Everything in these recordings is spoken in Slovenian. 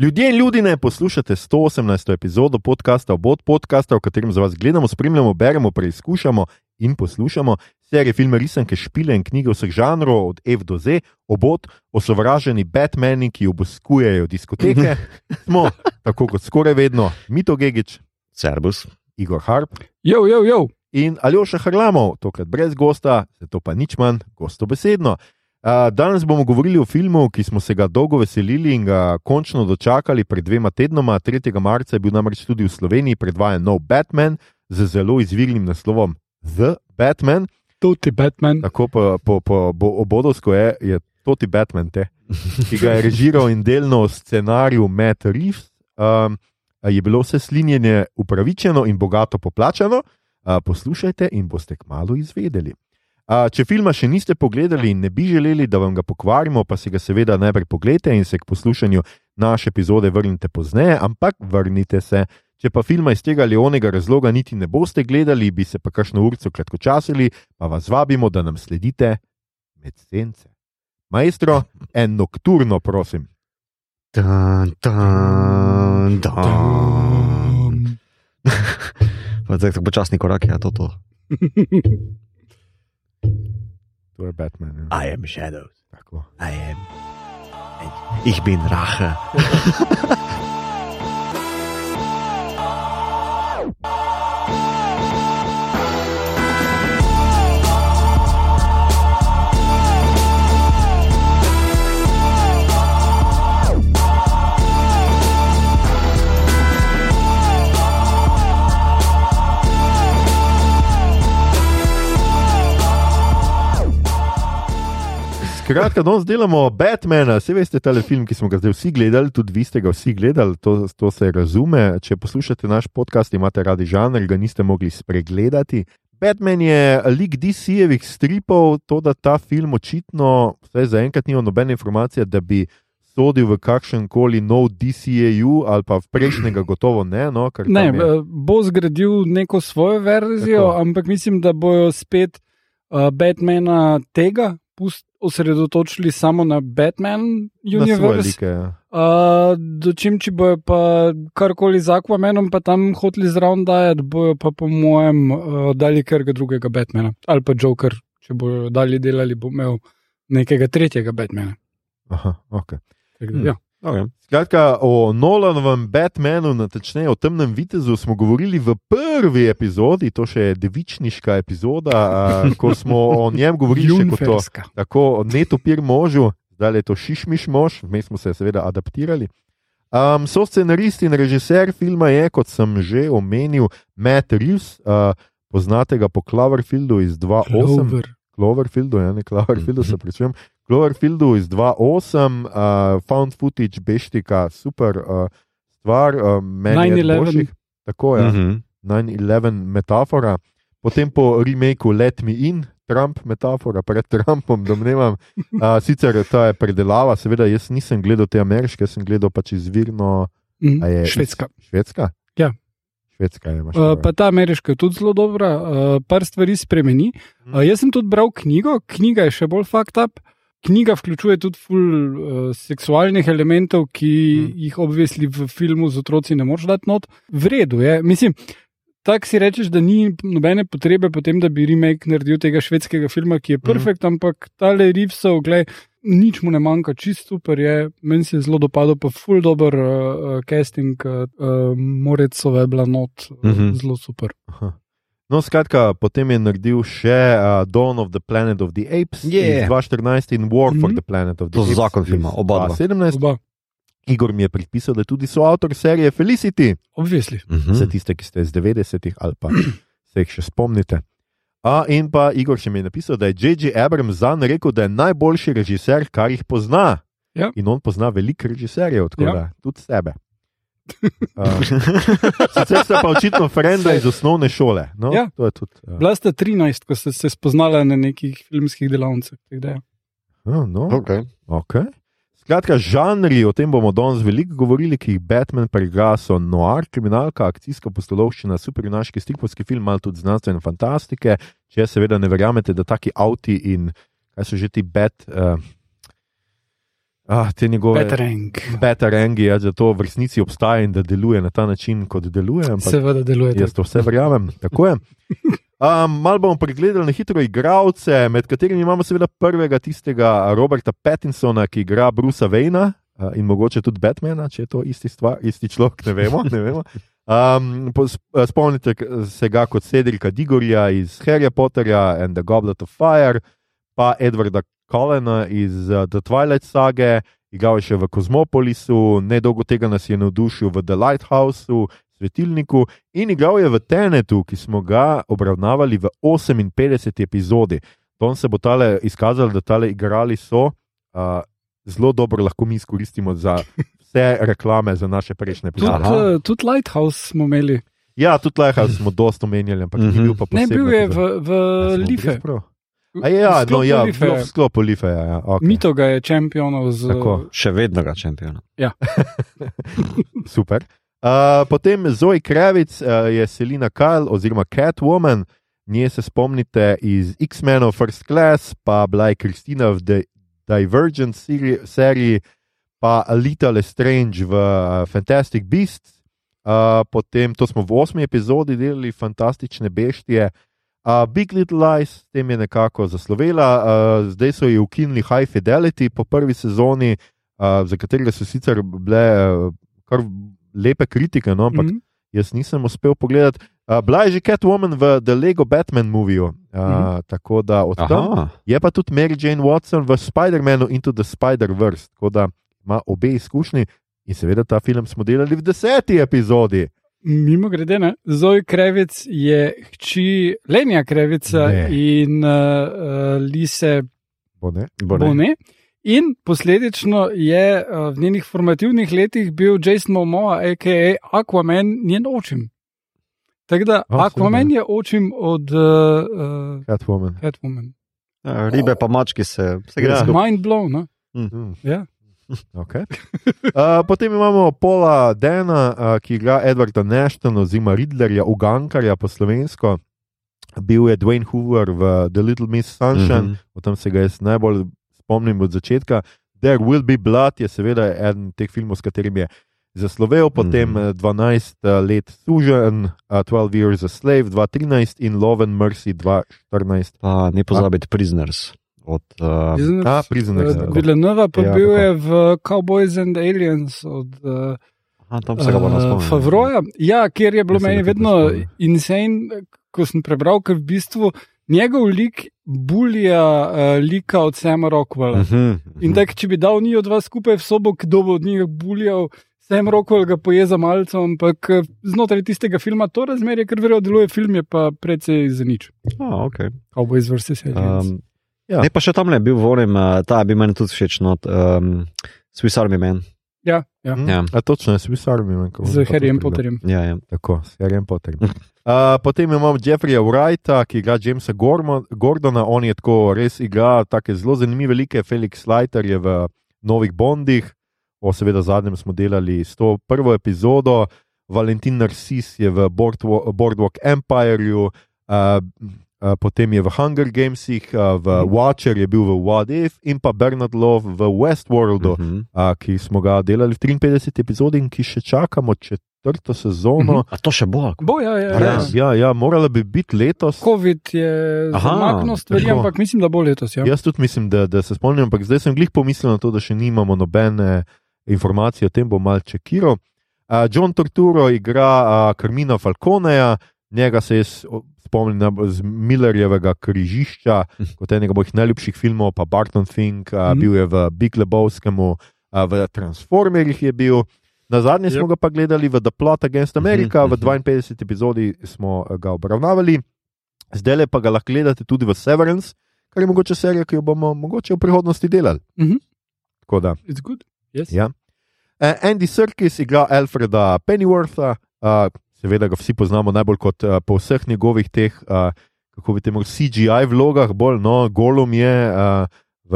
Ljudje in ljudi ne poslušate 118. epizodo podcasta Obod podcasta, v katerem za vas gledamo, spremljamo, beremo, preizkušamo in poslušamo serije filme, risanke, špile in knjige vseh žanrov, od F do Z, obod, osovraženi Batmani, ki obiskujejo diskoteke. Smo, tako kot skoraj vedno, Mito Gigič, Servus. Igor Harp Jo, jo, jo. in Aljoša Harlamov, tokrat brez gosta, zato pa nič manj gostobesedno. Danes bomo govorili o filmu, ki smo se ga dolgo veselili in ga končno dočakali pred dvema tednoma. 3. marca je bil namreč tudi v Sloveniji predvajan nov Batman z zelo izvirnim naslovom The Batman. Tudi Batman. Tako po, po, po, po obodovsko je, je Toti Batman, te, ki ga je režiral in delno v scenariju Matt Reeves. Um, je bilo vse slinjenje upravičeno in bogato poplačano. Uh, poslušajte in boste kmalo izvedeli. Če filma še niste pogledali in ne bi želeli, da vam ga pokvarimo, pa si ga seveda najprej pogledajte in se k poslušanju naše epizode vrnite pozneje, ampak vrnite se. Če pa filma iz tega ali onega razloga niti ne boste gledali, bi se pa kakšno urico kratkočasili, pa vas vabimo, da nam sledite med sence. Maestro, en nokturno, prosim. Dan, dan, dan. Pa Zdaj tako počasni korak, ja, to to. To je Batman. Ja. I am shadows. Tako. I am. Ich bin Rache. Skratka, danes delamo Batmana, vse veste, ta film, ki smo ga zdaj vsi gledali, tudi vi ste ga vsi gledali, to, to se razume. Če poslušate naš podcast, imate radi žanr, ga niste mogli spregledati. Batman je lik DC-jevih stripov, to da ta film očitno, vsaj zaenkrat nima nobene informacije, da bi sodil v kakšen koli nov DCAU ali pa v prejšnjega, gotovo ne. No, Ne, je- eh, bo zgradil neko svojo verzijo, Tako. ampak mislim, da bojo spet uh, Batmana tega pust, osredotočili samo na Batman univerz. Ja. Uh, Dočim, če bojo pa karkoli z Aquamanom, pa tam hoteli zraven dajati, bojo pa po mojem uh, dali karga drugega Batmana. Ali pa Joker, če bojo dali delali, bo imel nekega tretjega Batmana. Aha, okay. Tako Hmm. da, ja. Okay. Skratka, o Nolanovem Batmanu, natančneje o temnem vitezu, smo govorili v prvi epizodi, to še je devičniška epizoda, a, ko smo o njem govorili kot o tako netopir možu, zdaj je to šišmiš mož, vmes smo se seveda adaptirali. Um, so scenarist in režiser filma je, kot sem že omenil, Matt Reeves, uh, poznate ga po Cloverfieldu iz 2008. Clover. Cloverfieldu, ja, ne Cloverfieldu, se pričujem. Cloverfieldu iz 2008, uh, found footage, beštika, super uh, stvar, uh, meni je 9/11. boljših. Tako je, ja. Mhm. 9-11 metafora, potem po remaku Let Me In, Trump metafora pred Trumpom, domnevam. Uh, sicer ta je predelava, seveda jaz nisem gledal te ameriške, sem gledal pač izvirno. A je- Švedska. švedska. Ja. Švedska je, imaš Uh, pa ta ameriška je tudi zelo dobra, uh, par stvari spremeni. Uh, jaz sem tudi bral knjigo, knjiga je še bolj fucked up. Knjiga vključuje tudi ful uh, seksualnih elementov, ki mm. jih obvesli v filmu z otroci ne moreš dati not. V redu je, mislim. Tako si rečeš, da ni nobene potrebe potem, da bi remake naredil tega švedskega filma, ki je perfekt, mm. ampak tale Rivsov, gled, nič mu ne manjka, čist super je, meni se je zelo dopadlo, pa full dober uh, casting, uh, uh, Morecove blanot, uh, mm Mhm. -hmm. zelo super. Aha. No, skratka, potem je naredil še uh, Dawn of the Planet of the Apes Je. iz 2014 in War for Mhm. the Planet of the To so Apes. zakon filma, oba dva. 2017. Oba, Igor mi je pripisal, da je tudi soavtor serije Felicity, obvisli. Mhm. za tiste, ki ste iz 90-ih ali pa se jih še spomnite. A, in pa Igor še mi je napisal, da je J.J. Abrams zanj rekel, da je najboljši režiser, kar jih pozna. Ja. In on pozna veliko režiserjev, tako Ja. da tudi sebe. Uh, sicer sta pa očitno frenda iz osnovne šole. No, Ja. To je tudi. Uh, Bila sta 13, ko ste se spoznala na nekih filmskih delavnicah. da ja. oh, no. Okay. Okay. Skratka, žanri, o tem bomo danes veliko govorili, ki jih Batman prega, so noir, kriminalka, akcijska postolovščina, superjunaški stripovski film, malo tudi znanstvene fantastike. Če seveda ne verjamete, da taki avti in kaj so že ti bat. Uh, ah, te njegove Veterank. beta-rangi, ja, da to v resnici obstaja in da deluje na ta način, kot deluje. Seveda deluje. jaz to vse verjamem. Tako je. Um, malo bomo pregledali na hitro igralce, med katerimi imamo seveda prvega, tistega Roberta Pattinsona, ki igra Brusa Vejna uh, in mogoče tudi Batmana, če je to isti, stvar, isti človek, ne vemo. Ne vemo. Um, spomnite se ga kot Cedrika Digorja iz Harry Potterja and the Goblet of Fire, pa Edwarda Collena iz uh, The Twilight Sage, igral je še v Kozmopolisu, nedolgo tega nas je navdušil v The Lighthouseu, Svetilniku in igral je v Tenetu, ki smo ga obravnavali v 58. epizodi. To se bo tale izkazalo, da tale igrali so uh, zelo dobro, lahko mi izkoristimo za vse reklame za naše prejšnje Tudi, epizode. Aha. uh, tudi Lighthouse smo imeli. Ja, tudi Lighthouse smo dosto omenjali, ampak ni Mhm. bil pa Ne, posebno. bil je v, tudi- v A smo Life. prav? A ja, no, ja, v sklopu Life. Ja, ja, okay. Mito ga je čempionov z. Tako. Še vedno ga čempiona. Super. Uh, potem Zoe Kravic uh, je Selina Kyle oziroma Catwoman, nje se spomnite iz X-Menov First Class, pa bila je Kristina v The Divergent seri seriji, pa Alita Lestrange v uh, Fantastic Beasts. Uh, potem to smo v osmi epizodi delali, fantastične beštije. Uh, Big Little Lies, s tem je nekako zaslovela, uh, zdaj so ji ukinili High Fidelity po prvi sezoni, uh, za katerega so sicer bile uh, kar lepe kritike, no, ampak mm. Mhm. jaz nisem uspel pogledati. Uh, bila je že Catwoman v The Lego Batman moviju, uh, mm. Mhm. tako da od tam. Aha, Je pa tudi Mary Jane Watson v Spider-Manu Into the Spider-Verse, tako da ima obe izkušnji. In seveda ta film smo delali v deseti epizodi. Mimo grede, ne? Zoe Krevic je hči Lenja Krevica Ne. in uh, uh, Lise Bo, ne? bo ne. Bone. In posledično je uh, v njenih formativnih letih bil Jason Momoa, a.k.a. Aquaman, njen očim. Tako da A, Aquaman je očim od uh, uh, Catwoman. Catwoman. Ja, Ribe pa mački se, se gre Ja. skupaj. Mind blow, no? Mm. Ja. Okay. Uh, potem imamo Paula Dena, uh, ki igra Edwarda Nashtona, oziroma Riddlerja, Ugankarja po slovensko. Bil je Dwayne Hoover v The Little Miss Sunshine, mm. -hmm. o tem se ga jaz najbolj spomnim od začetka. There Will Be Blood je seveda eden teh filmov, s katerim je zaslovel, potem mm. -hmm. 12 uh, let sužen, uh, 12 Years a Slave 2013 in Love and Mercy 2014. Pa ne pozabiti Prisoners. Od, uh, Prisoners, A, Prisoners, eh, tako. Villeneuve pa Ja, bil tako. je v Cowboys and Aliens od uh, aha, tam se ga bo uh, naspomnil. Favroja. Ja, kjer je bilo se meni vedno insane, ko sem prebral, ker v bistvu njegov lik bulja uh, lika od Sama Rockwella. Mhm, mhm. In tako, če bi dal njih dva skupaj v sobo, kdo bo od njih buljal, Sam Rockwell ga poje za malce, ampak eh, znotraj tistega filma to razmerje, ker verjetno deluje film, je pa precej za nič. A, okay. Cowboys vs. Aliens. um, Ja. Ne pa še tam ne bil volim, uh, ta bi meni tudi všeč, not, um, Swiss Army Man. ja, ja. Mm? Ja. A točno, bi sarmi manjkal. Z Harryjem Potterjem. Ja, ja. Tako, s Harryjem Potterjem. Uh, potem imamo Jeffreya Wrighta, ki igra Jamesa Gormo- Gordona, on je tako res igra tako zelo zanimive like. Felix Leiter je v novih Bondih, o seveda zadnjem smo delali s to prvo epizodo, Valentin Narcis je v Boardwalk, Boardwalk Empireu, uh, uh, potem je v Hunger Gamesih, uh, v Watcher je bil v What If in pa Bernard Love v Westworldu, uh Mhm. -huh. uh, ki smo ga delali v 53 epizodi in ki še čakamo četrto sezono. Uh -huh. A to še bo? Bo, ja, ja, ja. Ja, ja, morala bi biti letos. COVID je zamaknil stvari, ampak mislim, da bo letos. Ja. Jaz tudi mislim, da, da se spomnim, ampak zdaj sem glih pomislil na to, da še nimamo nobene informacije o tem, bom mal čekiral. Uh, John Torturo igra uh, Karmina Falconeja, njega se jaz spomnim z Millerjevega križišča, kot enega mojih najljubših filmov, pa Barton Fink, uh, Mhm. bil je v Big Lebowskemu, v Transformerjih je bil. Na zadnje smo Yep. ga pa gledali v The Plot Against America, v 52. epizodi smo ga obravnavali, zdaj pa ga lahko gledate tudi v Severance, kar je mogoče serija, ki jo bomo mogoče v prihodnosti delali. Mhm. Tako da. It's good. Yes. Ja. Uh, Andy Serkis igra Alfreda Pennywortha, uh, seveda ga vsi poznamo najbolj kot uh, po vseh njegovih teh, uh, kako bi temu CGI vlogah, bolj no, golom je uh, v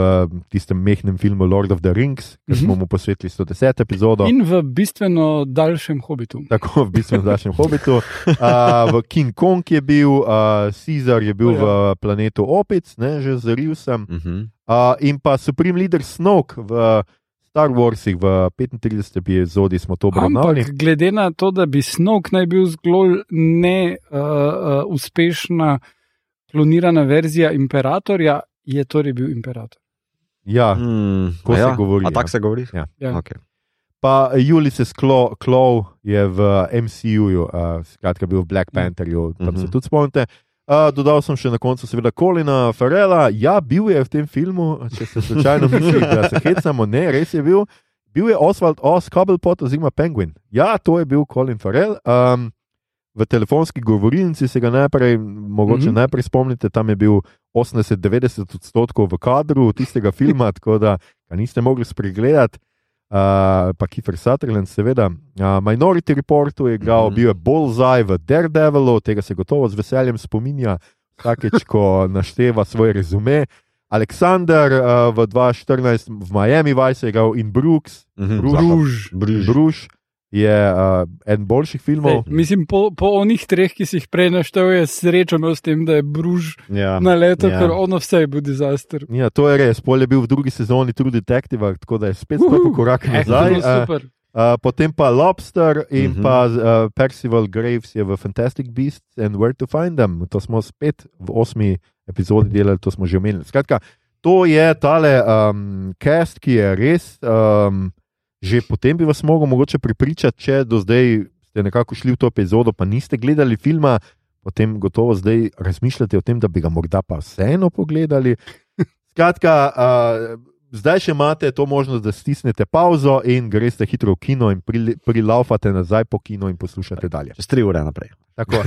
tistem mehkem filmu Lord of the Rings, ki smo Mhm. mu posvetili 110 epizodo. In v bistveno daljšem hobitu. Tako v bistvu na našem hobitu. Uh, v King Kong je bil, uh, Caesar je bil O, ja. v planetu Opic, ne, že zaril sem. Mhm. Uh, in pa Supreme Leader Snoke v Star Warsih, v 35. epizodi smo to obravnavali. Ampak glede na to, da bi Snoke naj bil zgolj neuspešna uh, uh, klonirana verzija imperatorja, je torej bil imperator. Ja, Hmm, Tako a se ja? govori, A ja. tako se govori? Ja. Ja. Okay. pa Ulysses Claw, Claw je v MCU-ju, uh, skratka, bil v Black Pantherju, tam Mhm. se tudi spomnite. Uh, dodal sem še na koncu, seveda, Kolina Farela. Ja, bil je v tem filmu, če se slučajno misli, da se hecamo, ne, res je bil. Bil je Oswald Oz, Cobblepot oziroma Penguin. Ja, to je bil Colin Farrell. Um, v telefonski govorilnici se ga najprej, mogoče mm. -hmm. najprej spomnite, tam je bil 80-90 odstotkov v kadru tistega filma, tako da ga niste mogli spregledati. Uh, pa Kiefer Sutherland, seveda. Uh, Minority Reportu je igral, mm. -hmm. bil je Bullseye v Daredevelu, tega se gotovo z veseljem spominja, vsakeč, ko našteva svoj rezume. Aleksandr uh, v 2014 v Miami Vice je igral in Brooks, Mhm. Bruž. Bruž. Bruž. Bruž je uh, eden boljših filmov. Ej, mislim, po, po onih treh, ki si jih prej naštel, je srečo imel s tem, da je Bruž Ja. na leto, ja. ker ono vse je bil dizaster. Ja, to je res. Pol je bil v drugi sezoni True Detective, tako da je spet stopil korak nazaj. Ekstremno Uh, super. Uh, potem pa Lobster in mm -hmm. pa uh, Percival Graves je v Fantastic Beasts and Where to Find Them. To smo spet v osmi epizodi delali, to smo že omenili. Skratka, to je tale um, cast, ki je res. Um, že potem bi vas mogel mogoče pripričati, če do zdaj ste nekako šli v to epizodo, pa niste gledali filma, potem gotovo zdaj razmišljate o tem, da bi ga morda pa vseeno pogledali. Skratka, uh, zdaj še imate to možnost, da stisnete pauzo in greste hitro v kino in pril- prilaufate nazaj po kinu in poslušate dalje. Čez tri ure naprej. Tako,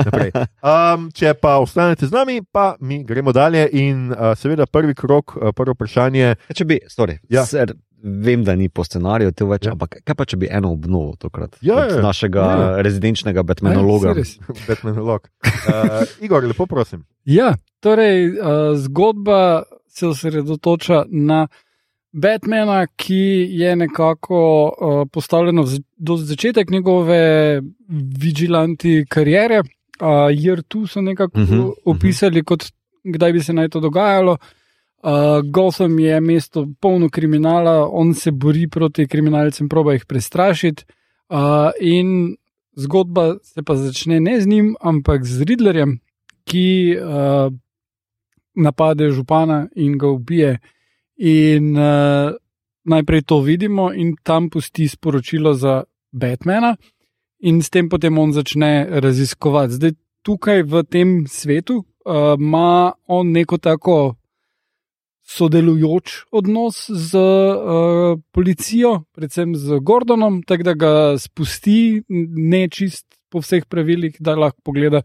naprej. Um, če pa ostanete z nami, pa mi gremo dalje. In uh, seveda prvi krok, uh, prvo vprašanje. Če bi, sorry, Ja. ser, vem, da ni po scenariju to več, Ja. ja. ampak kaj pa če bi eno obnovo tokrat? Ja, Od ja. našega Ja. ja. rezidenčnega Batmanologa. Res. Batmanolog. Uh, Igor, lepo prosim. Ja, torej uh, zgodba se osredotoča na Batmana, ki je nekako uh, postavljeno v, do začetek njegove vigilanti kariere. Uh, Jer tu so nekako uh Mhm, -huh, opisali, kot, kdaj bi se naj to dogajalo. Uh, Gotham je mesto polno kriminala, on se bori proti kriminalcem, proba jih prestrašiti. Uh, in zgodba se pa začne ne z njim, ampak z Ridlerjem, ki uh, napade župana in ga ubije. In uh, najprej to vidimo, in tam pusti sporočilo za Batmana, in s tem potem on začne raziskovati. Zdaj, tukaj v tem svetu uh, ima on neko tako sodelujoč odnos z uh, policijo, predvsem z Gordonom, tako da ga spusti, ne čist po vseh pravilih, da lahko pogleda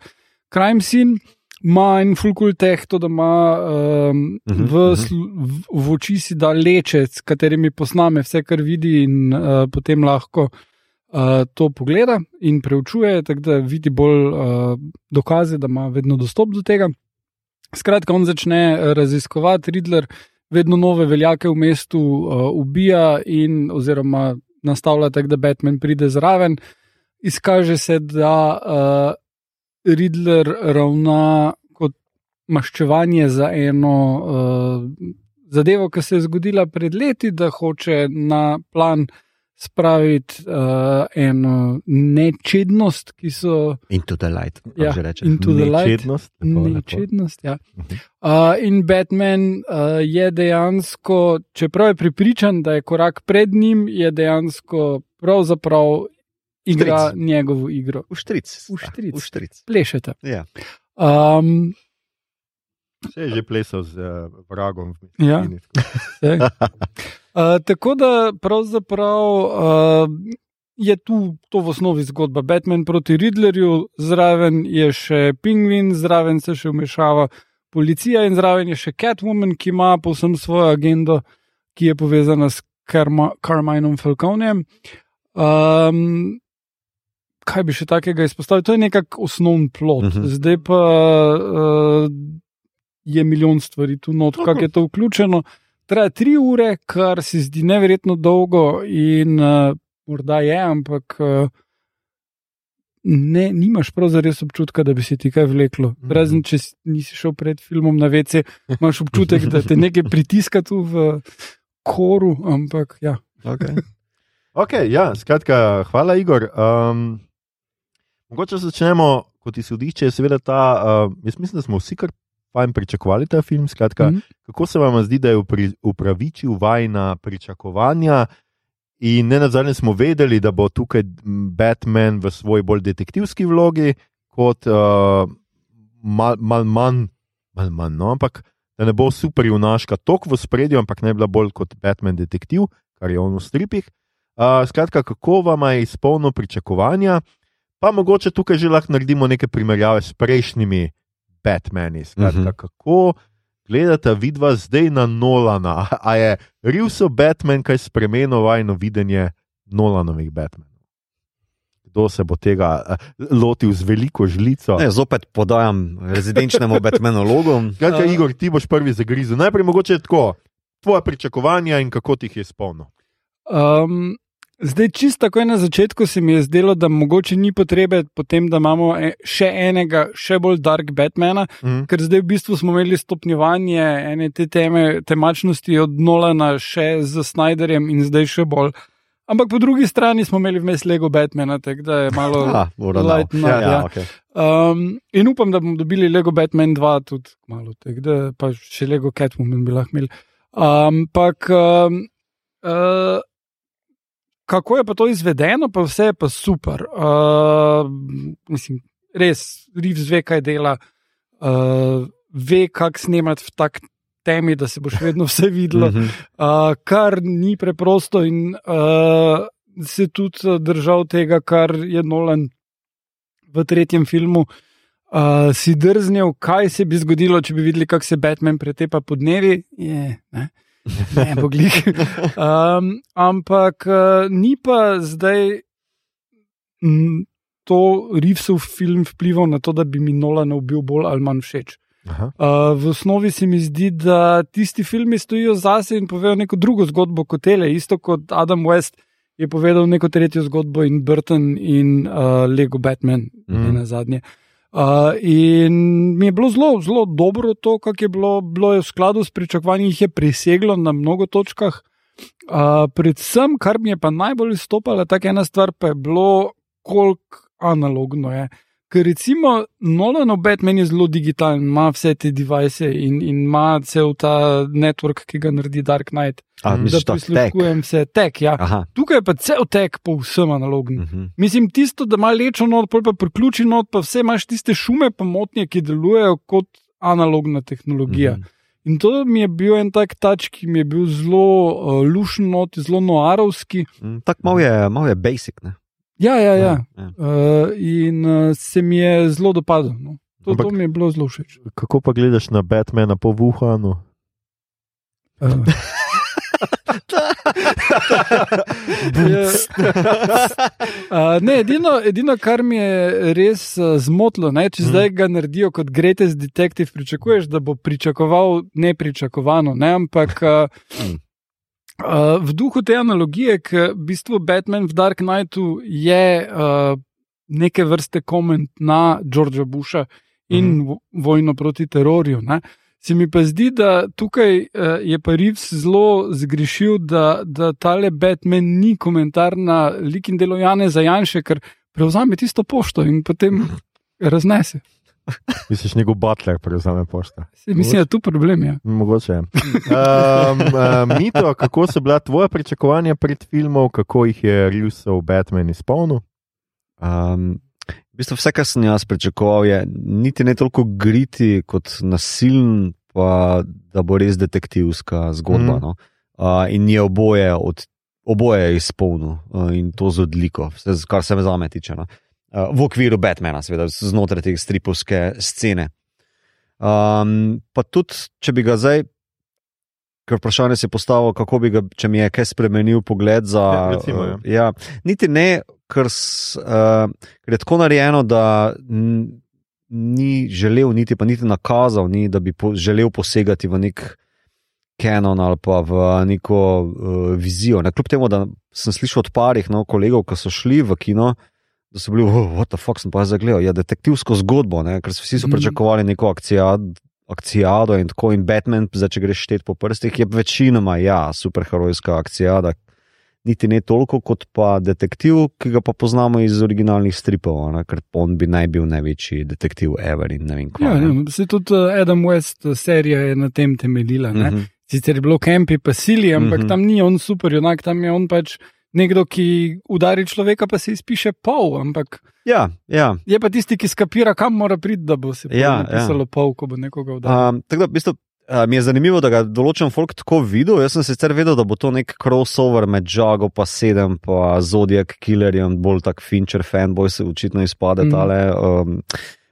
crime scene. Ma in fulkul teh, to da ima um, Mhm, v, mhm. sl- v, v oči si da leče, s katerimi posname vse, kar vidi, in uh, potem lahko uh, to pogleda in preučuje, tako da vidi bolj uh, dokaze, da ima vedno dostop do tega. Skratka, on začne eh, raziskovati, Ridler vedno nove veljake v mestu uh, ubija in oziroma nastavlja tako, da Batman pride zraven. Izkaže se, da uh, Ridler ravna kot maščevanje za eno uh, zadevo, ki se je zgodila pred leti, da hoče na plan spraviti uh, eno nečednost, ki so Into the light, kako Ja, že reče. into the light. Nečednost, lepo. Nečednost, ja. Uh, in Batman uh, je dejansko, čeprav je pripričan, da je korak pred njim, je dejansko pravzaprav igra Štric. njegovo igro. Uštric. Uštric. Uštric. Plešete. Ja. Um, Se je že plesal z uh, vragom. Ja. Messini. Uh, tako da pravzaprav uh, je tu to v osnovi zgodba. Batman proti Ridlerju, zraven je še Pingvin, zraven se še vmešava policija in zraven je še Catwoman, ki ima povsem svojo agendo, ki je povezana s Karma, Carminom Falconem. Um, kaj bi še takega izpostavil? To je nekako osnovni plot. Mhm. Zdaj pa uh, je milijon stvari tu not, kako je to vključeno. Traja tri ure, kar se zdi neverjetno dolgo, in uh, morda je, ampak uh, ne, nimaš pravzaprav res občutka, da bi se ti kaj vleklo. Mhm. Razen če si- nisi šel pred filmom na vece, imaš občutek, da te nekaj pritiska tu v koru, ampak ja. Okay. Ok, ja, skratka, hvala, Igor. Um, mogoče začnemo, kot izhodišče, je seveda ta. Uh, jaz mislim, da smo vsi kar fajn pričakovali ta film. Skratka, Mhm. Kako se vam zdi, da je upravičil vajna pričakovanja? In ne nazadnje smo vedeli, da bo tukaj Batman v svoji bolj detektivski vlogi, kot uh, mal, mal manj, mal manj no, ampak da ne bo super junaška tok v spredju, ampak ne bila bolj kot Batman detektiv, kar je on v stripih. Uh, skratka, kako vam je izpolnilo pričakovanja, pa mogoče tukaj že lahko naredimo neke primerjave s prejšnjimi Batmani. Skratka, uh Mhm. -huh. kako gledate vidva zdaj na Nolana? A je Rivsov Batman kaj spremenil vajno videnje Nolanovih Batmanov? Kdo se bo tega lotil z veliko žlico? Ne, zopet podajam rezidenčnemu Batmanologu. Skratka, Uh, Igor, ti boš prvi zagrizel. Najprej mogoče tako, tvoje pričakovanja in kako ti jih je izpolnil. Um, zdaj, čisto takoj na začetku se mi je zdelo, da mogoče ni potrebe potem, da imamo e- še enega, še bolj dark Batmana, Mhm. ker zdaj v bistvu smo imeli stopnjevanje ene te teme, temačnosti od Nolana še z Snyderjem in zdaj še bolj. Ampak po drugi strani smo imeli vmes Lego Batmana, tako da je malo. Ah, uravnal. Light note, ja, ja. ja, okay. Um, in upam, da bomo dobili Lego Batman 2 tudi malo, tako da pa še Lego Catwoman bi lahko imeli. Ampak um, uh, kako je pa to izvedeno, pa vse je pa super. Uh, mislim, res, Reeves ve, kaj dela, uh, ve, kako snemati v tak temi, da se bo še vedno vse videlo Mhm. uh, kar ni preprosto, in uh, se tudi uh, držal tega, kar je Nolan v tretjem filmu. Uh, si drznil, kaj se bi zgodilo, če bi videli, kako se Batman pretepa po dnevi. Je, ne, ne bo glih. Um, ampak uh, ni pa zdaj to Reevesov film vplival na to, da bi mi Nolan bil bolj ali manj všeč. Aha. Uh, v osnovi se mi zdi, da tisti filmi stojijo zase in povejo neko drugo zgodbo kot tele, isto kot Adam West je povedal neko tretjo zgodbo in Burton in uh, Lego Batman mm. na zadnje. Uh, in mi je bilo zelo, zelo dobro to, kar je bilo, bilo je v skladu s pričakovanji, jih je preseglo na mnogo točkah. Uh, predvsem, kar mi je pa najbolj izstopala, tako ena stvar, pa je bilo, koliko analogno je. Ker recimo Nolanov Batman je zelo digitalen, ima vse te device in, in ima cel ta network, ki ga naredi Dark Knight. A, Da prisluškujem vse tek. Ja. Aha. Tukaj je pa cel tek povsem analogen. Mhm. Mislim, tisto, da ima lečo not, pa priključi not, pa vse imaš tiste šume, pa motnje, ki delujejo kot analogna tehnologija. Mhm. In to mi je bil en tak tač, ki mi je bil zelo uh, lušen, zelo noarovski. Mhm. Tako malo je, malo je basic. Ne? Ja, ja, ja. Ja. Uh, in uh, se mi je zelo dopadlo. No. To, Ampak- to mi je bilo zelo všeč. Kako pa gledaš na Batmana po Wuhanu? Uh, Uh, ne, edino, edino, kar mi je res uh, zmotilo, ne, če Mhm. zdaj ga naredijo kot Greatest Detective, pričakuješ, da bo pričakoval nepričakovano. Ne, ampak uh, Mhm. Uh, v duhu te analogije, ki v bistvu Batman v Dark Knightu je uh, neke vrste koment na Georgea Busha in vo- vojno proti terorju. Ne. Se mi pa zdi, da tukaj uh, je pa Reeves zelo zgrešil, da, da tale Batman ni komentar na lik in delo Jane za Janše, ker prevzame tisto pošto in potem raznese. Misliš, njegov butler prevzame pošta? Se, mislim, da je tu problem. Ja. Mogoče je. Um, uh, Mito, kako so bila tvoja pričakovanja pred filmom, kako jih je Reevesov Batman izpolnil? Um, v bistvu vse, kar sem jaz pričakoval, je niti ne toliko griti kot nasilen, pa da bo res detektivska zgodba. Mm. No? Uh, in je oboje, od, oboje je izpolnil uh, in to z odliko, vse, kar se me zame tiče. No? Uh, v okviru Batmana, seveda, znotraj te stripovske scene. Um, pa tudi, če bi ga zdaj. Ker vprašanje si postavil, kako bi ga, če mi je kaj spremenil pogled za. Ja, recimo, ja. uh, ja, niti ne, ker, s, uh, ker je tako narejeno, da ni želel, niti pa niti nakazal, ni, da bi po, želel posegati v nek kanon ali pa v neko uh, vizijo. Ne, kljub temu, da sem slišal od parih no, kolegov, ki so šli v kino. Da so bili, oh, what the fuck, sem pa zdaj gledal, ja, detektivsko zgodbo, ne, ker so vsi so Mhm. pričakovali neko akcijo, akcijado in tako. In Batman, zdaj, če greš štet po prstih, je večinoma ja, superherojska akcijada. Niti ne toliko kot pa detektiv, ki ga pa poznamo iz originalnih stripov, ne? ker on bi naj bil največji detektiv ever in ne vem kaj. Ja, ne. ja, se tudi uh, Adam West uh, serija je na tem temeljila. Uh Mhm. -huh. Sicer je bilo Kempi pa sili, ampak uh Mhm. -huh. tam ni on super, junak, tam je on pač nekdo, ki udari človeka, pa se izpiše pol. Ampak Ja, ja. je pa tisti, ki skapira, kam mora priti, da bo se Ja, napisalo ja. pol, ko bo nekoga udaril. Um, tako da, v bistvu, uh, mi je zanimivo, da ga določen folk tako videl. Jaz sem sicer vedel, da bo to nek crossover med Jago, pa sedem, pa Zodiac Killerjem, bolj tak Fincher fanboy se očitno izpade mm. tale um,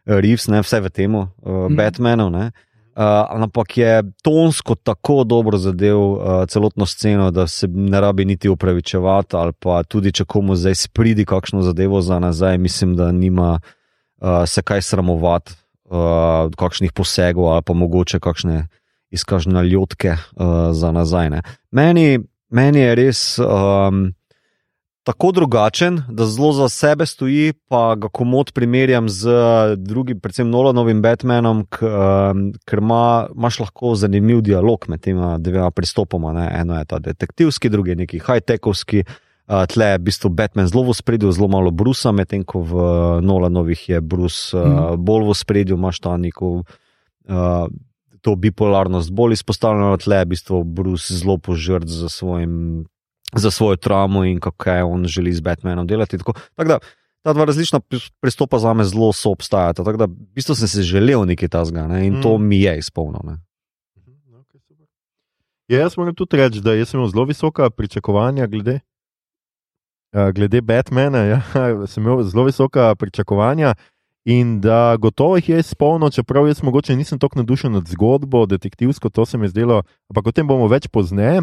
Reeves, ne vse v tem, uh, mm. Batmanov. Ne. Uh, ampak je tonsko tako dobro zadev uh, celotno sceno, da se ne rabi niti upravičevati, ali pa tudi če komu zdaj spridi kakšno zadevo za nazaj, mislim, da nima uh, se kaj sramovati, uh, kakšnih posegov ali pa mogoče kakšne izkažne ljudke uh, za nazaj. Ne. Meni, meni je res. Um, Tako drugačen, da zelo za sebe stoji, pa ga komod primerjam z drugim, predvsem Nolanovim Batmanom, um, ker ima, imaš lahko zanimiv dialog med tema dvema pristopoma. Ne. Eno je ta detektivski, drugi je neki high-techovski. Uh, tle je v bistvu Batman zelo v spredju, zelo malo Brusa, medtem ko v uh, Nolanovih je Bruce uh, bolj v spredju, imaš ta neko. Uh, To bipolarnost bolj izpostavljeno, tle je v bistvu Bruce zelo požrt za svojim za svojo traumo in kako je on želi z Batmanom delati. Tako, tako da ta dva različna pri- pristopa za me zelo so obstajata. Tako da v bistvu sem si želel nekaj tasga ne, in mm. to mi je izpolnilo. ne. Mhm, okej, super. Ja, jaz moram tudi reči, da sem imel zelo visoka pričakovanja glede, uh, glede Batmana. Ja, sem imel zelo visoka pričakovanja in da gotovo jih je izpolnil, čeprav jaz mogoče nisem tako navdušen nad zgodbo, detektivsko, to se mi je zdelo, ampak o tem bomo več pozneje.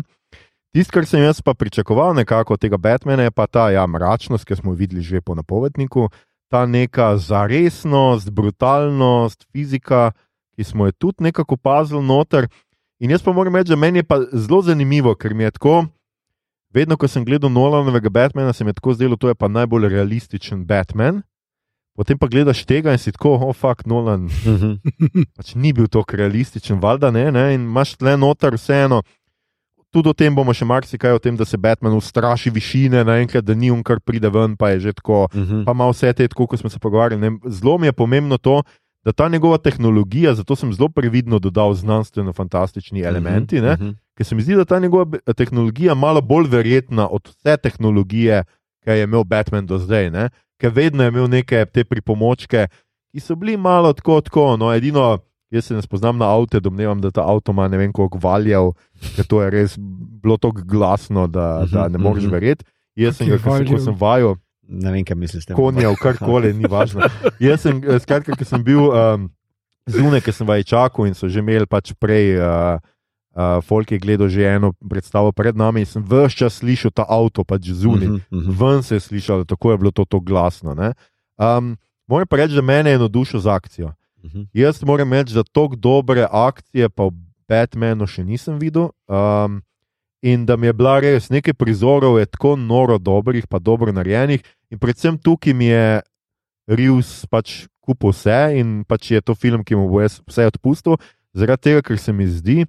Tisto, kar sem jaz pa pričakoval nekako od tega Batmana, je pa ta ja, mračnost, ki smo jo videli že po napovedniku, ta neka zaresnost, brutalnost, fizika, ki smo jo tudi nekako opazili noter. In jaz pa moram reči, da meni je pa zelo zanimivo, ker mi je tako, vedno ko sem gledal Nolanovega Batmana, se mi je tako zdelo, da je pa najbolj realističen Batman. Potem pa gledaš tega in si tako, oh, fuck, Nolan, Mhm. pač ni bil tako realističen, valjda ne, ne, in imaš tle noter vseeno. Tudi o tem bomo še marsikaj, o tem, da se Batman ustraši višine, naenkrat, da ni on, kar pride ven, pa je že tako, Mhm. pa ima vse te, tako kot smo se pogovarjali. Ne, zelo mi je pomembno to, da ta njegova tehnologija, zato sem zelo previdno dodal znanstveno-fantastični elementi, ne, Mhm. ker se mi zdi, da ta njegova tehnologija je malo bolj verjetna od vse tehnologije, ki je imel Batman do zdaj. Ne? Ker vedno je imel neke te pripomočke, ki so bili malo tako, tako. No, edino, jaz se ne spoznam na avto, domnevam, da ta avto ima ne vem koliko valjev, ker to je res bilo tako glasno, da, da ne moreš Mhm. verjeti. Jaz sem ga, Kakih ko sem, vajal, Ne vem, kaj misliš. s tem. konjev, karkoli, ni važno. Jaz sem, eh, skratka, ker sem bil um, zunaj, ker sem vaj čakal in so že imeli pač prej. Uh, Uh, Folk je gledal že eno predstavo pred nami in sem vse čas slišal ta avto, pač zunaj. Mhm, mhm. Ven se je slišalo, tako je bilo to, to glasno. ne. Um, moram pa reči, da mene je navdušil z akcijo. Mhm. Jaz moram reči, da tako dobre akcije pa v Batmanu še nisem videl. Um, in da mi je bila res nekaj prizorov, je tako noro dobrih, pa dobro narejenih. In predvsem tukaj mi je Reeves pač kupil vse in pač je to film, ki mu bo jaz vse odpustil, zaradi tega, ker se mi zdi.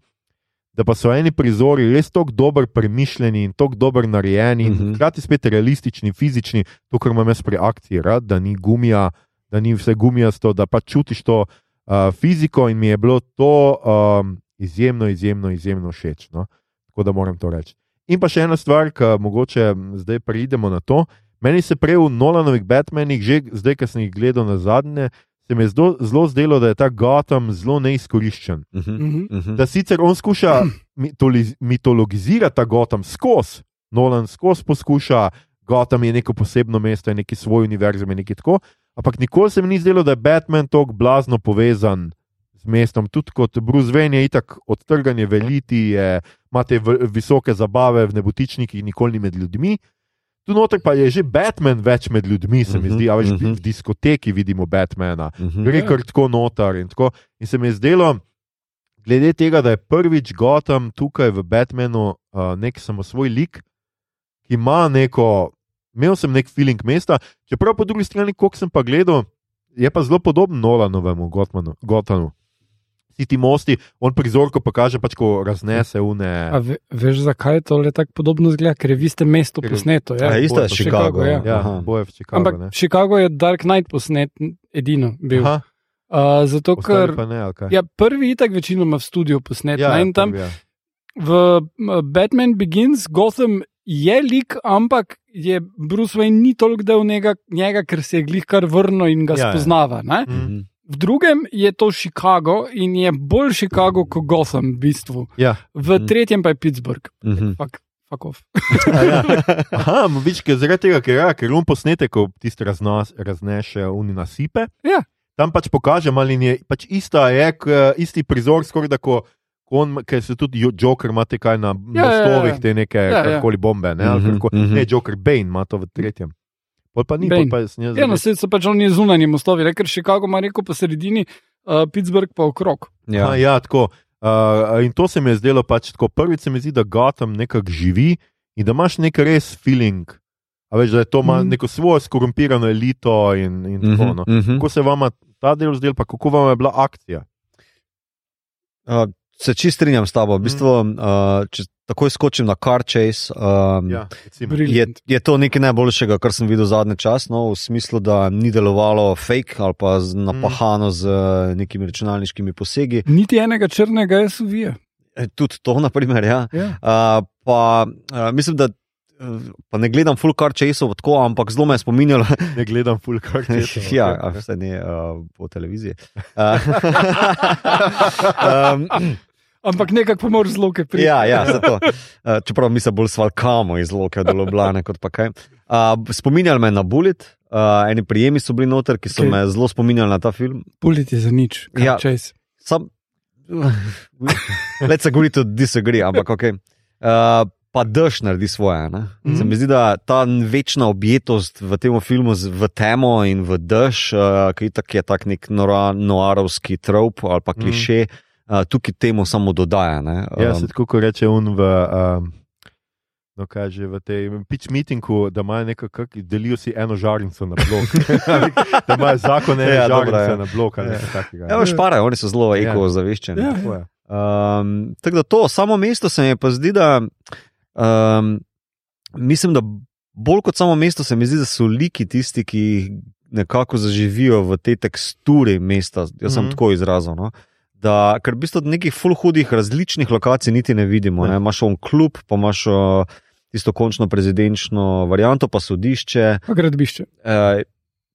Da pa so eni prizori res tako dobro premišljeni in tako dobro narejeni, in Mhm. hkrati spet realistični, fizični, to, kar imam jaz pri akciji, rad, da ni gumija, da ni vse gumijasto, da pa čutiš to uh, fiziko, in mi je bilo to um, izjemno, izjemno, izjemno všeč. No? Tako da moram to reči. In pa še ena stvar, ki mogoče zdaj preidemo na to. Meni se prej v Nolanovih Batmanih, že zdaj, ki sem jih gledal na zadnje, se mi je zelo, zelo zdelo, da je ta Gotham zelo neizkoriščen. Mhm. Mhm. Mhm. Da sicer on skuša mitologizirati ta Gotham skozi, Nolan skozi poskuša, Gotham je neko posebno mesto, je neki svoj univerzum, je neki tako. Ampak nikoli se mi ni zdelo, da je Batman tako blazno povezan z mestom. Tudi kot Bruce Wayne je itak odtrganje veliti, je, ima te visoke zabave v nebotičnikih, nikoli ni med ljudmi. Tu noter pa je že Batman več med ljudmi, se mi Mhm, zdi, a več mhm. v diskoteki vidimo Batmana Mhm. gre Ja. kar tako noter. In, tako. in se mi je zdelo, glede tega, da je prvič Gotham tukaj v Batmanu uh, nek samosvoj lik, ki ima neko, imel sem nek feeling mesta, čeprav po drugi strani, koliko sem pa gledal, je pa zelo podoben Nolanovemu Gothmanu- Gothamu. vsi ti mosti, on prizorko pokaže, pač ko raznese une. A ve, veš, zakaj je to le tako podobno zgleda, ker je v istem mestu je- posneto. Ja, Ja. isto je Chicago, Chicago. ja. Ja, boje v Chicago. Ampak ne. Chicago je Dark Knight posnet edino bil. Aha, Uh, zato, ostali ker pa ne, ali kaj? ja, prvi itak večinoma v studiu posnet. ja, Ja, in tam prvi, ja. v Batman Begins Gotham je lik, ampak je Bruce Wayne ni toliko del njega, njega ker se je glih kar vrnil in ga Ja, ja. spoznava. Mm. Mhm. V drugem je to Chicago in je bolj Chicago kot Gotham v bistvu. Ja. V Mhm. tretjem pa je Pittsburgh. Fuck, fuck off. A Ja. Aha, vidiš, ker zaradi tega, ker, ja, ker on posnete, ko tisti raznos, raznese uni nasipe. Ja. Tam pač pokaže, ali je pač ista, je, k, isti prizor, skoraj da ko. On, ker se tudi Jo- Joker ima te kaj na Ja, ja, ja. mostovih, te neke Ja, ja. karkoli bombe. Ne, ali Mhm, karkoli- mhm. ne, Joker Bane ima to v tretjem. Pol pa ni, pol Bane. pa jaz ne Ja, no, znam. se pač oni zunanji mostovi, le, ker Chicago ima reko po sredini, uh, Pittsburgh pa okrog. Ja. Ja. Ja, tako. Uh, in to se mi je zdelo pač tako. Prvič se mi zdi, da Gotham nekako živi in da imaš nek res feeling. A veš, da je to ima Mhm. neko svojo skorumpirano elito in, in tako. No. Mhm, mhm. Kako se vam ta del zdel, pa kako vam je bila akcija? Uh, se čist strinjam s tabo. V bistvu, uh, če takoj skočim na Car Chase, um, Ja, recimo. je, je to nekaj najboljšega, kar sem videl zadnji čas, no, v smislu, da ni delovalo fake ali pa z- napahano z uh, nekimi računalniškimi posegi. Niti enega črnega SUV-ja. E, Tudi to, naprimer. Ja. Ja. Uh, pa uh, mislim, da. uh, Pa ne gledam full car chaseov tako, ampak zelo me je spominjalo. Ne gledam full car ja, a vse ne uh, po televiziji. Uh, um, Ampak nekako moraš zelo kaj priti. Ja, ja zato. Uh, čeprav mi se bolj svalkamo iz loke do Ljubljana, kot pa kaj. Uh, spominjali me na Bullet, uh, eni prijemi so bili noter, ki so Ok. okay. me zelo spominjali na ta film. Pulit je za nič. Ja. Čez. Sam, let's agree to disagree, ampak ok. Uh, pa dež naredi svoje. Mm Mhm. -hmm. Se mi zdi, da ta večna objetost v tem filmu v temo in v dež, uh, ki je tak nek nora, noarovski trop ali pa kliše, uh, tukaj temu samo dodaja. Ne? Ja, Um, se tako kot reče on v. Um, No, kaže v tej pitch meetingu, da imajo neko, kak, delijo si eno žarnico na blok. da imajo zakon ene Ja, ja, žarnice ja. na blok takega. Ja, šparajo, oni so zelo Ja. eko zaveščeni. Ja. Je. Um, tako da to samo mesto se mi pa zdi, da um, mislim, da bolj kot samo mesto se mi zdi, da so liki tisti, ki nekako zaživijo v tej teksturi mesta. Jaz sem Mhm. tako izrazil. No? Da, ker v bistvu nekih full hudih različnih lokacij niti ne vidimo. Ne? Ja. Imaš on klub, pa imaš uh, tisto končno prezidenčno varianto, pa sodišče, Pa gradbišče. uh,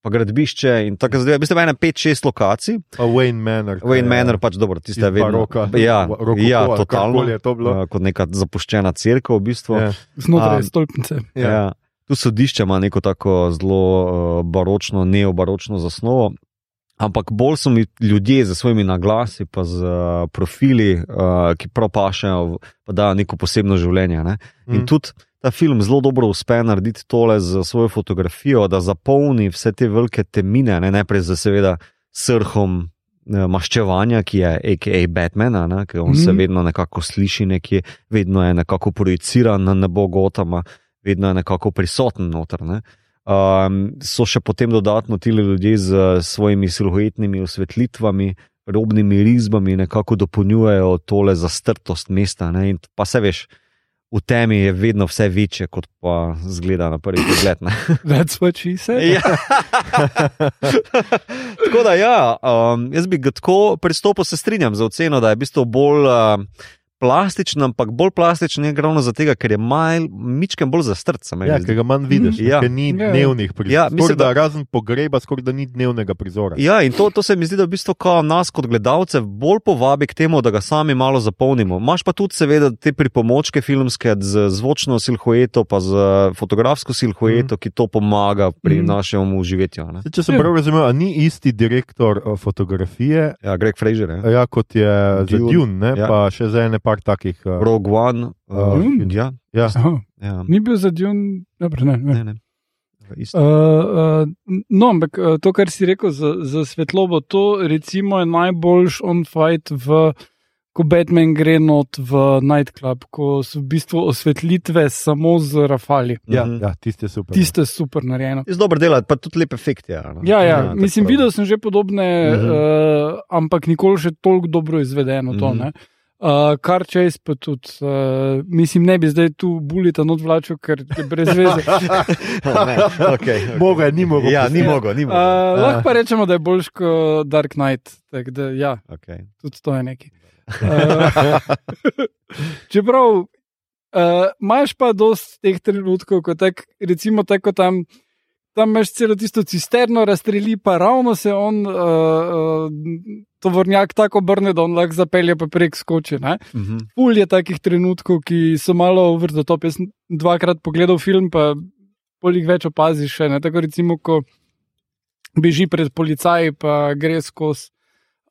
pa gradbišče in tako zdaj. V bistvu je ena 5-6 lokacij. Pa Wayne Manor. Wayne je Manor pač dobro, tiste vedno. baroka, Ja, rokoko, ja totalno. je to bilo. Uh, kot neka zapuščena crkva, v bistvu. Ja. Znotraj A, stolpnice. Ja. Ja. Tu sodišče ima neko tako zelo uh, baročno, neobaročno zasnovo. Ampak bolj so mi ljudje z svojimi naglasi, pa z uh, profili, uh, ki prav pašejo, pa dajo neko posebno življenje. Ne? In Mm. tudi ta film zelo dobro uspe narediti tole z svojo fotografijo, da zapolni vse te velike temine, ne? najprej z seveda srhom eh, maščevanja, ki je AKA Batmana, ne? ker on mm. se Mhm. vedno nekako sliši nekje, vedno je nekako projiciran na nebo Gotama, vedno je nekako prisoten noter. Ne? Um, so še potem dodatno ti ljudje z svojimi siluetnimi osvetlitvami, robnimi risbami, nekako dopolnjujejo tole zastrtost mesta. Ne? In pa se veš, v temi je vedno vse večje, kot pa zgleda na prvi pogled. ne. That's what she said. Ja. tako da, ja, um, jaz bi ga tako pristopil, se strinjam za oceno, da je v bistvu bolj uh, plastičen, ampak bolj plastičen je ravno zato, ker je mal, mičken bolj zastrt. Ja, ker ga manj vidiš, Ja. ker ni Ja. dnevnih Ja, prizorov. mislim, da... da- Razen pogreba, skoraj da ni dnevnega prizora. Ja, in to, to se mi zdi, da v bistvu kao nas kot gledalce bolj povabi k temu, da ga sami malo zapolnimo. Imaš pa tudi, seveda, te pripomočke filmske z zvočno silhueto, pa z fotografsko silhueto, mm. ki to pomaga pri mm. našem uživetju. ne. Saj, Če sem Ja. prav razumel, ni isti direktor eh, fotografije, Ja, Greg Fraser, ja. ja, kot je za Dune, Dune, ne, ja. pa še za ene par takih. eh, Rogue One. Uh, Dune? ja, Ja, Aha, ja. Ni bil za Dune, dobro, ne. ne. Ne, ne. Isto. Uh, uh, no, ampak uh, to, kar si rekel za, za svetlobo, to recimo je najboljš on fight v ko Batman gre not v nightclub, ko so v bistvu osvetlitve samo z rafali. Ja, Mhm. ja tiste super. Tiste je super narejeno. Je dobro delati, pa tudi lep efekt je. no. Ja, ja, tako mislim, prav. videl sem že podobne, uh Mhm. uh, ampak nikoli še toliko dobro izvedeno to. Mhm. ne. Uh, kar čez pa tudi, uh, mislim, ne bi zdaj tu bulita not vlačil, ker je brez veze. Ne, okay, okay. Mogo je, ni mogel. Ja, ni mogel, ni Uh, mogel. lahko pa rečemo, da je boljš kot Dark Knight. tak Da, ja, Okay. tudi to je nekaj. Uh, čeprav uh, imaš pa dosti teh trenutkov, ko tak, recimo tako tam. Tam imaš celo tisto cisterno, razstreli pa ravno se on, uh, uh, tovornjak tako obrne, da on lahko zapelje pa prek skoči. Ne? Mhm. Pul je takih trenutkov, ki so malo over the top. Jaz sem dvakrat pogledal film, pa polig več opaziš še. Ne? Tako recimo, ko beži pred policaji, pa gre skozi,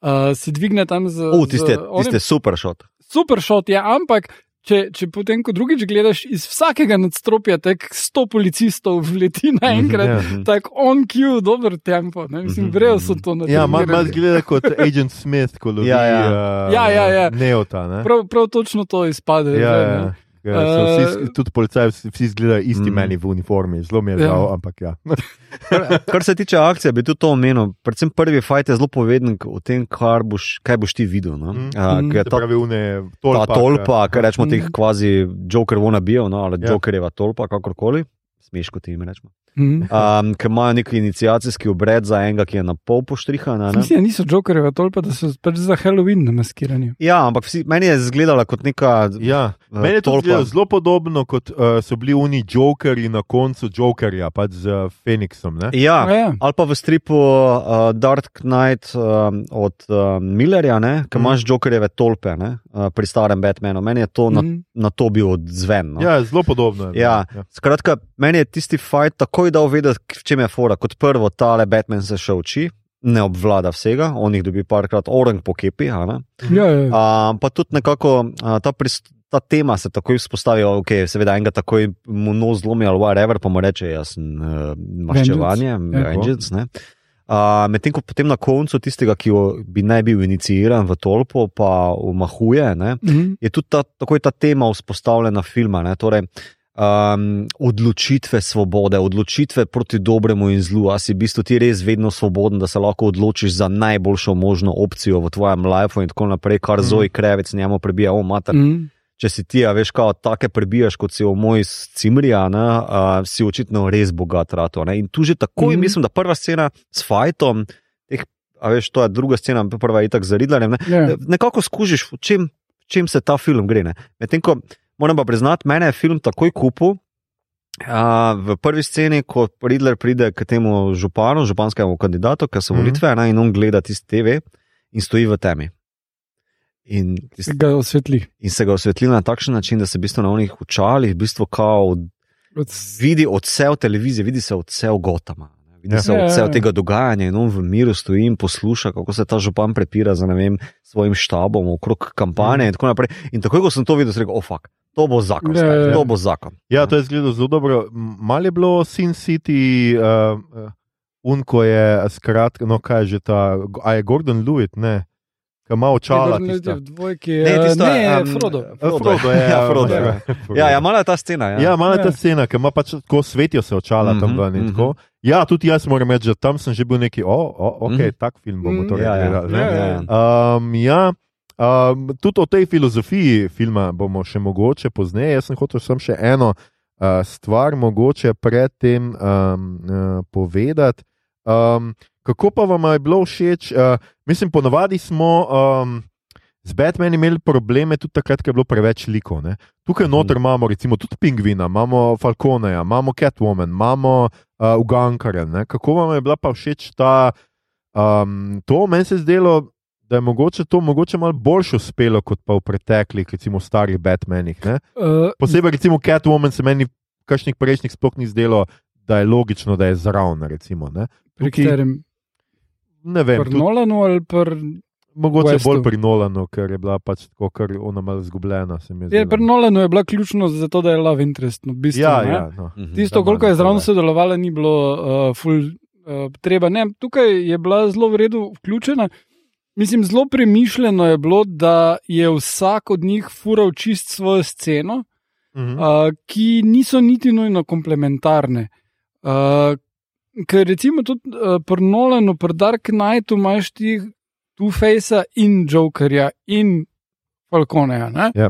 uh, se dvigne tam z. U, tiste, onim- tiste super šot. super šot je, ampak. Če, če potem, ko drugič gledaš iz vsakega nadstropja, tako sto policistov vleti naenkrat, Ja. Mhm. tako on cue, dober tempo. Ne? Mislim, Mhm, vrejo mhm. so to na Ja, malo mal zgleda kot Agent Smith, ko lovi Ja, ja. uh, Ja, ja, ja. Neota. Ne? Prav, prav točno to izpade. Ja, zdaj, ja. Ja, so vsi, Eh, tudi policaji, vsi, izgledajo isti Mm. meni v uniformi, zelo mi je Ja. žal, ampak ja. Kar, kar se tiče akcije, bi tudi to omenil. Predvsem prvi fajt je zelo poveden o tem, boš, kaj boš ti videl. No? Mhm. A, Se ta, pravi, une ta tolpa, tolpa, kar rečemo, teh Mhm. kvazi Joker vona bijo, no? ali Ja. Jokerjeva tolpa, kakorkoli. Smeš, kot jim rečemo. Mhm. Um, ker imajo nek inicijacijski obred za enega, ki je na pol poštrihan. a ne? Mislim, da niso jokerjeva tolpa, da so pač za Halloween namaskirani. Ja, ampak vsi, meni je izgledala kot neka. Ja, eh, meni je to zelo podobno, kot uh, so bili oni Jokerji na koncu Jokerja, pač z uh, Feniksom. Ne? Ja, A ja. ali pa v stripu uh, Dark Knight um, od uh, Millerja, ki Mhm. imaš Jokerjeve tolpe ne, uh, pri starem Batmanu. Meni je to na, Mhm. na to bil odzven. No. Ja, zelo podobno. je, Ja. ja. Skratka, meni je tisti fajt takoj dal vedeti, v čem je fora. Kot prvo, tale Batman se še uči, ne obvlada vsega, on jih dobi parkrat orang po kepi. a ne. Ja, ja. Uh, pa tudi nekako uh, ta, prist, ta tema se takoj vzpostavi, ok, seveda enega takoj mu nos zlomi ali whatever, pa mu reče, jaz sem uh, maščevanje, Ja. vengeance. ne. Uh, Medtem ko potem na koncu tistega, ki bi naj bil iniciiran v tolpo, pa umahuje, ne, Mhm. je tudi ta, takoj ta tema vzpostavljena filma. Ne, torej, um, odločitve svobode, odločitve proti dobremu in zlu. A si v bistvu ti res vedno svoboden, da se lahko odločiš za najboljšo možno opcijo v tvojem lifeu in tako naprej, kar mm. Zoe Krevec njemu prebija, o mater. Mm. Če si ti, a veš, kao take prebijaš, kot si v moj cimrija, ne, a, si očitno res bogat rato. Ne. In tu že takoj, mm. mislim, da prva scena s fajtom. Teh, A veš, to je druga scena, prva je tako z Ridlerjem. Ne? Ja. Nekako skužiš, v čem, v čem se ta film gre. Medtem ko moram pa priznati, mene je film takoj kupil. A, v prvi sceni, ko Ridler pride k temu županu, županskemu kandidatu, ki so Mhm. volitve, ne, in on gleda tisti TV in stoji v temi. In, tist, Ga osvetli. in se ga osvetli na takšen način, da se v bistvu na onih očalih v bistvu kao od, vidi odsev televizije, vidi se odsev Gotama. Vidi Ja. se Ja, ja, odsev ja. tega dogajanja in on v miru stoji in posluša, kako se ta župan prepira za vem, svojim štabom okrog kampanje Mhm. in tako naprej. In takoj, ko sem to videl, sem rekel, ofak, to bo zakon, Ja, ja, ja. to bo zakon. Ja, to je zgledalo zelo dobro. M- Malo je bilo Sin City, uh, uh, unko je skratka, no kaj je že ta, a je Gordon Lewitt, ne, ki ima očala. Ne, tista. dvojki. Ne, eh, tisto je, ne, um, Frodo. A, Frodo je, Ja, Frodo je. Frodo. Ja, ja, malo je ta scena. Ja. Ja, malo je ta Ja. scena, ki ima pač tako svetijo se očala mm -hmm, tam ven. mhm. tako. Ja, tudi jaz moram reči, da tam sem že bil neki, o, o, ok, mm. -hmm. tak film bomo Mhm. torej Ja, ja. Ja, ja, ja. Um, ja, um, tudi o tej filozofiji filma bomo še mogoče pozneje. Jaz sem hotel sem še eno uh, stvar mogoče predtem um, uh, povedati. Um, kako pa vam je bilo všeč? Uh, mislim, ponovadi smo. Um, Z Batmanom imeli probleme tudi takrat, ko je bilo preveč likov. Ne? Tukaj noter imamo recimo tudi Pingvina, imamo Falconeja, imamo Catwoman, imamo uh, Ugankarja. ne. Kako vam je bila pa všeč ta um, to? Meni se je zdelo, da je mogoče to mogoče malo boljše uspelo kot pa v preteklih, recimo starih Batmanih. Ne? Uh, Posebej recimo Catwoman se meni v kakšnih prejšnjih sploh ni zdelo, da je logično, da je zraven. Recimo, ne? pri tukaj- katerem? ne vem, Pri Nolanu ali pri. mogoče Westu. bolj pri Nolanu, ker je bila pač tako, ker ona malo izgubljena. mi je Je, pri Nolanu je bila ključno za to, da je love interest. No, v bistvu, Ja, ne. ja, no. Mhm. Tisto, Da, koliko je zraven sodelovala, ni bilo uh, ful uh, treba. Ne, tukaj je bila zelo v redu vključena. Mislim, zelo premišljeno je bilo, da je vsak od njih fural čist svojo sceno, Mhm. uh, ki niso niti nujno komplementarne. Uh, ker recimo tudi uh, pri Nolanu, pri Dark Knightu imaš ti Two-Facea in Jokerja in Falconeja. ne? Ja.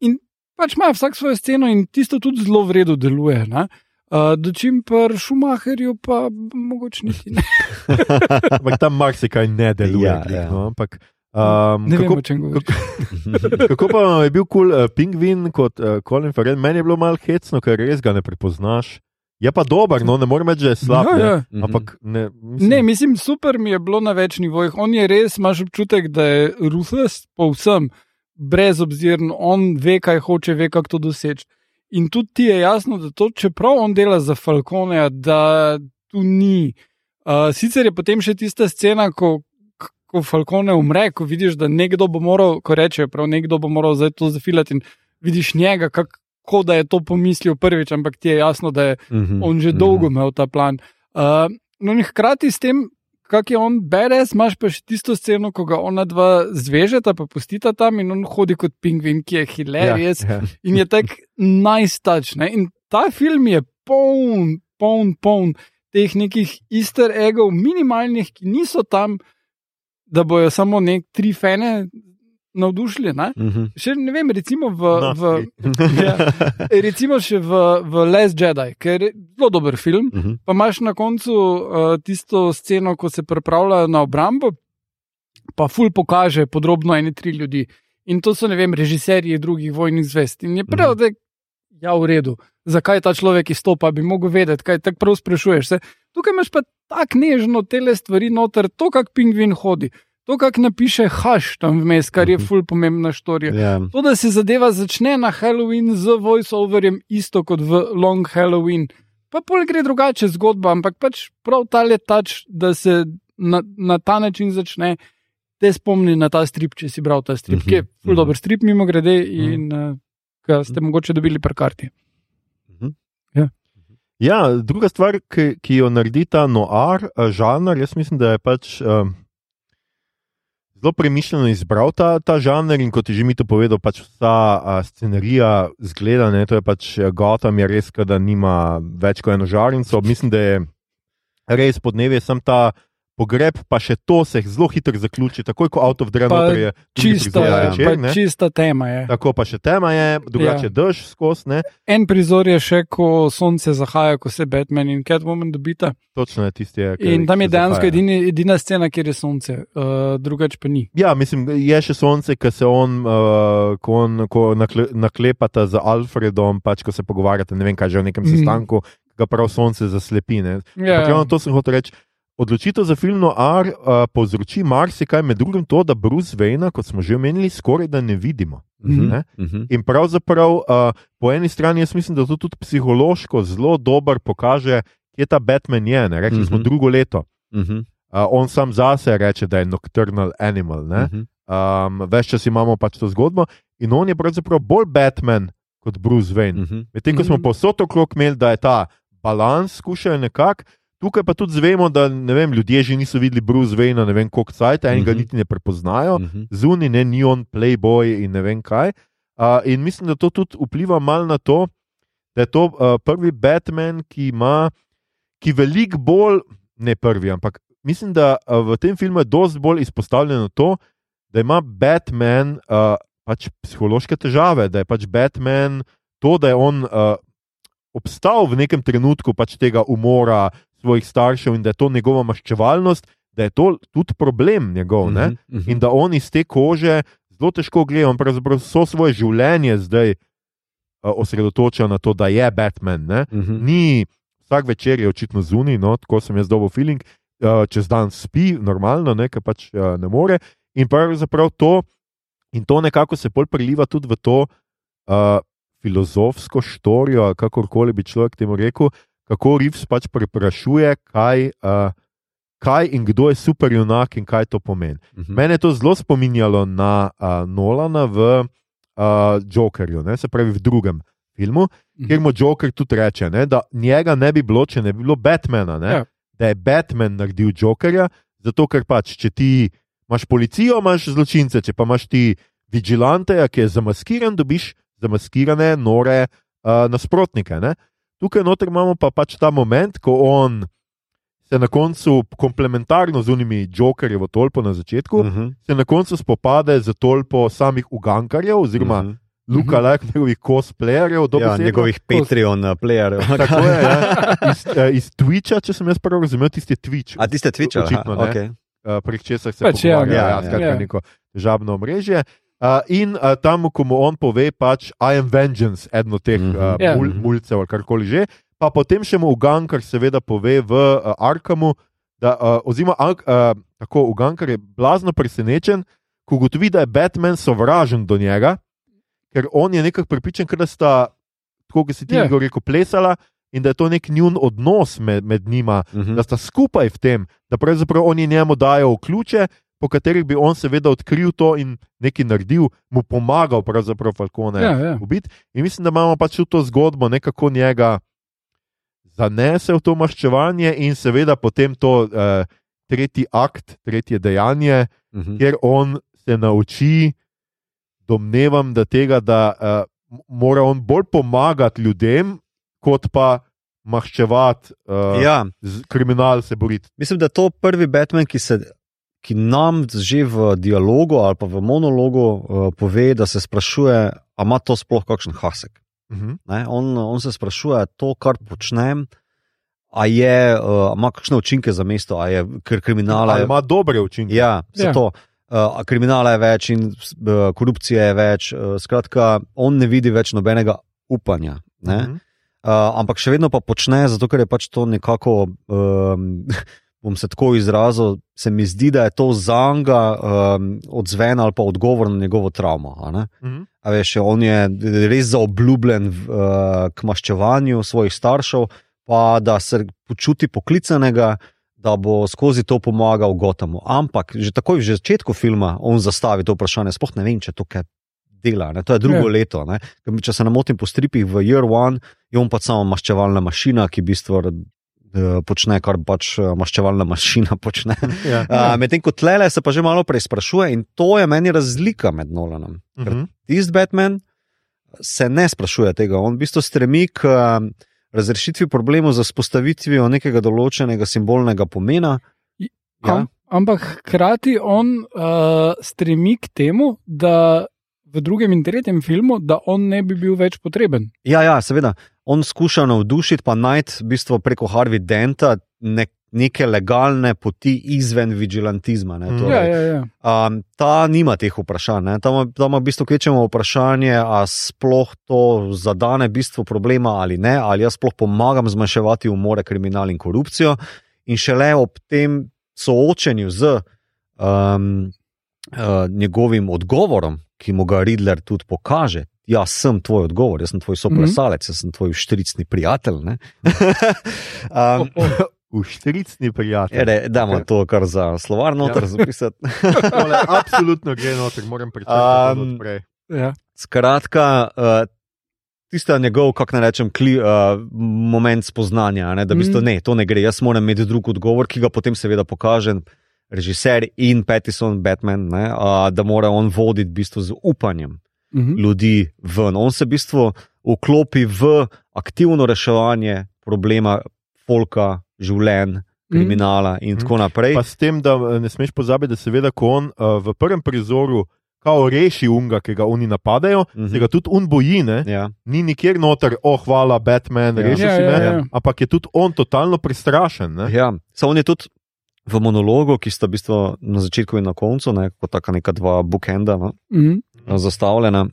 In pač ima vsak svojo sceno in tisto tudi zelo v redu deluje. ne. Uh, Dočim pa Šumaherju, pa mogoče niti ne. Ampak tam marsikaj ne deluje. Ja, glih, ja. No? Ampak, um, Ne vem, kako, o čem govoriš. kako pa vam je bil kul cool, uh, pingvin kot uh, Colin Farrell? Meni je bilo malo hecno, ker res ga ne prepoznaš. Je pa dober, no ne morem reči, da je slab. Ja, ne. ja. Mhm. Ampak ne, mislim, Ne, mislim, super mi je bilo na več nivojih. On je res, imaš občutek, da je ruthless, povsem brezobziren, on ve, kaj hoče, ve, kako to doseči. In tudi ti je jasno, da to, čeprav on dela za Falconeja, da tu ni. Uh, sicer je potem še tista scena, ko, ko Falcone umre, ko vidiš, da nekdo bo moral, ko reče, prav nekdo bo moral zdaj to zafilati in vidiš njega, kako da je to pomislil prvič, ampak ti je jasno, da je Mhm, on že mhm. dolgo imel ta plan. Uh, no, in hkrati s tem, kak je on beres, imaš pa še tisto sceno, ko ga ona dva zvežeta, pa pustita tam in on hodi kot pingvin, ki je hilarious ja, ja. in je tak najstač. Ne? In ta film je poln, poln, poln teh nekih easter eggov, minimalnih, ki niso tam, da bojo samo nek tri fene navdušili. Ne? Mhm. Še ne vem, recimo v. No, v ja, recimo še v, v Les Jedi, ker je zelo dober film. Mhm. Pa imaš na koncu uh, tisto sceno, ko se pripravljajo na obrambo, pa ful pokaže podrobno ene tri ljudi. In to so, ne vem, režiserji drugih vojnih zvest. In je prav, da je ja, v redu. Zakaj ta človek izstopa, bi mogel vedeti, kaj tako prav sprašuješ. Se. Tukaj imaš pa tako nežno tele stvari noter, to, kak pingvin hodi, to, kak napiše haš tam vmes, kar je Mhm. ful pomembna štorija. Ja. To, da se zadeva začne na Halloween z voiceoverjem, isto kot v Long Halloween. Pa pol gre drugače zgodba, ampak pač prav ta letač, da se na, na ta način začne, te spomni na ta strip, če si bral ta strip, Mhm, ki je ful mhm. dober strip, mimo grede, in uh, ga ste mogoče dobili per karti. Ja, druga stvar, ki, ki jo naredi ta noir eh, žanr, jaz mislim, da je pač um, zelo premišljeno izbral ta, ta žanr in kot je že mi to povedal, pač vsa a, scenarija zgleda, ne, to je pač Gotham, je res, da nima več kot eno žarnico. Mislim, da je res podnebje, sem ta pogreb, pa še to se zelo hitro zaključi, takoj ko avto vdre noter je Čista, ja, zvečer, pa ne. čista tema je. Tako pa še tema je, drugače Ja. ja. dež skozi. En prizor je še, ko sonce zahaja, ko se Batman in Catwoman dobita. Točno je tisti. je, ki- In tam je dejansko edini, edina scena, kjer je sonce, uh, drugače pa ni. Ja, mislim, je še sonce, ki se on, uh, ko, on ko nakle, naklepata z Alfredom, pač ko se pogovarjate, ne vem kaj že o nekem Mhm. mm. sestanku, ga prav sonce zaslepi. Ne. Ja, Ja. To sem hotel reči. Odločitev za film Noir uh, povzroči marsikaj, med drugim to, da Bruce Wayne, kot smo že omenili, skoraj da ne vidimo. Mhm. Ne? Mhm. In pravzaprav uh, po eni strani jaz mislim, da to tudi psihološko zelo dobro pokaže, kje ta Batman je. Ne? Rekli mm -hmm. smo Mhm. drugo leto. Mhm. Uh, on sam zase reče, da je nocturnal animal. Ne? Mhm. Um, Ves čas imamo pač to zgodbo in on je pravzaprav bolj Batman kot Bruce Wayne. Mhm. Medtem ko smo Mhm. posod okrog imeli, da je ta balans skušajo nekako. Tukaj pa tudi zvemo, da vem, ljudje že niso videli Bruce Wayne, ne vem koliko cajt, enega Mhm. niti ne prepoznajo, Mhm. zunaj ne ni on playboy in ne vem kaj. Uh, in mislim, da to tudi vpliva malo na to, da je to uh, prvi Batman, ki ima, ki veliko bolj, ne prvi, ampak mislim, da uh, v tem filmu je dosti bolj izpostavljeno to, da ima Batman uh, pač psihološke težave, da je pač Batman to, da je on uh, obstal v nekem trenutku pač tega umora svojih staršev in da je to njegova maščevalnost, da je to tudi problem njegov. Mm -hmm. Mhm. In da on iz te kože zelo težko gleda, on pravzaprav vso svoje življenje zdaj uh, osredotoča na to, da je Batman. Ne? Mhm. Ni vsak večer je očitno zunaj, no, tako sem jaz dobil feeling, uh, čez dan spi, normalno, ne, ker pač uh, ne more. In pravzaprav to, in to nekako se bolj priliva tudi v to uh, filozofsko štorijo, kakorkoli bi človek temu rekel, kako Rivs pač preprašuje, kaj. Uh, Kaj in kdo je superjunak in kaj to pomeni. Mhm. Mene je to zelo spominjalo na uh, Nolana v uh, Jokerju, ne? se pravi v drugem filmu, Mhm. kjer mu Joker tudi reče, ne? da njega ne bi bilo, če ne bi bilo Batmana. Ne? Ja. Da je Batman naredil Jokerja, zato ker pač, če ti imaš policijo, imaš zločince, če pa imaš ti vigilante, ki je zamaskiran, dobiš zamaskirane, nore uh, nasprotnike. Ne? Tukaj noter imamo pa pač ta moment, ko on se na koncu komplementarno z unimi jokerji v tolpo na začetku, uh Mhm. -huh. se na koncu spopade z tolpo samih ugankarjev, oziroma uh Mhm. -huh. Luka, uh -huh. njegovih cosplayerjev, Ja, njegovih Patreon uh, playerjev. Tako je, ja. iz, uh, iz Twitcha, če sem jaz prav razumel, tisti Twitch. A tiste Twitch, Očitno, okay. uh, prek česar se Pač, ja, ja, ja, ja. skratka, Ja. neko težavno mreže. Uh, in uh, tam, ko mu on pove, pač I am vengeance, eno teh Mhm. uh, Ja. mul, mulcev ali karkoli že, pa potem še mu Ugankar seveda pove v uh, Arkamu, da, uh, oziroma uh, tako Ugankar je blazno presenečen, ko ugotovi, da je Batman sovražen do njega, ker on je nekako pripričan, ker da sta, tako kot si ti Ja. yeah. rekel, plesala in da je to nek njun odnos med, med njima, Mhm. da sta skupaj v tem, da pravzaprav oni njemu dajo ključe, po katerih bi on seveda odkril to in nekaj naredil, mu pomagal, pravzaprav Falcone Ja, ja. ubiti. In mislim, da imamo pač to zgodbo, nekako njega zanese v to maščevanje in seveda potem to uh, tretji akt, tretje dejanje, Mhm. kjer on se nauči, domnevam, da tega, da uh, mora on bolj pomagati ljudem, kot pa maščevati, uh, Ja, z kriminal se boriti. mislim, da je to prvi Batman, ki, se, ki nam že v dialogu ali pa v monologu uh, pove, da se sprašuje, ali ima to sploh kakšen hasek. Mhm. Ne? On, on se sprašuje, to, kar počnem, a je, uh, a ima kakšne učinke za mesto, a je ker kriminala. Ali ima dobre učinke. Ja, vse Ja. to. Uh, kriminala je več in uh, korupcije je več. Uh, skratka, on ne vidi več nobenega upanja. Ne? Mhm. Uh, ampak še vedno pa počne, zato ker je pač to nekako, um, bom se tako izrazil, se mi zdi, da je to za njega um, odzven ali pa odgovor na njegovo travmo. a ne. Mhm. A veš, on je res zaobljubljen v, uh, k maščevanju svojih staršev, pa da se počuti poklicanega, da bo skozi to pomagal Gotamu. Ampak že takoj v začetku filma on zastavi to vprašanje, sploh ne vem, če to kaj dela. Ne? To je drugo Ja. ja. leto. Ne? Če se ne motim po stripih v Year One, je on pač samo maščevalna mašina, ki v bistvu počne, kar pač eh, maščevalna mašina počne. Ja. Uh, Medtem ko tlele se pa že malo prej sprašuje, in to je meni razlika med Nolanom. Ker Mhm. tisti Batman se ne sprašuje tega, on v bistvu stremi k razrešitvi problemov z vzpostavitvijo nekega določenega simbolnega pomena. Ja. Ja, Am, ampak hkrati on uh, stremi k temu, da v drugem in tretjem filmu, da on ne bi bil več potreben. ja, ja seveda. On skuša navdušiti, pa najti v bistvu preko Harvey Denta ne, neke legalne poti izven vigilantizma. Ne, Mhm. torej. Ja, ja, ja. Um, ta nima teh vprašanj. ne. Ta ima, ta ima v bistvu kvečemo vprašanje, ali sploh to zadane bistvo problema ali ne, ali jaz sploh pomagam zmanjševati umore, kriminal in korupcijo. In šele ob tem soočenju z um, uh, njegovim odgovorom, ki mu ga Riddler tudi pokaže. Jaz sem tvoj odgovor, jaz sem tvoj soplesalec, mm -hmm. jaz sem tvoj štricni prijatelj. ne. um, Uštricni prijatelj. Ere, damo to kar za slovar noter Ja. ja. zapisati. Tole Absolutno gre noter, moram pričakovati. Um, Um, ja. Skratka, uh, tista njegov, kako naj rečem, kli, uh, moment spoznanja, a ne, da v bistvu Mm. ne, to ne gre. Jaz moram imeti drug odgovor, ki ga potem seveda pokaže režiser in Pattison, Batman, ne, uh, da mora on voditi v bistvu z upanjem Mhm. ljudi ven. On se v bistvu vklopi v aktivno reševanje problema folka, življenj, kriminala in Mhm. tako naprej. Pa s tem, da eh, ne smeš pozabiti, da seveda, ko on uh, v prvem prizoru kao reši unga, ki ga oni napadajo, Mhm. se ga tudi un boji, ne? Ja. ni nikjer noter, oh, hvala, Batman, Ja. rešil Ja, si ja, me, ja. ampak je tudi on totalno prestrašen. Ne? Ja, samo on je tudi v monologu, ki sta v bistvu na začetku in na koncu, ne, kot taka neka dva bookenda no, Mhm. Zastavljena,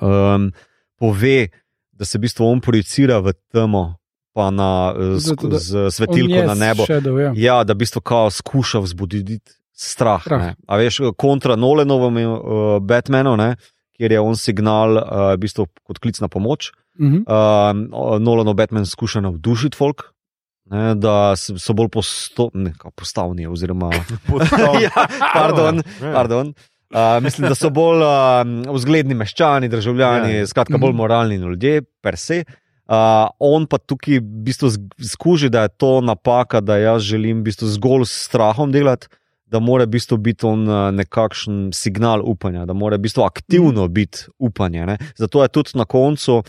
um, pove, da se v bistvu on projicira v temo, pa na, eh, z, da- z svetilko na nebo. Shadow, ja. Ja, da v bistvu skuša vzbuditi strah. Strah. A veš, kontra Nolanovemu uh, Batmanu, ne, kjer je on signal uh, v bistvu kot klic na pomoč. Mhm. Uh, Nolanov Batman skuša navdušiti folk. Ne, da so bolj posto, ne, postavni, oziroma Postal- ja, pardon, Ja. pardon. Uh, mislim, da so bolj uh, vzgledni meščani, državljani, Ja. skratka, bolj Mhm. moralni ljudje, per se. Uh, on pa tukaj v bistvu skuži, da je to napaka, da jaz želim v bistvu zgolj s strahom delati, da mora v bistvu biti on nekakšen signal upanja, da mora v bistvu aktivno biti upanje. Ne? Zato je tudi na koncu.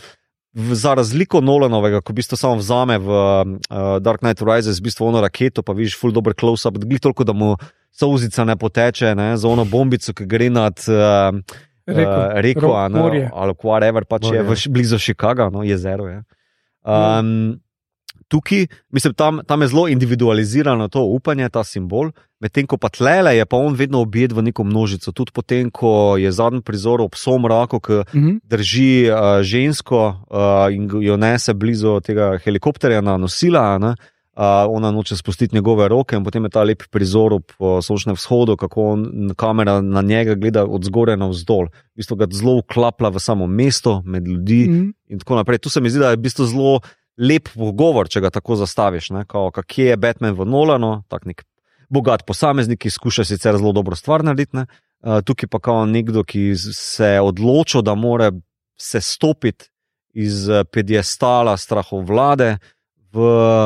v- Za razliko Nolanovega, ko v bistvu samo vzame v uh, Dark Knight Rises, v bistvu ono raketo, pa vidiš full dobro close-up, glih toliko, da mu solzica ne poteče, ne, za ono bombico, ki gre nad uh, Reko, uh, reko ro- a ne, morje. ali whatever, pač je Morje. v, š- blizu Chicaga, no, jezero je. Um, tukaj, mislim, tam, tam je zelo individualizirano to upanje, ta simbol, medtem ko pa tlele je pa on vedno objet v neko množico. Tudi potem, ko je zadnji prizor ob somraku, ki Mhm. drži uh, žensko uh, in jo nese blizu tega helikopterja na nosila. Ne? Uh, ona noče spustiti njegove roke, in potem je ta lep prizor ob uh, sončnem vzhodu, kako on, kamera na njega gleda od zgoraj na vzdolj. V bistvu ga zelo vklapla v samo mesto, med ljudi Mhm. in tako naprej. Tu se mi zdi, da je v bistvu zelo lep pogovor, če ga tako zastaviš. ne, Kao, kje je Batman v Nolanu, tak nek bogat posameznik, ki skuša sicer zelo dobro stvar narediti. ne. Uh, tukaj pa kao nekdo, ki se je odločil, da mora se stopiti iz eh, pedestala strahovlade v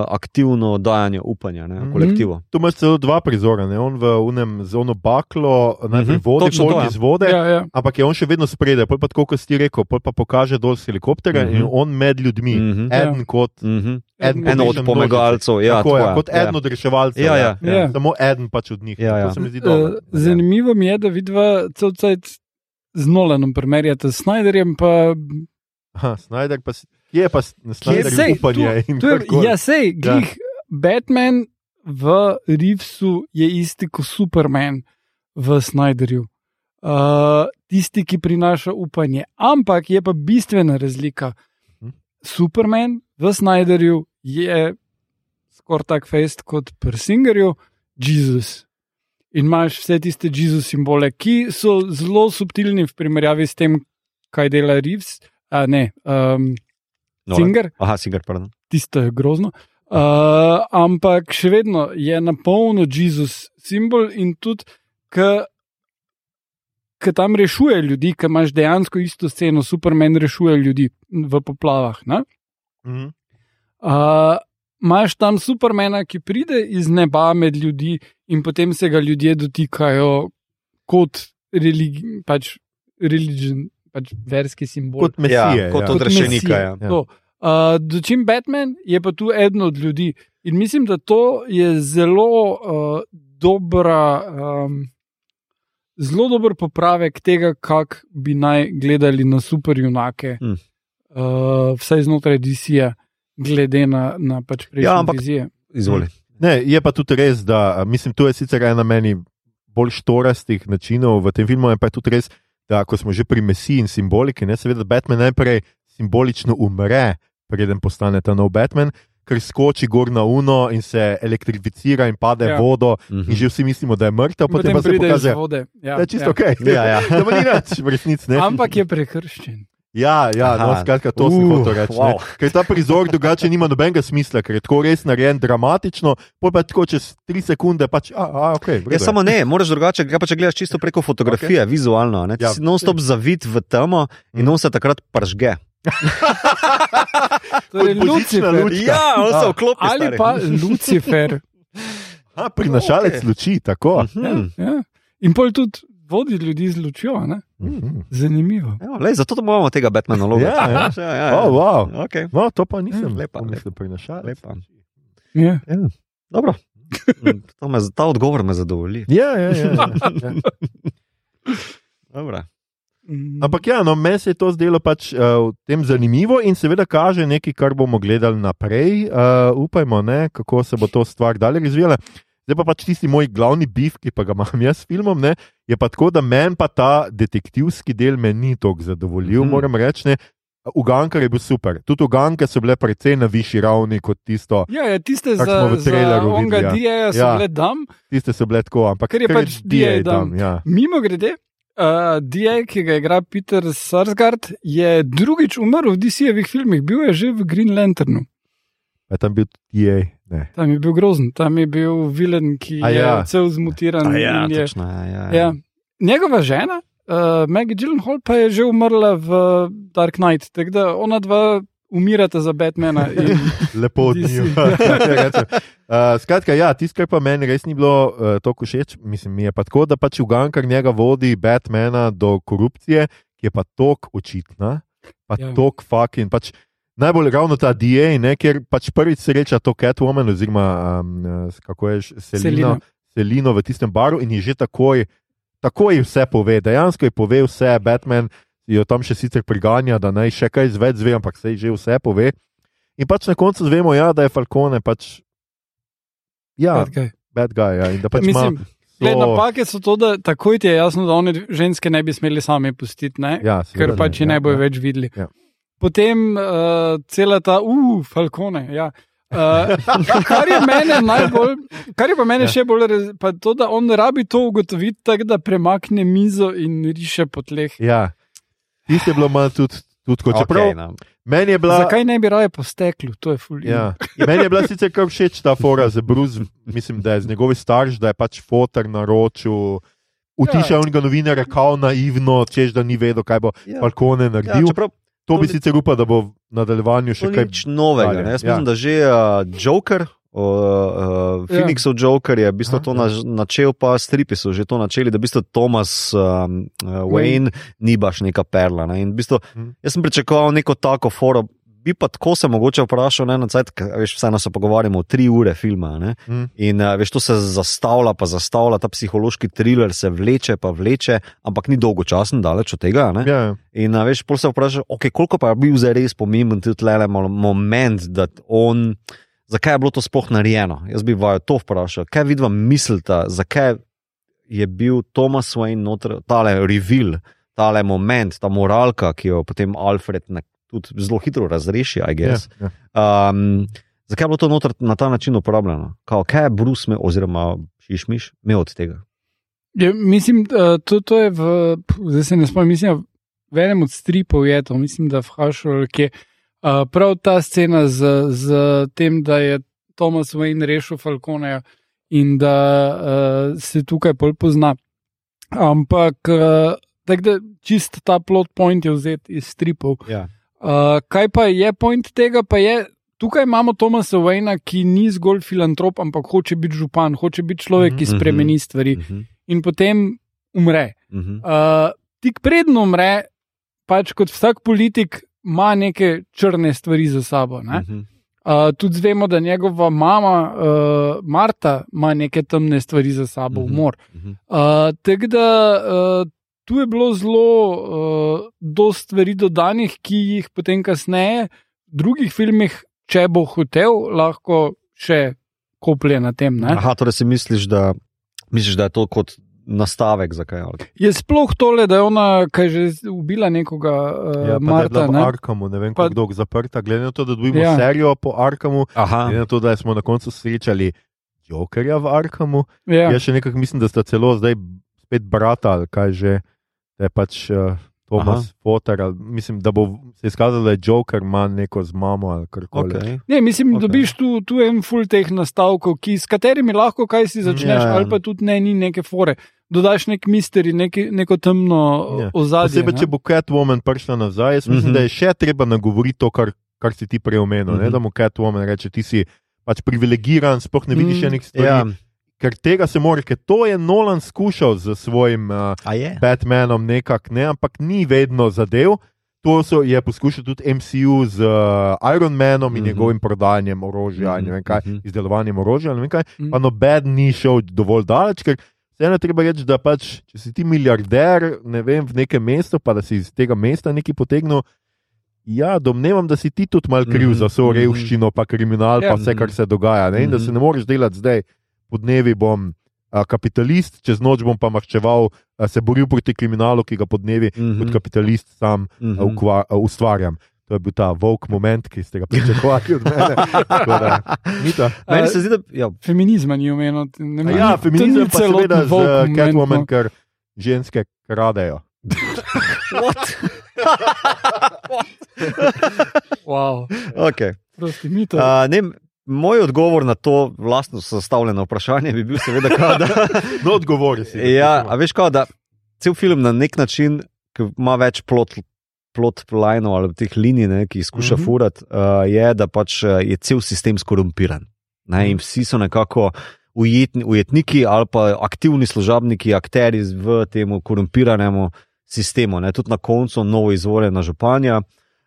aktivno dajanje upanja ne, Mhm. kolektivu. Tu imaš celo dva prizora, ne? on v unem z ono baklo, najprej Mhm, vodi, točno to, pol ja. iz vode, Ja, ja. ampak je on še vedno spredaj, pol pa tako, kot si rekel, pol pa pokaže dol z helikopterja Mhm. in on med ljudmi, Mhm. eden kot. Mhm. Eden Eno od pomagalcev, ja, tako je, tako je, kot ja. eden od reševalcev. Ja, ja, ja. Samo eden pač od njih. Ja, ja. To se mi zdi dobro. Uh, zanimivo mi je, da vidva cel cajt z Nolanom primerjate s Snyderjem, pa Aha, Snyder pa si- je pa sej, upanje? in To je, karkoli? ja, sej, glih, ja. Batman v Reevesu je isti kot Superman v Snyderju. Uh, tisti, ki prinaša upanje. Ampak je pa bistvena razlika. Hm. Superman v Snyderju je skoraj tak fest kot pri Singerju, Jezus. In imaš vse tiste Jezus simbole, ki so zelo subtilni v primerjavi s tem, kaj dela Reeves. A, ne, um, Nolan. Singer Aha, Singer, pardon. tisto je grozno. Uh, ampak še vedno je na polno Jezus simbol in tudi, ki tam rešuje ljudi, ki imaš dejansko isto sceno, Superman rešuje ljudi v poplavah. ne? Mhm. Uh, Máš tam Supermana, ki pride iz neba med ljudi in potem se ga ljudje dotikajo kot religi, pač religion, pač verski simbol. Kot mesije. Ja, kot ja. od rešenika. Ja. Ja. To. Uh, dočim Batman je pa tu eden od ljudi. In mislim, da to je zelo uh, dobra, um, zelo dober popravek tega, kako bi naj gledali na superjunake, Mm. uh, vsaj znotraj DC-ja, glede na, na pač prejšnje Ja, ampak- vizije. Izvoli. Ne, je pa tudi res, da mislim, to je sicer ena meni bolj štorastih načinov v tem filmu, je pa tudi res, da ko smo že pri mesiji in simboliki, ne, seveda Batman najprej simbolično umre, preden postane ta nov Batman, ker skoči gor na uno in se elektrificira in pade Ja. vodo, Mhm. in že vsi mislimo, da je mrtev, potem, Potem pa se pride iz pokaže, vode. Ja, da je čisto ja. ok. Ja, ja. da ni nič v resnici. ne. Ampak je prekrščen. Ja, ja no, Aha. skratka, to sem Uh, hotel reči. wow. Wow. Ker ta prizor drugače nima nobenega smisla, ker je tako res narejen dramatično, pa tako čez tri sekunde pač, a, a ok. v redu Ja, samo ne, moraš drugače, kaj pa če gledaš čisto preko fotografije, okay. vizualno. Ne? Ti Ja. si non-stop zavit v temo in on se takrat pržge. Torej, Lucifer. lučka. Ja, on se vklopi. Ali stari. pa Lucifer. A, prinašalec Ok. luči, tako. Mhm. Ja. In pol tudi vodi ljudi z lučjo. Ne? Mhm. Zanimivo. Evo, lej, zato to moramo tega Batmana logo. Ja, ja. ja, ja. Oh, wow. Okay. No, to pa nisem Mm, lepa, pomislil, prinašalec. Lepa. Ja. Dobro. Mm, To me, ta odgovor me zadovolji. Ja, ja, ja, ja, ja. Dobro. Mm. Ampak ja, no, meni se je to zdelo pač uh, v tem zanimivo in seveda kaže nekaj, kar bomo gledali naprej. Uh, upajmo, ne, kako se bo to stvar dalje razvijala. Zdaj pa pač tisti moj glavni bif, ki pa ga imam jaz s filmom, ne, je pa tako, da meni pa ta detektivski del ni tako zadovoljil, Mhm. mm -hmm. moram reči. Ne. Ugankar je bil super. Tudi uganke so bile precej na višji ravni kot tisto, Ja, ja, tiste Kar za, smo v za traileru videli, ja. So Ja. bile dam. tiste so bile tako, ampak Ker je pač DA dam. Ja. Mimo grede, uh, DA, ki ga igra Peter Sarsgaard, je drugič umrl v DC-jevih filmih, bil je že v Green Lanternu. Je tam bil DA. Ne. Tam je bil grozen, tam je bil vilen, ki A je ja. cel zmutiran. A ja, je, točno. Ja, ja, ja. ja. Njegova žena, uh, Maggie Gyllenhaal, pa je že umrla v Dark Knight, tako da ona dva umirate za Batmana. In, Lepo od njih. uh, skratka, ja, tisto, kar pa meni res ni bilo uh, tako všeč, mislim, mi je pa tako, da pač ugankar njega vodi Batmana do korupcije, ki je pa tok očitna, pa Ja. ja. tok fucking. Pač, Najbolj ravno ta DA, ne, ker pač prvič sreča to Catwoman, oziroma um, eh, kako je. Selino, Selino v tistem baru in ji že takoj, takoj vse pove. Dejansko ji pove vse, Batman jo tam še sicer priganja, da naj še kaj izved zve, ampak se ji že vse pove. In pač na koncu zvemo, ja, da je Falcone pač. Ja, Bad guy. bad guy. Ja, in da pač Mislim, ima. Zelo- napake so to, da takoj ti je jasno, da one ženske ne bi smeli sami pustiti, ne? Ja, ker seveda pač jih ja, ne bojo ja. več videli. Ja. Potem uh, cela ta, uf, falkone. Ja. Uh, kar je mene najbolj, kar je pa mene Ja. še bolj, raz- pa to, da on rabi to ugotoviti, tako da premakne mizo in riše po tleh. Ja, tisto je bilo malo tudi. Tudi, kot, čeprav, Okay, no. meni je bila, Zakaj ne bi raje po steklu? To je fulj. ja, meni je bila sicer kar všeč ta fora za Bruce, mislim, da je z njegovi starš, da je pač fotor naročil, utišal ja. unega novinarja, kao naivno, češ da ni vedel, kaj bo Ja. Falcone Ja, naredil. Ja, čeprav to bi to ni- sicer upal, da bo v nadaljevanju še kaj. novega. dalje, Ne? Jaz ja. mislim, da že uh, Joker. Uh, uh, Phoenixov Joker je v bistvu to ja. naž, načel, pa stripi so že to načeli, da v bistvu Thomas um, uh, Wayne ni baš neka perla. Ne? In v bistvu, Mhm. jaz sem pričakoval neko tako foro, bi pa tako se mogoče vprašal, ne, na cajt, veš, vseeno se pogovarjamo o tri ure filma. Ne? Mm. In veš, to se zastavlja, pa zastavlja, ta psihološki thriller se vleče, pa vleče, ampak ni dolgočasen, daleč od tega. Ne? Ja, In a, veš, pol se vprašaš, okay, koliko pa je bil zdaj res pomemben tudi le moment, da on, zakaj je bilo to sploh narejeno. Jaz bi vaju to vprašal, kaj vidva mislite, zakaj je bil Thomas Wayne noter, tale reveal, tale moment, ta moralka, ki jo potem Alfred ne, tudi zelo hitro razreši, I ja, guess. ja. Um, zakaj je bilo to noter na ta način uporabljeno? Kao, kaj je Bruce imel, oziroma Šišmiš, imel od tega? Je, mislim, da to, to je v, zdaj se ne spomnim, mislim, da v enem od stripov je to, mislim, da v Hašolu, ki je uh, prav ta scena z, z tem, da je Thomas Wayne rešil Falconeja in da uh, se tukaj bolj pozna. Ampak, uh, tako da čist ta plot point je vzet iz stripov. Ja. Uh, kaj pa je point tega? Pa je, tukaj imamo Thomasa Wayna, ki ni zgolj filantrop, ampak hoče biti župan, hoče biti človek, ki Mhm. spremeni stvari Uh -huh, in potem umre. uh -huh. Uh, tik predno umre, pač kot vsak politik, ima neke črne stvari za sabo. Ne? Uh -huh. Uh, tudi vemo, da njegova mama, uh, Marta, ima neke temne stvari za sabo, Mhm. umor. Uh, Tako da uh, tu je bilo zelo uh, dosti stvari dodanih, ki jih potem kasneje v drugih filmih, če bo hotel, lahko še koplje na tem. Ne? Aha, torej si misliš, da, misliš, da je to kot nastavek, zakaj? ali? Je sploh tole, da je ona, kaj že ubila nekoga, uh, Ja, je Marta. Ne? Arkamu, ne vem, Pa- kako dolgo zaprta, glede na to, da dobimo Ja. serijo po Arkamu, Aha, glede na to, da smo na koncu srečali Jokerja v Arkamu. Ja. Ja. Jaz še nekako mislim, da sta celo zdaj spet brata ali kaj že, da je pač uh, Thomas Potter. Ali, mislim, da bo se izkazalo, da je Joker ima neko z mamo ali karkoli. okay. Ne, mislim, Ok. okay. dobiš tu, tu en full teh nastavkov, ki, s katerimi lahko kaj si začneš, Ja, ja, ali pa tudi ne, ni neke fore. Dodaš nek misteri, neki, neko temno Ja. ja. ozadje. Posebej, ne. če bo Catwoman prišla nazaj, jaz mislim, Mhm. mm -hmm. da je še treba nagovoriti to, kar, kar si ti prej omenil. Mm Mhm. -hmm. Da mu Catwoman reče, ti si pač privilegiran, sploh ne vidiš Mm, mm, enih stvari. ja. Ja. Ker tega se mora, ker to je Nolan skušal z svojim uh? Batmanom, nekako, ne, ampak ni vedno zadev. To so, je poskušal tudi MCU z uh, Iron Manom in Mhm. njegovim prodajanjem orožja in ne vem kaj, Mhm. izdelovanjem orožja. kaj, Mhm. Pa noben ni šel dovolj daleč, ker vseeno treba reči, da pač, če si ti milijarder ne vem, v nekem mestu, pa da si iz tega mesta nekaj potegnil. Ja, domnevam, da si ti tudi mal kriv Mhm, za vso mhm. revščino, pa kriminal, Ja. pa vse, kar se dogaja. Ne? In da se Mhm. ne moreš delati zdaj, po dnevi bom a, kapitalist, čez noč bom pa maščeval, se boril proti kriminalu, ki ga po dnevi Mhm. kot kapitalist sam Mhm. a, ukva, a, ustvarjam. To je bil ta volk moment, ki ste ga pričakovali od mene. Tako da, Mita. Meni se zdi, da ja, Feminizma ni vem, Ja, feminizem pa seveda z woke uh, moment, Catwoman, no. ker ženske kradejo. Wow. okay. Prosti, mi to. uh, ne, moj odgovor na to vlastno sestavljeno vprašanje bi bil seveda, kao, da, No, odgovori si. ja, a veš, kao, da cel film na nek način ima več plot plot linov ali teh linij, ne, ki jih skuša mm. -hmm. furati, uh, je, da pač uh, je cel sistem skorumpiran. Ne, in vsi so nekako ujetni, ujetniki ali pa aktivni služabniki, akteri v tem korumpiranemu sistemu. Ne. Tudi na koncu novo izvoljena županja.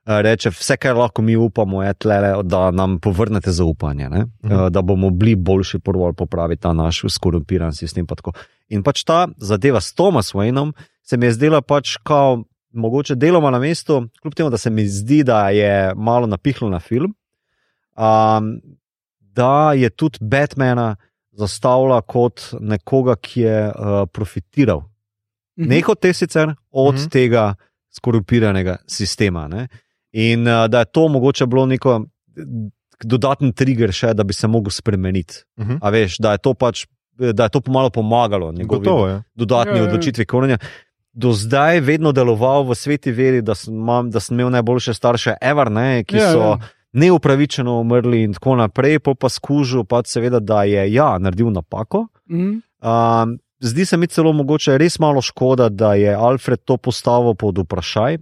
Eh, Reče, vse, kar lahko mi upamo, je, tlele, da nam povrnete zaupanje, ne? Mhm. uh, da bomo bili boljši, prvo ali popraviti ta naš skorumpiran sistem. pa tako. In pač ta zadeva s Thomas Wayneom se mi je zdela pač kao, mogoče deloma na mestu, kljub temu, da se mi zdi, da je malo napihlo na film, um, da je tudi Batmana zastavila kot nekoga, ki je uh, profitiral. Mhm. Ne kot te sicer, od Mhm. mhm. tega skorumpiranega sistema. Ne? In uh, da je to mogoče bilo neko dodaten trigger, še, da bi se lahko spremeniti. Mhm. A veš, da je to pač. Da je to malo pomagalo njegovi Gotovo je. dodatni Ja, ja, ja. odločitvi konanja. Do zdaj vedno deloval v sveti veri, da sem, imam, da sem imel najboljše starše, ever, ne, ki Ja, so ja. neupravičeno umrli in tako naprej, pol pa skužil, pa seveda, da je ja, naredil napako. Mhm. Um, zdi se mi celo mogoče res malo škoda, da je Alfred to postavil pod vprašaj.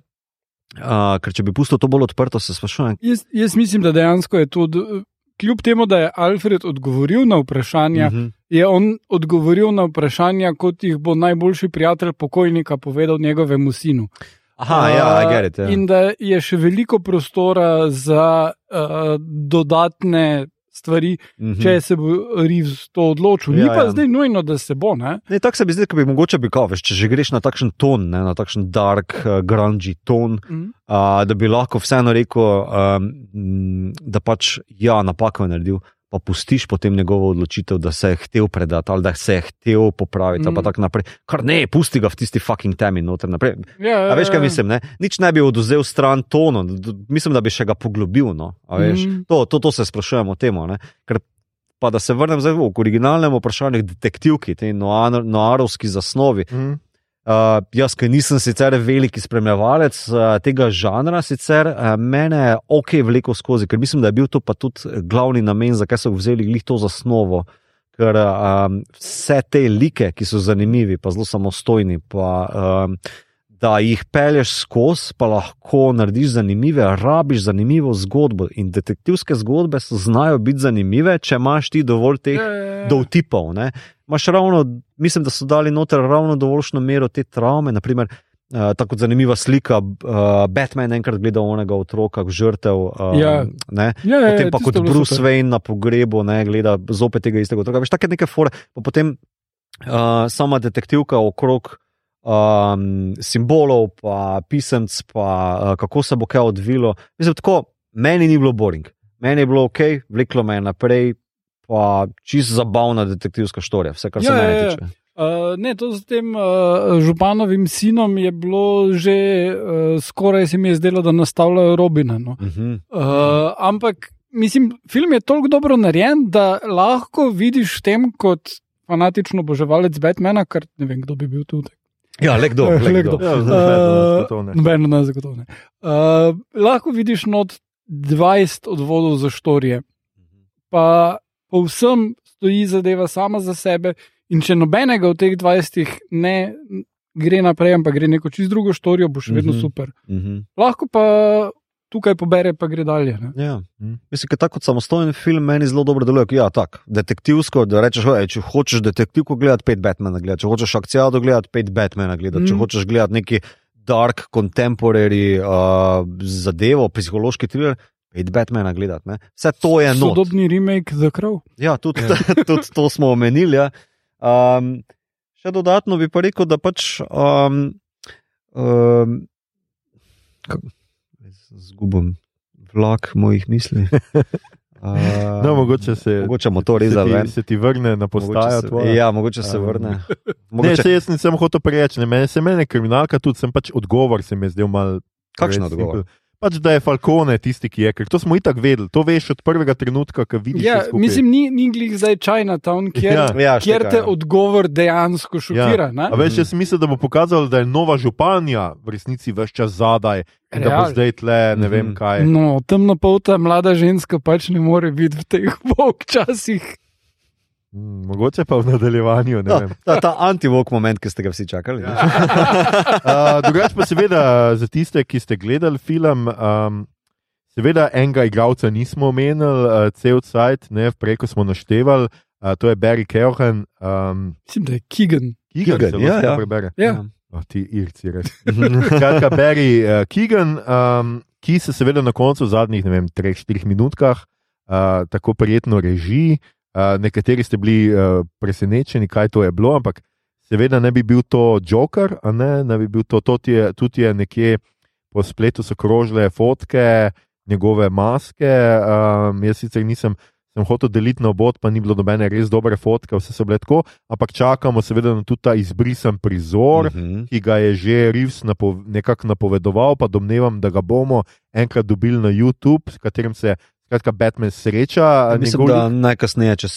Uh, ker če bi pustil to bolj odprto, se sprašujem. Jaz, jaz mislim, da dejansko je to, kljub temu, da je Alfred odgovoril na vprašanja, Mhm. je on odgovoril na vprašanja, kot jih bo najboljši prijatelj pokojnika povedal njegovemu sinu. Aha, ja, Uh, get it. Ja. In da je še veliko prostora za uh, dodatne stvari, Mhm. če se bo Reeves to odločil. Ni Ja, pa ja. zdaj nujno, da se bo. Ne? Ne, tako se mi zdi, da bi mogoče bi kao, veš, če že greš na takšen ton, ne, na takšen dark, uh, grungy ton, Mhm. uh, da bi lahko vseeno rekel, um, da pač ja, napako je naredil, pa pustiš potem njegovo odločitev, da se je hotel predati ali da se je hotel popraviti, mm. pa tako naprej. Kar ne, pusti ga v tisti fucking temi noter naprej. Ja, A veš, kaj ja, mislim? Ne? Nič ne bi oduzel stran tono, mislim, da bi še ga poglobil. No? A veš, Mhm. to, to, to se sprašujem o tem. Ker pa da se vrnem zdaj v originalnem vprašanju, detektivki, tej noar, noarovski zasnovi. Mhm. Uh, jaz, ki nisem sicer veliki spremljalec uh, tega žanra, sicer uh, mene ok vlekel skozi, ker mislim, da je bil to pa tudi glavni namen, zakaj so vzeli glih to zasnovo. Ker um, vse te like, ki so zanimivi, pa zelo samostojni, pa, um, da jih pelješ skozi, pa lahko narediš zanimive, rabiš zanimivo zgodbo. In detektivske zgodbe so znajo biti zanimive, če imaš ti dovolj teh Ja, ja, ja. dovtipov. Ne? Imaš ravno, mislim, da so dali noter ravno dovoljšno mero te travme. Naprimer, uh, tako zanimiva slika, uh, Batman enkrat gleda onega otroka, žrtev. Uh, Ja. ne? Ja, ja, Potem pa kot Bruce super. Wayne na pogrebu, ne, gleda zopet tega istega otroka. Veš, take neke fore. Pa potem uh, sama detektivka okrog um, simbolov, pa pisemc, pa uh, kako se bo kaj odvilo. Mislim, tako, meni ni bilo boring, meni je bilo ok, vleklo me je naprej, pa čist zabavna detektivska štorija, vse kar se Ja, mene ja, ja. tiče. Uh, ne, to z tem uh, županovim sinom je bilo že uh, skoraj se mi je zdelo, da nastavljajo Robina. No. Uh -huh. Uh, ampak mislim, film je toliko dobro narejen, da lahko vidiš tem kot fanatičen oboževalec Batmana, kar ne vem, kdo bi bil tukaj. Ja, le kdo, le kdo. Ja, Uh, zagotovo ne. Noben od nas zagotovo ne. Uh, lahko vidiš not 20 odvodov za štorije, pa povsem stoji zadeva sama za sebe. In če nobenega od teh 20 ne gre naprej, ampak gre neko čist drugo štorijo, bo še vedno Mhm. super. Uh -huh. Lahko pa tukaj pobere, pa gre dalje. Ne? Ja. Mhm. Mislim, da tako kot samostojen film meni zelo dobro deluje. Ja, tak, detektivsko, da rečeš, ej, če hočeš detektivko gledati, pet Batmana gledati, če hočeš akcijo gledati, pet Batmana gledati, mm. če Mhm. hočeš gledati neki dark, contemporary uh, zadevo, psihološki thriller. Pet Batmana gledati. Ne? Vse to je not. Sodobni remake The Crow. Ja, tudi, tudi to smo omenili. Ja. Um, še dodatno bi pa rekel, da pač. Um, um, Zgubim vlak mojih misli. Uh, No, mogoče se, mogoče motor se, rezal ti, ven. se ti vrne na Mogoče postajo. se- tvoja. Ja, mogoče se Um, vrne. Ne, Mogoče, se jaz nisem hotel preveč, ne, meni se meni kriminalka tudi, sem pač odgovor se mi je zdel mal. kakšen odgovor? simpel. Pač, da je Falcone tisti, ki je, ker to smo itak vedeli, to veš od prvega trenutka, ko vidiš. Ja, mislim, ni, ni glih zdaj Chinatown, kjer, Ja. Ja, kjer te ja. odgovor dejansko šokira. Ja. A veš, jaz mislim, da bo pokazalo, da je nova županja v resnici več čas zadaj in da bo Real. zdaj tle ne vem Mhm. kaj. No, temnopolta mlada ženska pač ne more biti v teh bog časih. Mm, Mogoče pa v nadaljevanju. ne Ta, ta, ta anti-vok moment, ki ste ga vsi čakali. Ja. Uh, drugač pa seveda za tiste, ki ste gledali film, um, seveda enega igralca nismo omenili, uh, cel cajt, ne, preko smo naštevali, uh, to je Barry Keohan. Um, Mislim, da je Keegan. Keegan, Keegan, ja, se ja. prebere. Ja. Oh, ti irci, res. Skratka, Barry uh, Keegan, um, ki se seveda na koncu, v zadnjih, ne vem, 3-4 minutkah, uh, tako prijetno reži. Uh, nekateri ste bili uh, presenečeni, kaj to je bilo, ampak seveda ne bi bil to Joker, ne, ne bi bil to, to je, tudi je nekje po spletu so krožile fotke, njegove maske. Um, jaz sicer nisem. Sem hotel deliti na obod, pa ni bilo nobene res dobre fotke, vse so bile tako, ampak čakamo seveda na tudi ta izbrisan prizor, Mhm. ki ga je že Reeves napo nekako napovedoval, pa domnevam, da ga bomo enkrat dobili na YouTube, s katerim se skratka, Batman sreča. Mislim, njegov da najkasneje, čez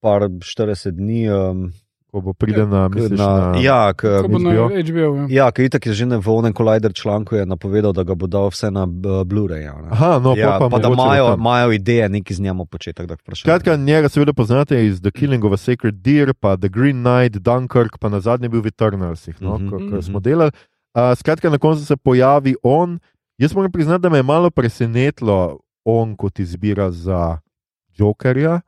par 40 dni. Um, ko bo pride na, misliš, na, na, ja, k, Ko bo na HBO? HBO. Ja. ja, ki itak je že ne v onem Collider članku je napovedal, da ga bo dal vse na uh, Blu-ray. Ja, ne. Aha, no, ja, pa, pa, da imajo, imajo ideje, neki z njim početek. Skratka, njega seveda poznate iz The Killing of a Sacred Deer, pa The Green Knight, Dunkirk, pa na zadnje bil v Eternalsih, no, Mhm. ko, ko Mhm. smo delali. Uh, skratka, na koncu se pojavi on. Jaz moram priznati, da me je malo presenetilo on kot izbira za Jokerja.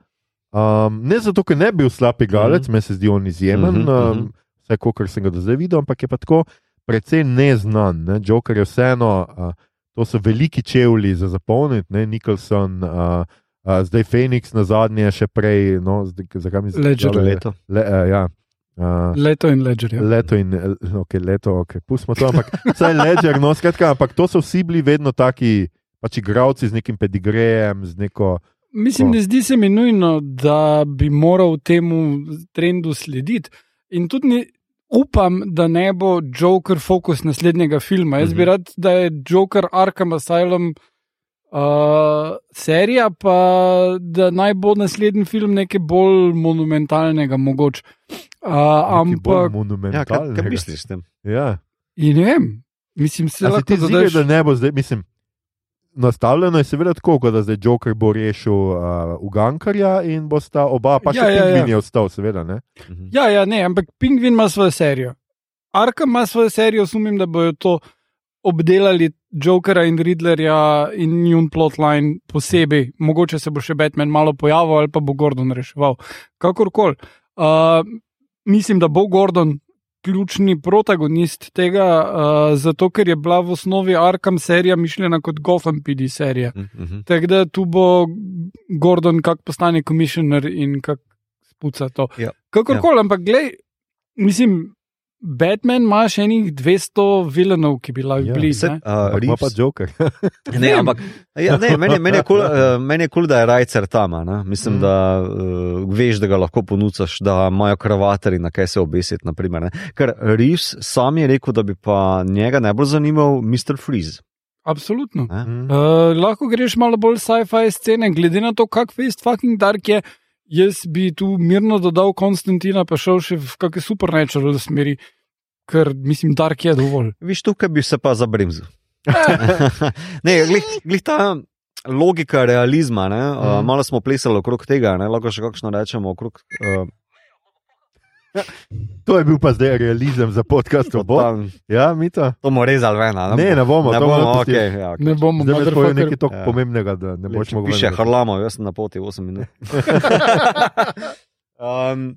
Um, ne zato, ker ne bi bil slab igralec, Mhm. meni se zdi on izjemen, Mhm, um, mhm. vse kar sem ga do zdaj videl, ampak je pa tako precej neznan. Ne? Joker je vseeno, uh, to so veliki čevlji za zapolniti, ne Nicholson. Uh, Uh, zdaj Phoenix na zadnje, še prej, no, zakaj mi zdaj Ledger. leto. Le, uh, ja. uh, Leto in Ledger. Ja. leto in okay, leto, ok, pustimo to, ampak vsaj Ledger, no, skratka, ampak to so vsi bili vedno taki, pač igravci z nekim pedigrejem, z neko. Mislim, ne zdi se mi nujno, da bi moral temu trendu slediti. In tudi ne, upam, da ne bo Joker fokus naslednjega filma. Jaz bi Mhm. rad, da je Joker Arkham Asylum uh, serija, pa da naj bo naslednji film nekaj bolj monumentalnega, mogoče. Uh, ampak, Ja, kaj, monumentalnega. kaj misliš s tem? Ja. in ne vem, mislim, se A lahko zdi, da ne bo zdaj, mislim. Nastavljeno je seveda tako, da zdaj Joker bo rešil uh, Ugankarja in bosta oba, pa še Ja, ja, ja. Pingvin je ostal, seveda. Ne? Mhm. Ja, ja, ne, ampak Pingvin ima svojo serijo. Arkham ima svojo serijo, sumim, da bojo to obdelali Jokera in Riddlerja in njun plotline posebej. Mogoče se bo še Batman malo pojavil ali pa bo Gordon reševal. Kakorkoli. Uh, mislim, da bo Gordon ključni protagonist tega, uh, zato ker je bila v osnovi Arkham serija mišljena kot Gotham PD serija. Mhm. Tako da tu bo Gordon, kak postane komisioner in kak spuca to. Ja. Kakorkoli, ja. ampak glej, mislim, Batman ima še enih 200 vilenov, ki bi lahko Ja. bili. Ne. uh, ima pa Joker. Ne, ampak ja, ne, meni, meni je kul, cool, uh, meni je cool, da je rajcer tam. a Ne? Mislim, mm. da uh, veš, da ga lahko ponucaš, da imajo kravatarji na kaj se obesiti. Naprimer, ne. Ker Reeves sam je rekel, da bi pa njega najbolj zanimal Mr. Freeze. Absolutno. Mm. Uh, lahko greš malo bolj sci-fi scene, glede na to, kak face fucking dark je. Jaz bi tu mirno dodal Konstantina, pa šel še v kakšne supernatural smeri, ker mislim, dark je dovolj. Viš, tukaj bi se pa zabremzil. ne, glih, glih ta logika realizma, ne, mm. uh, malo smo plesali okrog tega, ne, lahko še kakšno rečemo okrog. Uh, To je bil pa zdaj realizem za podcast. Ja, mi to. to bomo rezali ven. a Ne, ne bomo, ne to bomo, bomo okay, ja, okay. Ne bomo Zdaj motherfucker. nekaj tako Ja. pomembnega, da ne boš mogel Piše. Harlamo, jaz sem na poti 8 minut. um,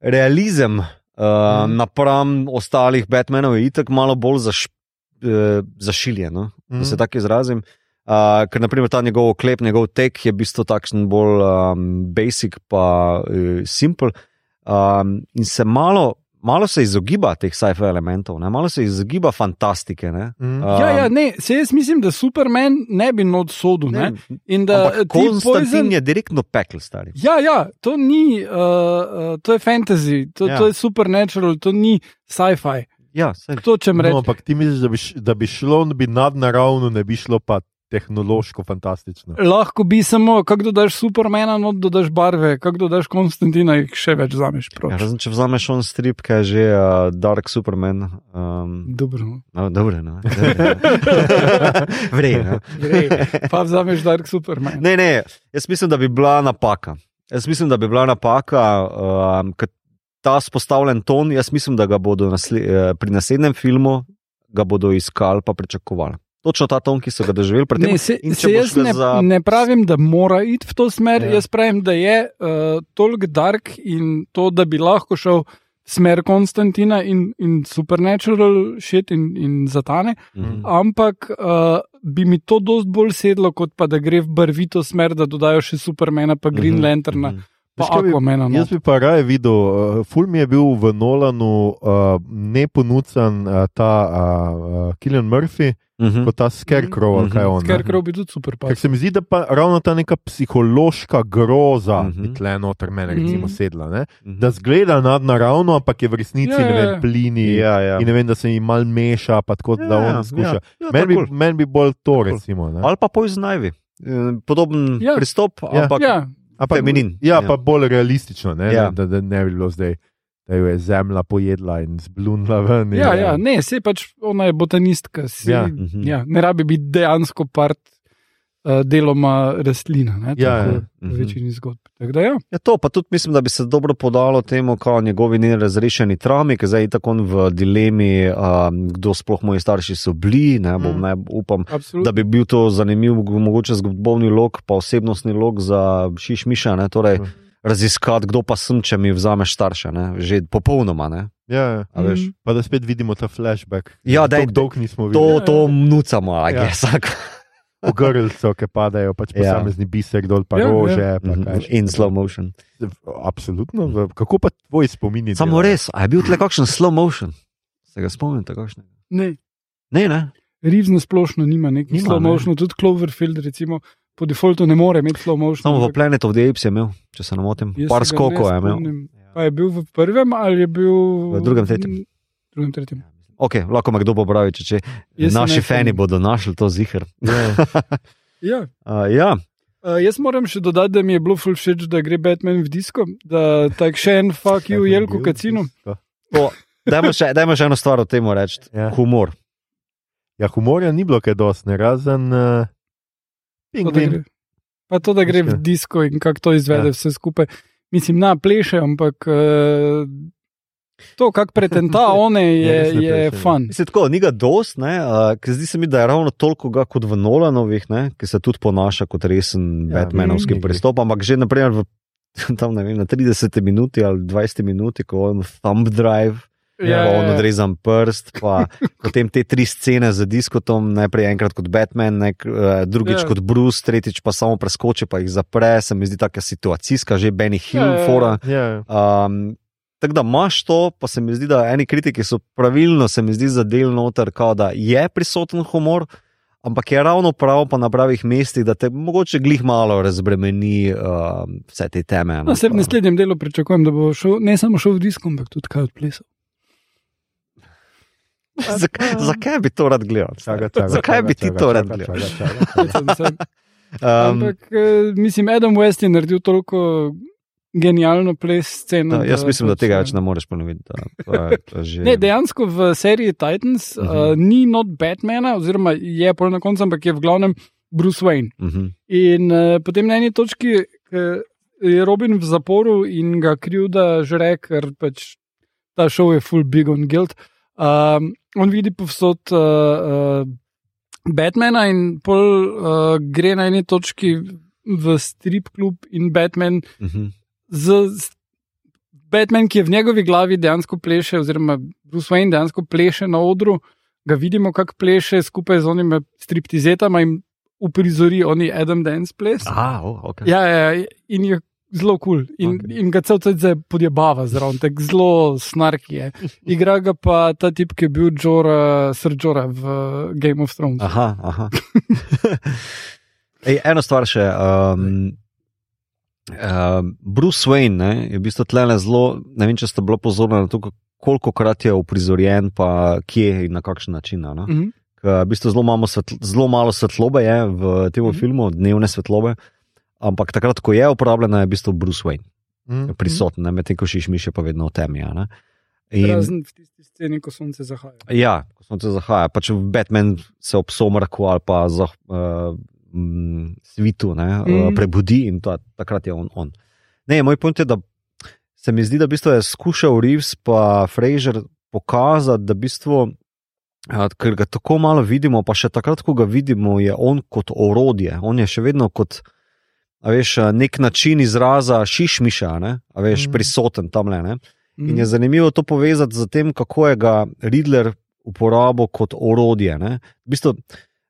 realizem uh, Mhm. napram ostalih Batmanov je itak malo bolj zaš, uh, zašiljen, no? da se Mhm. tako izrazim. Uh, ker naprimer ta njegov oklep, njegov tek je v bistvu takšen bolj um, basic pa uh, simple. Um, in se malo, malo se izogiba teh sci-fi elementov, ne? malo se izogiba fantastike. Ne? Mhm. Ja, ja, ne, se jaz mislim, da Superman ne bi not sodel. Ne? In da Konstantin Poison- je direktno pekel, stari. Ja, ja, to ni, uh, uh, to je fantasy, to, Ja. to je supernatural, to ni sci-fi. Ja, To, No, ampak ti misliš, da bi, da bi šlo, da bi nadnaravno, ne bi šlo pa tehnološko fantastično. Lahko bi samo, kako dodaš Supermana, no dodaš barve, kako dodaš Konstantina, jih še več zameš. Ja, razen če vzameš on strip, kaj je že uh, Dark Superman. Um, Dobro. no, dobro, no. Vrej. No. Grej, pa vzameš Dark Superman. Ne, ne, jaz mislim, da bi bila napaka. Jaz mislim, da bi bila napaka, um, ker ta spostavljen ton, jaz mislim, da ga bodo nasle, eh, pri naslednjem filmu ga bodo iskali pa pričakovali. Točno ta ton, ki so ga doživeli pred tem. Ne, se, se jaz ga ne, za- ne pravim, da mora iti v to smer. Ja. Ja. Jaz pravim, da je uh, toliko dark in to, da bi lahko šel smer Konstantina in, in supernatural shit in, in zatane. Mhm. Ampak uh, bi mi to dosti bolj sedlo, kot pa da gre v barvito smer, da dodajo še Supermana, pa Green Mhm, Lanterna, mhm. Bi- Aquamana. No. Jaz bi pa raje videl, uh, Fulm je bil v Nolanu uh, neponucan uh, ta uh, Killian Murphy Mhm. kot ta Scarecrow, ali Mhm. kaj je on. Scarecrow bi tudi super Ker pasal. se mi zdi, da pa ravno ta neka psihološka groza Mhm. bi tle noter mene Mhm. recimo sedla. Ne? Mhm. Da zgleda nadnaravno, ampak je v resnici Ja, ne ja, vem, ja. plini. Ja, ja. In ne vem, da se jim mal meša, pa tako da Ja, on skuša. ja, ja, Meni bi, tako. men bi bolj to, Tako. recimo. ne. Ali pa. Eh, Podoben Ja. pristop, Ja. ampak Ja, Ampak- feminin. Ja, Ja. pa bolj realistično, ne, Ja. ja. da, da ne bi bilo zdaj, da jo je zemlja pojedla in zblunila ven. in- ja, ja, ne, se pač ona je botanistka. Si, Ja. ja. Mhm. Ja, ne rabi biti dejansko part deloma rastlina. Ne, Ja, tako ja. V Mhm. večini zgodb. Da, ja. Ja, to pa tudi mislim, da bi se dobro podalo temu, kao njegovi nerazrešeni trami, ki zdaj je tako v dilemi, um, kdo sploh moji starši so bili. Ne, bom, Mm. ne, upam, Absolutno. da bi bil to zanimiv, mogoče zgodovni log, pa osebnostni log za Šišmiša. Ne, torej, Mm. Raziskati, kdo pa sem, če mi vzameš starše, ne, že popolnoma. Ne, Ja, ja. a veš. Mhm. Pa da spet vidimo ta flashback. Ja, daj, dolg, dolg nismo To, videli. to mnucamo, a Ja. je vsak. Ogrlcev, ki padajo, pač Ja. posamezni biser dol, pa Ja, ja. rože. Pa kaj še. In slow motion. Absolutno. v- Kako pa tvoj spomin? Samo res, a je bil tle kakšen slow motion? Se ga spomnite, kakšen? Ne, Ne, ne. Reeves na splošno nima nekih Nima, slow ne. motion, tudi Cloverfield, recimo, po defaultu ne more imeti slow motion. Samo v Planet of the Apes je imel, če se ne motim. jaz Par ne skokov je imel. Pa je bil v prvem ali je bil V drugem, tretjem. drugem, tretjem. Ok, lahko me kdo popravi, če, če Jaz naši fani bodo našli to zihar. Ja. Uh, ja, Uh, jaz moram še dodati, da mi je bilo ful všeč, da gre Batman v disko, da tak še en fuck you Jelko Kacinu. dajmo še, dajmo še eno stvar o tem reči. Ja. Humor. Ja, humorja ni bilo kaj dosti, ne razen uh, To, da gre- Pa to, da gre v Mislim. disko in kako to izvede Ja. ja. vse skupaj. Mislim, na pleše, ampak uh, to, kako pretenta one, je, Ja, res ne je ja. fun. Mislim, tako, ni ga dost, ne, uh, ker zdi se mi, da je ravno toliko ga kot v Nolanovih, ne, ki se tudi ponaša kot resen Ja, ja, Batmanovski mm. pristop, ampak že naprimer v, tam, ne vem, na 30 minuti ali 20 minuti, ko on thumb drive. Ja, on odrezan prst, pa potem te tri scene z diskotom, najprej enkrat kot Batman, nek, uh, drugič Ja. kot Bruce, tretjič pa samo preskoči, pa jih zapre, se mi zdi taka situacijska, že Benny Hill, Ja, ja, ja. fora. Ja, Um, tako da imaš to, pa se mi zdi, da eni kritiki so pravilno, se mi zdi za del noter, kao, da je prisoten humor, ampak je ravno prav pa na pravih mestih, da te mogoče glih malo razbremeni um, vse te teme. No, se v naslednjem delu pričakujem, da bo šel, ne samo šel v disko, ampak tudi kaj odplesal. Zakaj, zakaj bi to rad gledal? čaka, čaka, zakaj čaka, bi ti to rad gledal? Um, Ampak, eh, mislim, Adam West je naredil toliko genialno ples sceno. da, jaz mislim, da pač, tega več ne moreš ponoviti. Da, to je, to že... Ne, dejansko v seriji Titans uh Mhm. -huh. uh, ni not Batmana, oziroma je pol na koncu, ampak je v glavnem Bruce Wayne. uh -huh. In uh, potem na eni točki ke je Robin v zaporu in ga krivda žre, ker pač ta šov je full big on guilt. Um, on vidi povsod uh, uh, Batmana in pol uh, gre na eni točki v strip klub in Batman Uh -huh. Z, z Batman, ki je v njegovi glavi dejansko pleše, oziroma Bruce Wayne dejansko pleše na odru, ga vidimo, kako pleše skupaj z onimi striptizetami in uprizori oni Adam Dance ples. Aha, oh, okay. Ja, ja, in je zelo kul. Cool. In, okay. in ga cel cel cel podjebava zraven, tako zelo snarki je. Igra ga pa ta tip, ki je bil Jora, Sir Jora v Game of Thrones. Aha, aha. Ej, eno stvar še. Um, um, Bruce Wayne ne, je v bistvu tlele zelo, ne vem, če ste bili pozorni na to, koliko krat je uprizorjen, pa kje in na kakšen način. Ne? Mhm. Ker V bistvu zelo, svetl, zelo malo svetlobe je v tem mm -hmm. filmu, dnevne svetlobe, ampak takrat, ko je uporabljena, je v bistvu Bruce Wayne Mm. prisoten, ne, medtem ko šišmiš je pa vedno v temi. a ne. In, Razen v tisti sceni, ko sonce zahaja. Ja, ko se zahaja, pač Batman se ob somrku ali pa za uh, mm, svitu ne, mm. Mhm. prebudi in to, takrat je on. on. Ne, moj point je, da se mi zdi, da v bistvu je skušal Reeves pa Fraser pokazati, da v bistvu, a, ker ga tako malo vidimo, pa še takrat, ko ga vidimo, je on kot orodje. On je še vedno kot a veš, a, nek način izraza šišmiša, ne, a veš, Mhm. mm. prisoten tam le. Mhm. In je zanimivo to povezati z tem, kako je ga Riddler uporabil kot orodje. Ne? V bistvu,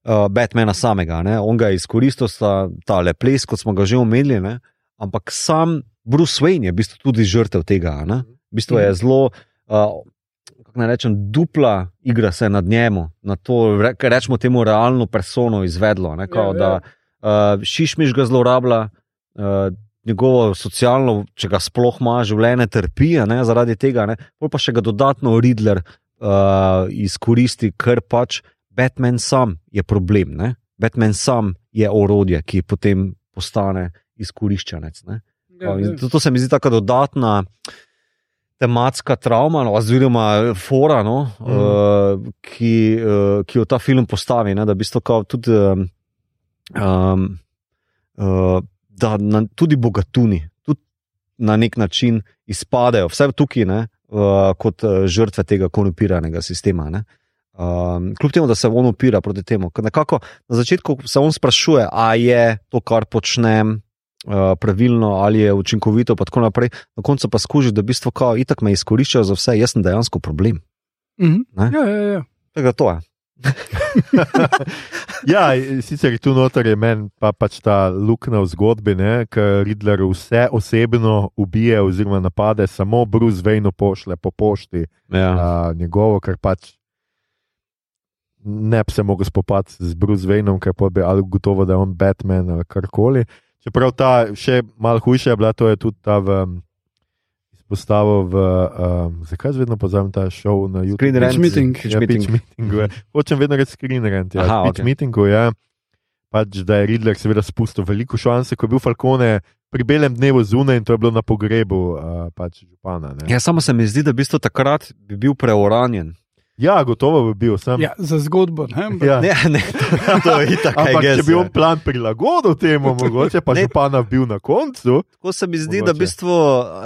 uh, Batmana samega, ne? on ga je izkoristil za ta le ples, kot smo ga že omenili, ne? ampak sam Bruce Wayne je v bistvu tudi žrtev tega. Ne? V bistvu je zelo, uh, kako naj rečem, dupla igra se nad njemu, na to, re, rečemo temu, realno persono izvedlo. Ne? Kao, Ja, ja. da uh, Šišmiš ga zlorablja. Uh, Njegovo socialno, če ga sploh ima, življenje trpi ne, zaradi tega, ne, pol pa še ga dodatno Riddler uh, izkoristi, ker pač Batman sam je problem. Ne. Batman sam je orodje, ki potem postane izkoriščanec. Ne. Ja, ja. to, to se mi zdi tako dodatna tematska travma, no, oziroma fora, no, mm. uh, ki, uh, ki jo ta film postavi. Ne, da, v bistvu kao tudi, um, uh, da na, tudi bogatuni tudi na nek način izpadejo, vse tukaj, ne, uh, kot uh, žrtve tega korupiranega sistema. Ne. Um, kljub temu, da se on upira proti temu, nekako na začetku se on sprašuje, ali je to, kar počnem, uh, pravilno, ali je učinkovito, pa tako naprej. Na koncu pa skuži, da v bistvu kao itak me izkoriščajo za vse, jaz sem dejansko problem. Mhm. Ne? Ja, ja, ja. Tega to je. Ja, sicer je tu noter je meni pa pač ta luknja v zgodbi, ker Riddler vse osebno ubije oziroma napade, samo Bruce Wayne pošle po pošti Ja. a, njegovo, ker pač ne bi se mogel spopasti z Bruce Waynom, ker pa bi ali gotovo, da je on Batman ali karkoli. Čeprav ta še malo hujša je bila, to je tudi ta v. Izpostavil v, um, zakaj vedno pozabim ta šov na YouTube? Screen Rant. meeting. Ja, meeting. pitch meetingu. je. Hočem vedno reči screen rant. Ja. Aha, pitch okej. meetingu je, pač, da je Riddler seveda spustil veliko šanse, ko je bil Falcone pri belem dnevu zunaj in to je bilo na pogrebu uh, pač župana. Ne. Ja, samo se mi zdi, da v bistvu takrat bi bil preuranjen. Ja, gotovo bi bil sam. ja, za zgodbo. Ne? Ja. Ne, ne, to, to je itak, I Ampak, guess, če bi ja. on plan prilagodil temu, mogoče pa Ne. župana bil na koncu. Tako se mi zdi, da v Mogoče. bistvu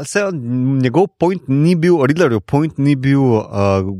se, njegov point ni bil, Riddlerjev point ni bil uh,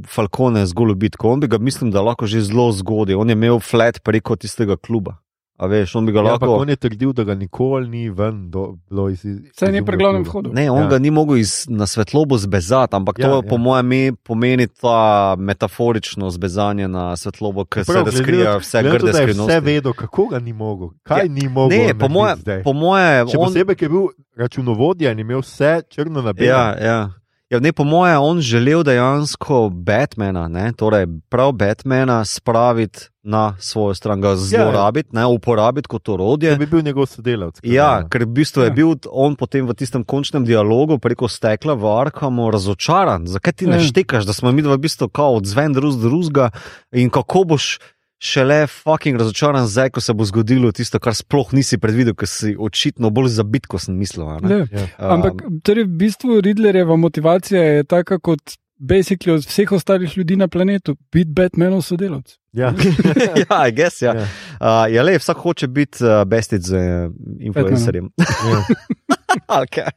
Falcone zgolj bitko. On bi ga, mislim, da lahko že zelo zgodil. On je imel flat preko tistega kluba. A veš, on bi ga Ja, lahko. on je trdil, da ga nikoli ni ven do, bilo iz. Saj ni pri glavnem vhodu. Ne, on Ja. ga ni mogel iz, na svetlobo zbezati, ampak Ja, to ja. po mojem me- pomeni ta metaforično zbezanje na svetlobo, ker se glede- vse grde skrivnosti. Vse vedo, kako ga ni mogel, kaj Ja, ni mogel. Ne, po moje, po moje Še on, posebej, ker je bil računovodja in imel vse črno na belem. Ja, ja. Ja, ne, po mojem, on želel dejansko Batmana, ne, torej prav Batmana spraviti na svojo stran, ga zlorabiti, ne, uporabiti kot Da orodje. bi bil njegov sodelavec. Ja, ne. ker v bistvu je Ja. bil on potem v tistem končnem dialogu preko stekla v Arkamu razočaran. Zakaj ti ne Ja. štekaš, da smo mi dva v bistvu kao odzven drug drugega in kako boš šele fucking razočaran zdaj, ko se bo zgodilo tisto, kar sploh nisi predvidel, ker si očitno bolj zabit, kot sem mislil. a ne. Ja. Ja. Ampak torej, v bistvu Riddlerjeva motivacija je taka kot basically od vseh ostalih ljudi na planetu, biti Batmanov sodelavec. Ja. ja, I guess, ja. Ja. Uh, ja, le, vsak hoče biti uh, bestic z uh, influencerjem. Ja. okay.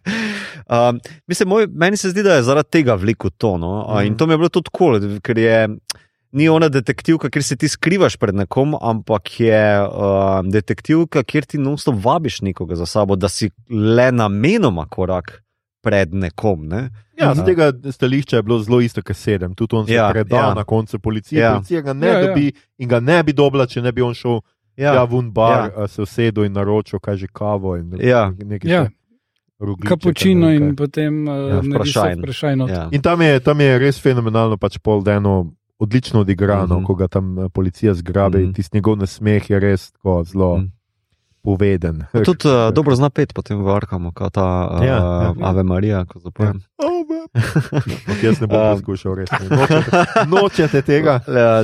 um, mislim, moj, meni se zdi, da je zaradi tega veliko to. No? Uh, Mhm. in to mi je bilo tudi kul, cool, ker je. Ni ona detektivka, kjer se ti skrivaš pred nekom, ampak je uh, detektivka, kjer ti nosto vabiš nekoga za sabo, da si le namenoma korak pred nekom. Ne? Ja, Mhm. z tega stališča je bilo zelo isto, kot sedem. Tudi on se Ja, je predal ja. na koncu policije. Ja. Ja. Policija ga ne Ja, ja, ja. dobi in ga ne bi dobila, če ne bi on šel ja. ja, v un bar, ja. se usedel in naročil, kaj že kavo. In, Ja. nekaj Ja. Kapučino in potem Ja, uh, vprašaj. not. Ja. In tam je, tam je res fenomenalno, pač pol deno. Odlično odigrano, mm Mhm. -hmm. ko ga tam eh, policija zgrabi, mm Mhm. -hmm. tisti njegov nasmeh je res tako zelo Mhm. mm. poveden. Tudi uh, dobro zna pet potem v Arkamu, kot ta uh, Ja, ja, ja. ja. Ave Marija, ko zapojem. Ampak jaz ne bom Um. poskušal, res. ne. Nočete, nočete tega? Uh, Ja.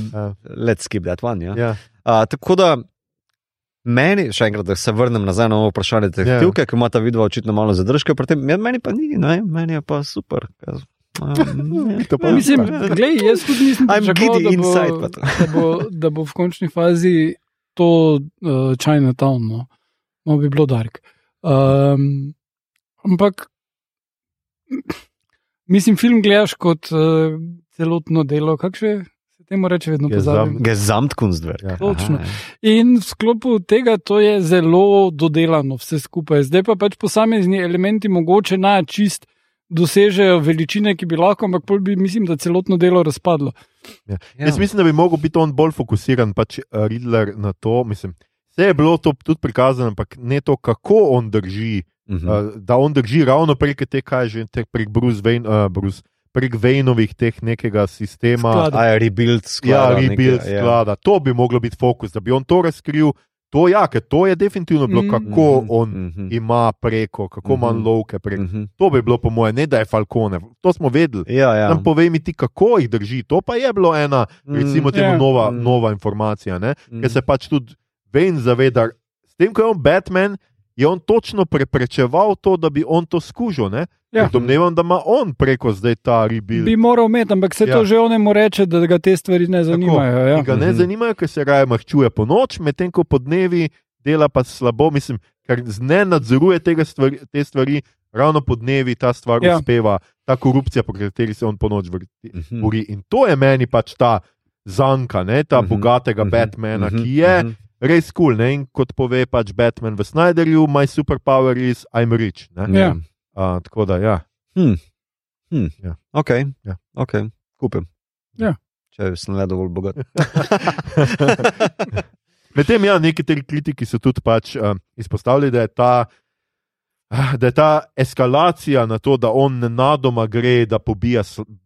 let's skip that one. Ja. Ja. Uh, tako da meni, še enkrat, da se vrnem nazaj na ovo vprašanje detektivke, yeah. ki ima ta vidva očitno malo zadržke, tem, ja, meni pa ni, ne, meni je pa super. Um, pa- Mislim, glej, jaz tudi nisem I'm pričakoval, da, bo, da, bo, da bo v končni fazi to uh, Chinatown, no. no bi bilo dark. Um, Ampak, mislim, film gledaš kot uh, celotno delo, kako še se temu reče, vedno pozabim. Gesamtkunstwerk. Ja. Točno. Aha, In v sklopu tega to je zelo dodelano, vse skupaj. Zdaj pa pač posamezni elementi mogoče na čist dosežejo veličine, ki bi lahko, ampak pol bi, mislim, da celotno delo razpadlo. ja. Jaz mislim, da bi mogel biti on bolj fokusiran, pač uh, Riddler na to. Mislim, vse je bilo to tudi prikazano, ampak ne to, kako on drži. Mhm. Uh, da on drži ravno prek te, kaj že te, prek Bruce Wayne, uh, Bruce, prek Vejnovih teh nekega sistema. Sklada. A je rebuild sklada. Ja, rebuild nekaj, ja. sklada. To bi moglo biti fokus, da bi on to razkril. To, ja, ker to je definitivno bilo, Mhm. kako Mhm, on mhm, ima preko, kako ima Mhm. lovke preko. mhm. To bi bilo, po mojem, ne da je Falcone, to smo vedeli. Ja, ja. Sam povej mi ti, kako jih drži. To pa je bilo ena, recimo, Mm, temu Ja. nova, Mm. nova informacija. Ne? mm. Ker se pač tudi Vejn zaveda, s tem, ko je on Batman, je on točno preprečeval to, da bi on to skužil. ne? Ja. Domnevam, da ima on preko zdaj ta rebuild. Bi moral imeti, ampak se ja. Ja. to že onemu reče, da ga te stvari ne zanimajo. Ja. ki ga ne Mhm. zanimajo, ker se raje mahčuje po noč, medtem ko po dnevi dela pa slabo, mislim, ker z- ne nadzoruje tega stvari, te stvari, ravno po dnevi ta stvar Ja. ja. uspeva, ta korupcija, po kateri se on po noč vrti. Mhm. bori. In to je meni pač ta zanka, ne, ta Mhm, bogatega mhm, Batmana, mhm, ki je mhm. Res kul. Cool, in kot pove pač Batman v Snyderju, my superpower is I'm rich. Ne? Ja. Uh, tako da, ja. Hm. Hm. Ja. Ok, Ja. okay. kupim. Ja. Če sem le dovolj bogat. Medtem, ja, nekateri kritiki so tudi pač, uh, izpostavili, da je, ta, da je ta eskalacija na to, da on nenadoma gre, da pobija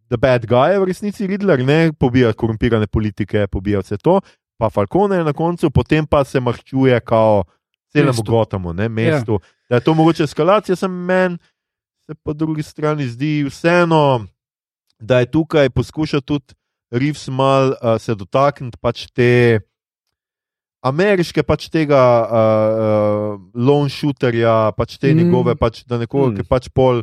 the bad guy, v resnici Riddler, ne pobija korumpirane politike, pobija vse to, pa Falcone na koncu, potem pa se mahčuje kao celemu. Gotamu, ne mestu. Ja. Da je to mogoče eskalacija, sem meni, se po drugi strani zdi vseeno, da je tukaj poskušal tudi Reeves mal uh, se dotakniti pač te ameriške, pač tega uh, uh, lone shooterja, pač te Mm. njegove, pač, da nekoga, Mm. ki pač pol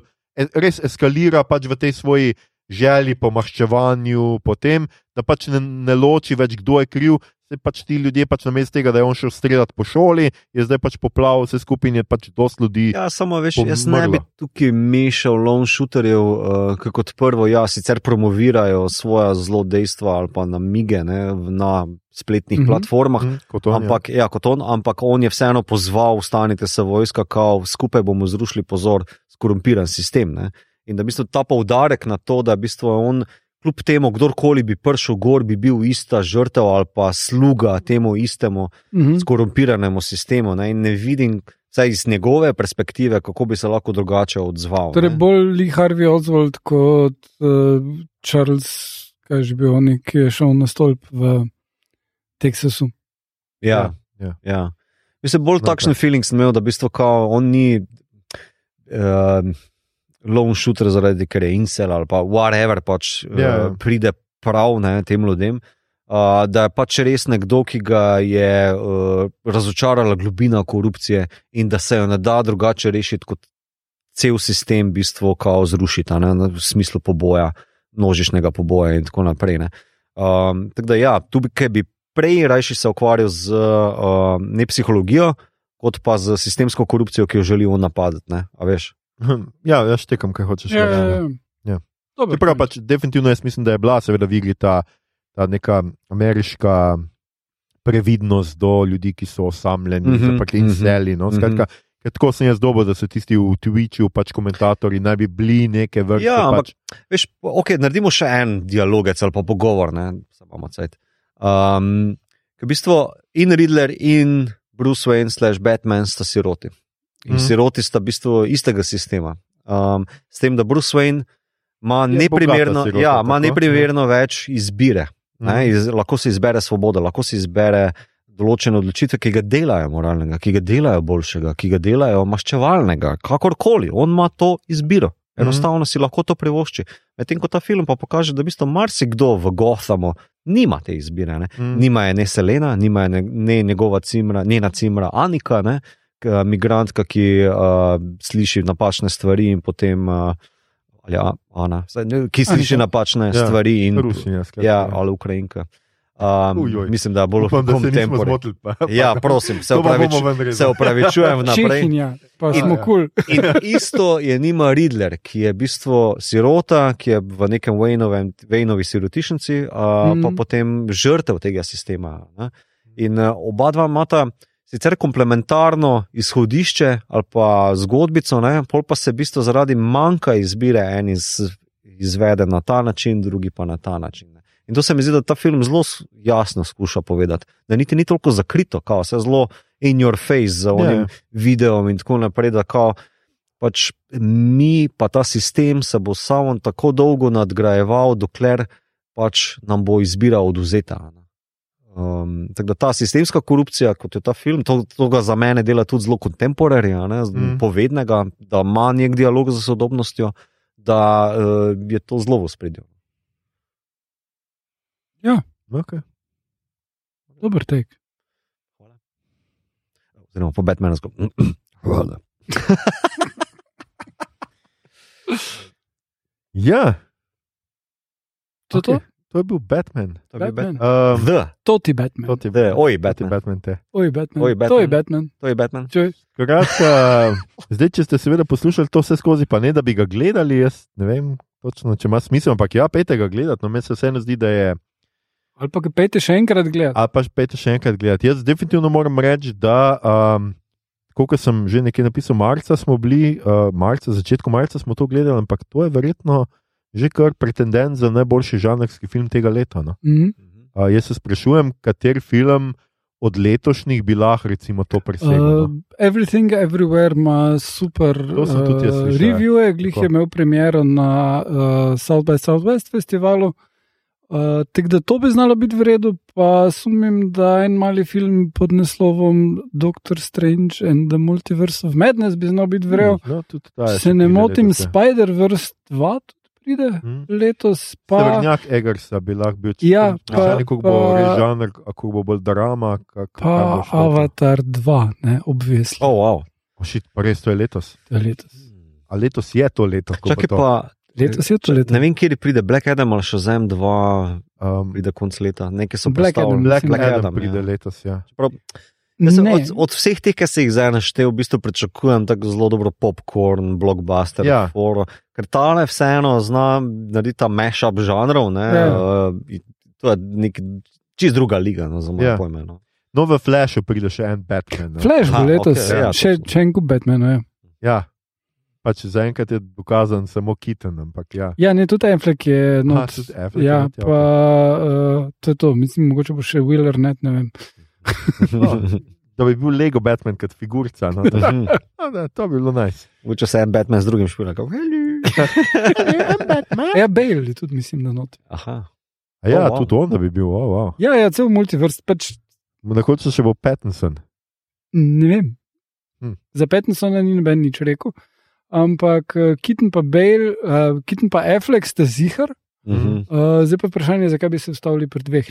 res eskalira pač v tej svoji želji po maščevanju, potem, da pač ne, ne loči več, kdo je kriv. Se pač ti ljudje, pač namesto tega, da je on šel streljati po šoli, je zdaj pač poplaval vse skupaj in je pač dosti ljudi. Ja, samo veš, jaz ne bi Pomrlo. tukaj mešal lone shooterjev, uh, ki kot prvo, ja, sicer promovirajo svoje zlodejstva ali pa namige ne, na spletnih mm -hmm. platformah. Hm, kot on, Ampak, ja, kot on, ampak on je vseeno pozval, ustanite se vojska, kao skupaj bomo zrušili pozor, skorumpiran sistem. Ne? In da v bistvu ta poudarek na to, da v bistvu on, kljub temu, kdorkoli bi prišel gor, bi bil ista žrtev ali pa sluga temu istemu Mhm. skorumpiranemu sistemu. Ne? In ne vidim, vsaj iz njegove perspektive, kako bi se lahko drugače odzval. Torej, ne. bolj Lee Harvey Oswald kot uh, Charles, kaj je že bil on, ki je šel na stolp v Teksasu. Ja, ja. ja. Mislim, bolj No, takšen feeling sem imel, da v bistvu kao, on ni uh, lone shooter zaradi ker je incel ali pa whatever pač Ja, ja. uh, pride prav ne, tem ljudem. Uh, da je pač res nekdo, ki ga je uh, razočarala globina korupcije in da se jo ne da drugače rešiti kot cel sistem, v bistvu, kao zrušiti, ne, v smislu poboja, množičnega poboja in tako naprej. Ne. Um, tako da, ja, tu bi, bi prej rajši se ukvarjal z uh, ne psihologijo, kot pa z sistemsko korupcijo, ki jo želijo napadati. Ne, a veš? Hm, Ja, jaz štekam, kaj hočeš Ja, reči. ja, Ja. ja. Dobro, Čeprav pač definitivno jaz mislim, da je bila seveda v igri ta, ta neka ameriška previdnost do ljudi, ki so osamljeni, mm Mhm, -hmm, in mhm, seli. No? Skratka, ker tako sem jaz dobil, da so tisti v Twitchu, pač komentatorji, naj bi bili neke vrste. Ja, ampak- pač, Veš, ok, naredimo še en dialogec ali pa pogovor, ne, se bomo cajt. Um, v bistvu in Riddler in Bruce Wayne slash Batman sta siroti. In Mhm. mm. siroti sta v bistvu istega sistema. Um, s tem, da Bruce Wayne ima neprimerno, sirota, ja, ima tako? neprimerno več izbire. Ne, Mhm. iz, lahko si izbere svobodo, lahko si izbere določene odločitve, ki ga delajo moralnega, ki ga delajo boljšega, ki ga delajo maščevalnega, kakorkoli. On ima to izbiro. Enostavno si lahko to privošči. Medtem ko ta film pa pokaže, da v bistvu marsikdo v Gothamu nima te izbire. Ne? mm, Nima je ne Selena, nima je ne, ne njegova cimra, njena cimra Anika, ne? K- migrantka, ki uh, sliši napačne stvari in potem. Uh, ali A- Ana, saj ne, ki sliši napačne Ja, stvari. In, Rusinja, skratka, ja, ja. ali Ukrajinka. Um, Ujoj. mislim, da contemporary. zmotili. Pa, Ja, prosim, se rezali. Se upravičujem vnaprej. Čehinja, pa Ja, smo ja. kul. Cool. In isto je Nima Ridler, ki je v bistvu sirota, ki je v nekem Waynovem, Waynovi sirotišnici, uh, mm. pa Mhm. potem žrtev tega sistema. Ne? In uh, oba dva imata sicer komplementarno izhodišče ali pa zgodbico, ne? pol pa se v bistvu zaradi manjka izbire en iz, izvede na ta način, drugi pa na ta način. Ne? In to se mi zdi, da ta film zelo jasno skuša povedati, da niti ni toliko zakrito, kao se zelo in your face za onim Ja. videom in tako naprej, da kao, pač mi, pa ta sistem se bo samo tako dolgo nadgrajeval, dokler pač nam bo izbira oduzeta. ne. Um, tako da ta sistemska korupcija, kot je ta film, to, to ga za mene dela tudi zelo kontemporarja, Mm. povednega, da ima nek dialog z sodobnostjo, da uh, je to zelo v spredju. Okay. Dober tek. Oziroma po Batmanu. Hvala. Ja, To, okay. to? To je bil Batman. To je bil Batman. Batman. Um, The, to ti Batman. to ti je The, oj, Batman. Batman te. Oj, Batman. Oj, To je Batman. Batman. To je Batman. Čuj. Skratka, zdaj, če ste seveda poslušali to vse skozi, pa ne da bi ga gledali, jaz ne vem točno, če ima smisel, ampak ja, pejte ga gledati. No, meni se vseeno zdi, da je. Ali pa ga pejte še enkrat gledati. Ali pa pejte še enkrat gledati. Jaz definitivno moram reči, da. Um, Kot sem že nekaj napisal, marca smo bili, uh, marca, začetku marca smo to gledali, ampak to je verjetno že kar pretendent za najboljši žanrski film tega leta. No? Mhm. Uh, jaz se sprašujem, kateri film od letošnjih bi lahko recimo to presegel. Uh, no? Everything Everywhere ima super uh, ja. reviewe, glih je imel premiero na uh, South by Southwest festivalu. Uh, Tako da to bi znalo biti v redu, pa sumim, da en mali film pod naslovom Doctor Strange and the Multiverse of Madness bi znal biti v redu. No, je Se ne motim. Spider-Verse 2 tudi pride Mhm. letos, pa Severnjak Egersa bi lahko bil Ja, čisto- pa- ne, kako bo pa- res žanr, kako bo bolj drama. Kak, pa Avatar 2, ne, obvisli. Oh, wow. Ošit, pa res to je letos. To je letos. A letos je to leto. Čakaj to. pa, Letos je to leto. ne vem, kje pride Black Adam ali Shazam 2, Um, pride konc leta. Nekaj so Black. Adam, Black, Black Black Adam, Adam, pride ja. letos. Ja. Čeprav, Ne, od, od vseh teh, ki se jih zdaj naštel, v bistvu pričakujem tako zelo dobro popkorn, blockbuster, Ja. foro, ker ta ne vseeno zna narediti ta mashup žanrov. Ne, Ja. uh, to je nek čist druga liga, no, za moje Ja. pojme. No. No, v Flashu pride še en Batman. No. Flash bo letos, okej, ja, še, še en kup Batmanov. Ja. Ja. Pač zaenkrat je dokazan samo Kitten, ampak ja. ja, ne, tudi Affleck je Aha, not. tudi Affleck je Ja, not, ja, pa uh, to je to, mislim, mogoče bo še Wheeler, ne, ne vem. Da bi bil Lego Batman kot figurica. No, da, Mhm. no, da, to bi bilo najs. Če se en Batman z drugim špila, kako Ja, Bale je tudi, mislim, da not. Aha. A Ja, Oh, wow. wow. tudi on, da bi bil. Oh, wow. Ja, ja, cel multiverse, pač Na koncu še bo Pattinson. ne vem. Hm. Za Pattinsona ni noben nič rekel. Ampak uh, Kitten pa Bale, uh, Kitten pa Affleck sta zihar. Mhm. Uh, zdaj pa vprašanje, zakaj bi se ustavili pri dveh.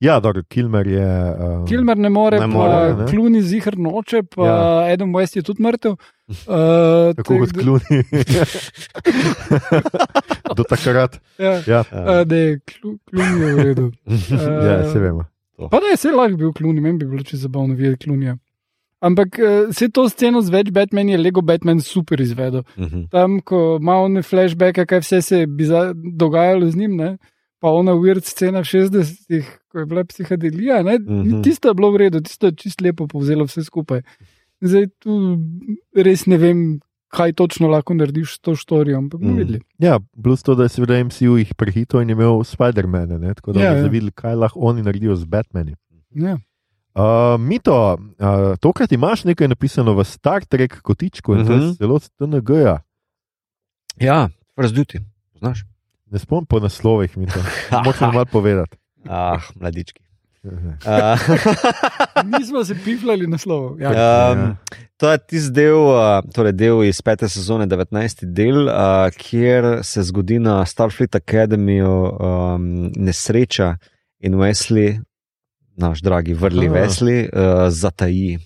Ja, dobro, Kilmer je. Um, Kilmer ne more, Ne more, ne. Kluni zihar noče, pa Ja. Adam West je tudi mrtev. Uh, Tako kot kluni. Do takrat. Ja, Ja, uh, da je Klu- Kluni je v redu. Uh, ja se vemo. Pa da je se lahko bil Kluni, meni bi bilo če zabavno videti Klunija. Ampak uh, se to sceno z več Batman je Lego Batman super izvedel. Mhm. Tam, ko ima one flashbacke, kaj vse se je dogajalo z njim, ne? Pa ona weird scena v 60-ih, ko je bila psihadelija, ne? Mhm. Mhm. tisto je bilo v redu, tisto je čist lepo povzelo vse skupaj. Zdaj tu res ne vem, kaj točno lahko narediš s to štorijo, ampak bomo Mhm. videli. Ja, plus to, da je seveda MCU jih prehito in je imel Spider-Man, ne? tako da Ja, bomo ja. videli, kaj lahko oni naredijo z Batmani. Ja. Uh, Mito, uh, tokrat imaš nekaj napisano v Star Trek kotičku in uh -huh. Mhm. zelo TNG-ja. Ja, razduti. Znaš? Ne spomnim po naslovih, mi to. Moraš mi malo povedati. Ah, mladički. Uh, Nismo se pifljali naslovov. Ja. um, to je tisti del, uh, torej del iz pete sezone, 19. del, uh, kjer se zgodi na Starfleet Academyju um, nesreča in Wesley, naš dragi vrli Aha. Wesley, uh, zataji.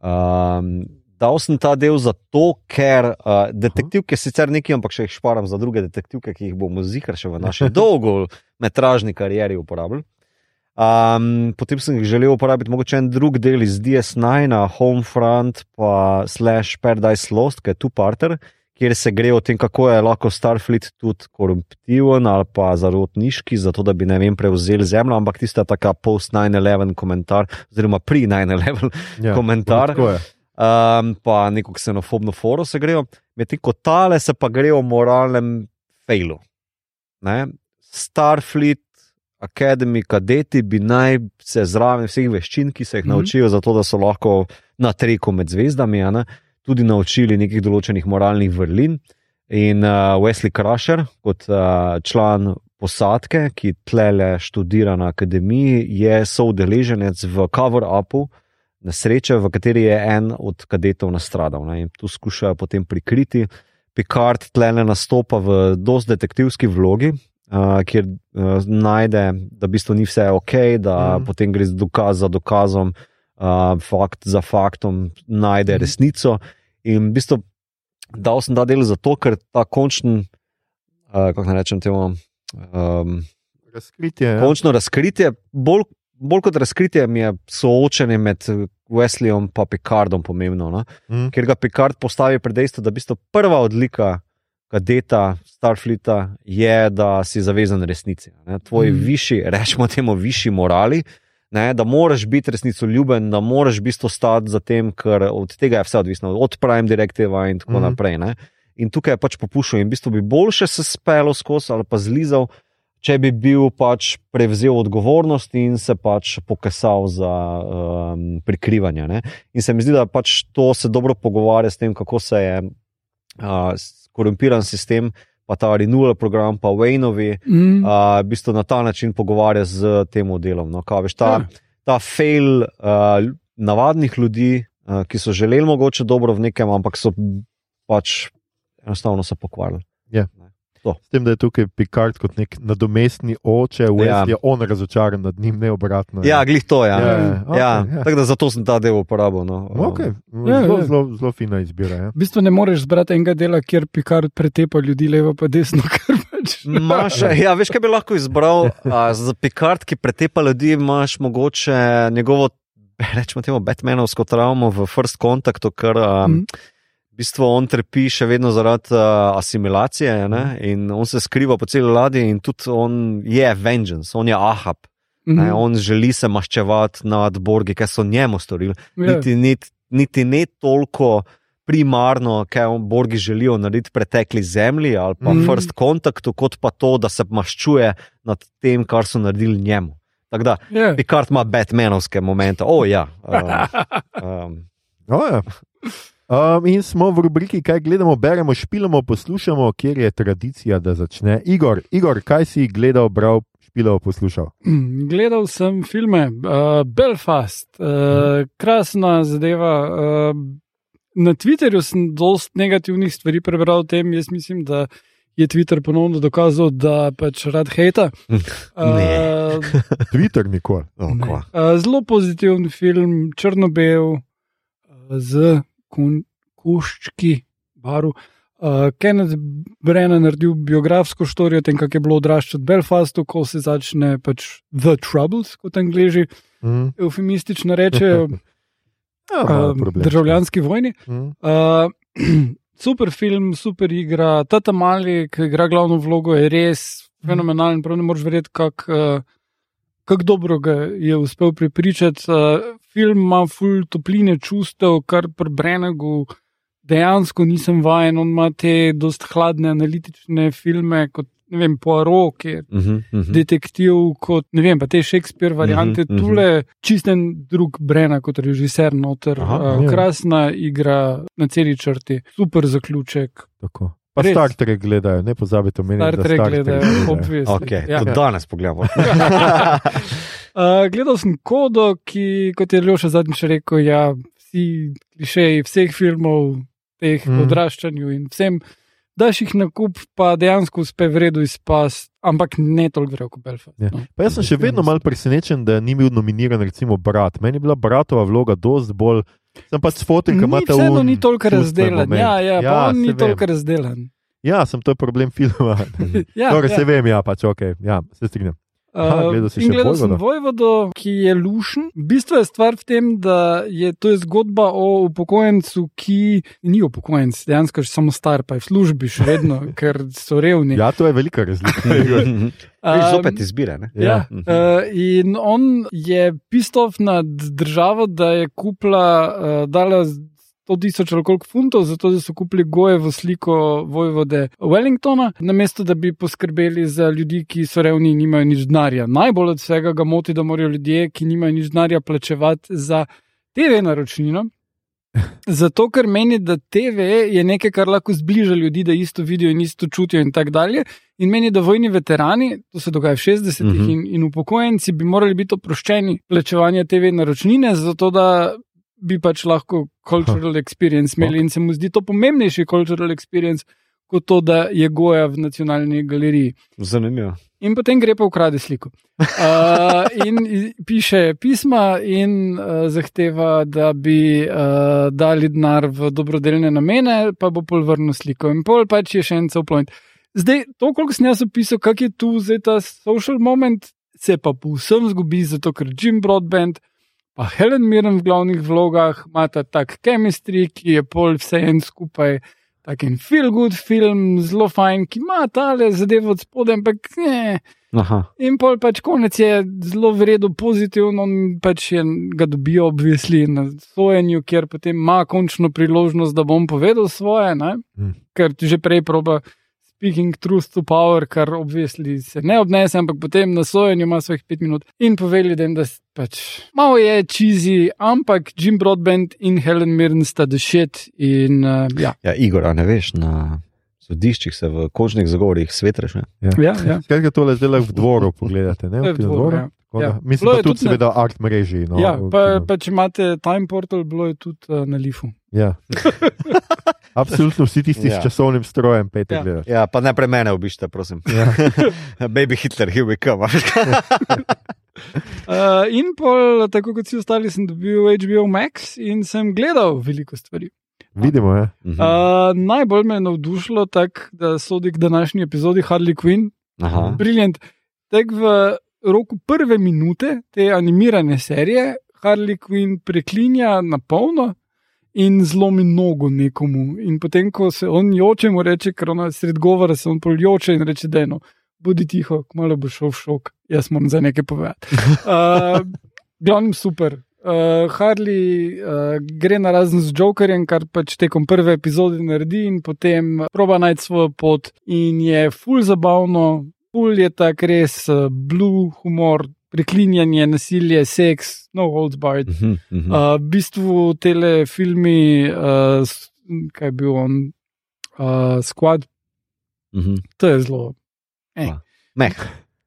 Um, dal sem ta del zato, ker uh, detektivke sicer nekaj, ampak še jih šparam za druge detektivke, ki jih bomo zikar še v naši dolgometražni karieri uporabljali. Um, potem sem jih želel uporabiti mogoče en drug del iz DS9, Homefront, pa Slash Paradise Lost, ki je tu parter, kjer se gre o tem, kako je lahko Starfleet tudi koruptiven ali pa zarotniški, zato da bi ne vem prevzeli zemljo, ampak tista taka post-9-11 komentar, oziroma pri-9-11 Ja, komentar. tako je. Um, pa neko ksenofobno foro se grejo, medtem ko tale se pa grejo o moralnem failu. Ne? Starfleet, Academy, kadeti bi naj se zraven vseh veščin, ki se jih mm -hmm. naučijo, zato da so lahko na treku med zvezdami, ne, tudi naučili nekih določenih moralnih vrlin. In uh, Wesley Crusher, kot uh, član posadke, ki tlele študira na akademiji, je soudeleženec v cover-upu nesreče, v kateri je en od kadetov nastradal. Ne, in tu skušajo potem prikriti. Picard tlele nastopa v dosti detektivski vlogi, uh, kjer uh, najde, da v bistvu ni vse ok, da mm. potem gre dokaz za dokazom, uh, fakt za faktom, najde mm. resnico. In v bistvu dal sem ta del zato, ker ta končni, uh, kako naj rečem, temu. Um, Razkritje. Ja. Končno razkritje, bolj, bolj kot razkritje, mi je soočenje med Wesleyjem in Picardom pomembno. No? Mm. Ker ga Picard postavi pred dejstvo, da v bistvu prva odlika kadeta Starfleeta je, da si zavezan resnici. Ne? Tvoji Mm. višji, rečemo temu, višji morali. Ne, da moraš biti resnico ljuben, da moraš v bistvu stati za tem, ker od tega je vse odvisno, od Prime Directiva in tako mm. naprej. Ne. In tukaj je pač popuščal in v bistvu bi boljše se spelo skozi ali pa zlizal, če bi bil pač prevzel odgovornost in se pač pokesal za um, prikrivanje. Ne. In se mi zdi, da pač to se dobro pogovarja s tem, kako se je uh, korumpiran sistem, pa ta renewal program, pa Wayneovi, Mm. uh, v bistvu na ta način pogovarja z tem delom. No, kaj, veš, ta, Ja. ta fail uh, navadnih ljudi, uh, ki so želeli mogoče dobro v nekem, ampak so pač enostavno se pokvarili. S tem, da je tukaj Picard kot nek nadomestni oče, West Ja. je on razočaran nad njim, ne obratno. Ja, glih to je. Ja. ja, Ja, ja, okay, ja, ja. tako da zato sem ta del uporabil. No. Okay. Ja, Zelo, ja. zelo, zelo fina izbira. Ja. V bistvu ne moreš zbrati enega dela, kjer Picard pretepa ljudi levo in desno, pač. Imaš, ja, veš, kaj bi lahko izbral a, za Picard, ki pretepa ljudi, imaš mogoče njegovo, rečemo temu, Batmanovsko travmo v First Contactu, ker a, Mhm. V bistvu on trpi še vedno zaradi a, asimilacije ne, in on se skriva po celi ladji in tudi on je vengeance, on je ahab. Ne, Mhm. on želi se maščevati nad Borgi, kaj so njemu storili. Ja. Niti, niti, niti ne toliko primarno, kaj on Borgi želijo narediti pretekli zemlji ali pa Mhm. mm. first contactu, kot pa to, da se maščuje nad tem, kar so naredili njemu. Tako da, Ja. Picard ima Batmanovske momente. O, ja. Um, um, Oh, ja. Um, in smo v rubriki, kaj gledamo, beremo, špilamo, poslušamo, kjer je tradicija, da začne. Igor, Igor kaj si gledal, bral, špilal, poslušal? Mm, Gledal sem filme, uh, Belfast, uh, krasna zadeva. Uh, na Twitterju sem dost negativnih stvari prebral o tem. Jaz mislim, da je Twitter ponovno dokazal, da pač rad hejta. Uh, Twitter nikoli. oh. Uh, zelo pozitiven film, črno-bel, uh, z kuščki, baru. Uh, Kenneth Brennan naredil biografsko štorijo o tem, kako je bilo odraščati v Belfastu, ko se začne pač The Troubles, kot angliži Mm. eufemistično rečejo, uh, državljanski vojni. Mm. Uh, super film, super igra. Tata Mali, ki igra glavno vlogo, je res fenomenalen. Prav ne moreš verjeti, kako uh, kak dobro ga je uspel prepričati. Uh, film ima full topline čustev, kar pri Brenegu dejansko nisem vajen. On ima te dost hladne analitične filme, kot ne vem, Poirot, ki je Uh -huh, uh -huh. detektiv, kot ne vem, pa te Shakespeare variante, Mhm, mhm. tule čisten drug Brena kot režiser noter. Aha, uh, krasna igra na celi črti, super zaključek. Tako. Pa Res. Star Trek gledajo, ne pozabite omeniti, Star da Trek Star gledajo, gledajo. obvisno. Okay, Ja. ja. Danes pogledamo. Uh, gledal sem kodo, ki, kot je Ljoša zadnjič rekel, ja, vsi klišeji vseh filmov, teh mm. odraščanju in vsem. Daš jih na kup, pa dejansko uspe v redu izpasti, ampak ne toliko gre kot Belfast. Ja. No. Pa jaz sem še vedno mal presenečen, da ni bil nominiran, recimo, brat. Meni je bila bratova vloga dosti bolj. Sem pač spoten, ki Ni, imate vseeno un ni toliko moment. Ja, ja, ja ni vem. toliko razdelan. Ja, sem to je problem filma. Ja, Torej, ja. se vem, ja, pač ok, ja, se strinjam. Uh, gledal si še gledal sem Vojvodo? Vojvodo, ki je lušen. V bistvu je stvar v tem, da je to je zgodba o upokojencu, ki ni upokojenec, dejansko je samo star, pa je v službi še vedno, ker so revni. Ja, to je velika razlika. Veš, Um, zopet izbire. Ne? Ja, Mhm. uh, in on je pistov nad državo, da je kupila, uh, dala 100 tisoč ali koliko funtov, zato da so kupili gojevo sliko vojvode Wellingtona, namesto da bi poskrbeli za ljudi, ki so revni in nimajo nič denarja. Najbolj od vsega ga moti, da morajo ljudje, ki nimajo nič denarja, plačevati za TV naročnino. Zato, ker meni, da TV je nekaj, kar lahko zbliža ljudi, da isto vidijo in isto čutijo, in tako dalje. In meni, da vojni veterani, to se dogaja v 60-ih, uh Mhm. -huh. in, in upokojenci bi morali biti oproščeni plačevanja TV naročnine, zato da bi pač lahko cultural experience imeli. In se mu zdi to pomembnejši cultural experience, kot to, da je goja v nacionalni galeriji. Zanimivo. In potem gre pa ukrade sliko. Uh, in piše pisma, in uh, zahteva, da bi uh, dali denar v dobrodelne namene, pa bo pol vrnil sliko. In pol pač je še en cel point. Zdaj, to, koliko sem jaz opisal, kak je tu zdaj ta social moment, se pa povsem zgubi, zato ker Jim Broadbent. Pa Helen Mirren v glavnih vlogah imata tak chemistry, ki je pol vse en skupaj, tak en feel good film, zelo fajn, ki ima tale zadeve od spodaj, ampak ne. Aha. In pol pač konec je zelo vredo pozitivno, in pač je, ga dobijo obvisli na sojenju, kjer potem ima končno priložnost, da bom povedal svoje, ne? Mm. ker ti že prej proba. Speaking truth to power, kar obvisli se ne obnese, ampak potem na sojenju ima svojih pet minut in pove ljudem, da pač malo je cheesy, ampak Jim Broadbent in Helen Mirren sta the shit. In uh, ja, Ja, Igor, a ne veš, na sodiščih se v kožnih zagovorih svetreš. Ne? ja, ja. Skratka, tole zdaj v dvoru pogledate. Ne, je v dvoru, ja. Tako da- Ja. Mislim, Bilo da je tudi, tudi na- seveda, art mreži. No, ja v pa, kinu. pa če imate Time Portal, bilo je tudi uh, na Lifu. ja. Absolutno vsi tisti Ja. s časovnim strojem, pejte Ja. gledati. Ja, pa ne pre mene obišite, prosim. Ja. Baby Hitler, here we come. Uh, in pol, tako kot vsi ostali, sem dobil HBO Max in sem gledal veliko stvari. Vidimo, ja. Uh, najbolj me je navdušilo, tak, da sodi k današnji epizodi Harley Quinn. Aha. Briljant. Tak v roku prve minute te animirane serije Harley Quinn preklinja na polno in zlomi nogo nekomu. In potem, ko se on joče, mu reče, ker ona sred govora se on pol joče in reče, da je no, bodi tiho, malo bo šel v šok, jaz moram za nekaj povedati. Uh, glavnim super. Uh, Harley uh, gre na razen z Jokerjem, kar pač tekom prve epizode naredi, in potem proba najti svojo pot, in je full zabavno, full je tak res uh, blue humor, preklinjanje, nasilje, seks, no holds barred. Mhm, mhm. Uh, v bistvu telefilmi, uh, s- kaj je bil on, uh, squad, Mhm. to je zelo. Meh.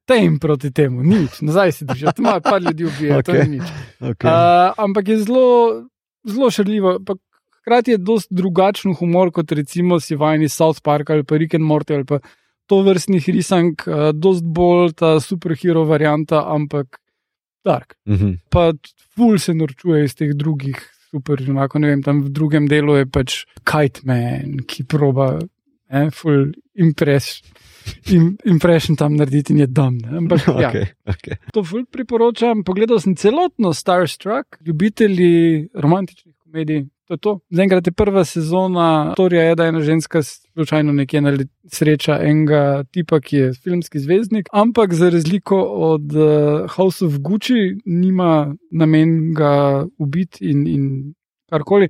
Tem proti temu, nič, nazaj si držal, tam imajo par ljudi ubija, okay. to ni nič. Okay. Uh, ampak je zelo, zelo šaljivo. pa Hkrati je dost drugačen humor, kot recimo si vajeni South Park ali pa Rick and Morty ali pa to vrstnih risank, uh, dost bolj ta superhero varianta, ampak dark. Mhm. Pa ful se norčuje iz teh drugih super, enako ne vem, tam v drugem delu je pač Kite Man, ki proba, eh, ful impress. Im, impression tam narediti in je dam. ne. Ampak, ja, Okay, okay. To ful priporočam. Pogledal sem celotno Starstruck, ljubitelji romantičnih komedij. To je to. Zaenkrat je prva sezona, Torija je, da ena ženska slučajno nekje nali- sreča enega tipa, ki je filmski zvezdnik, ampak za razliko od uh, House of Gucci nima namen ga ubiti in, in karkoli.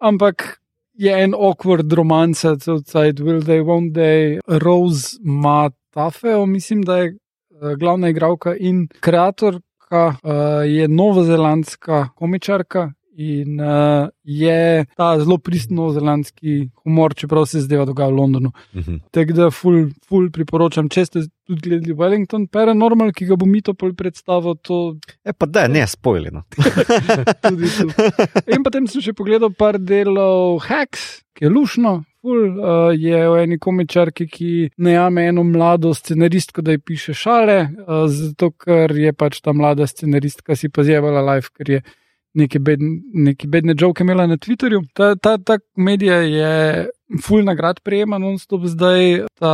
Ampak je en awkward romance, outside will they, won't they, Rose Matafeo, mislim, da je eh, glavna igralka in kreatorka uh, je novozelandska komičarka. In uh, je ta zelo pristen novozelandski humor, čeprav se zdaj dogaja v Londonu. Mhm. Tako da, ful, ful priporočam, če ste tudi gledali Wellington, Paranormal, ki ga bo mi to pol predstavil, to E, pa da, ne, tu. In potem sem še pogledal par delov Hacks, ki je lušno. Ful, uh, je o eni komičarki, ki najame eno mlado scenaristko, da ji piše šale, uh, zato ker je pač ta mlada scenaristka si pa zjevala live, ker je neke, bedn, neke bedne žoke imela na Twitterju. Ta, ta, ta medija je full nagrad prejema, non-stop zdaj, ta,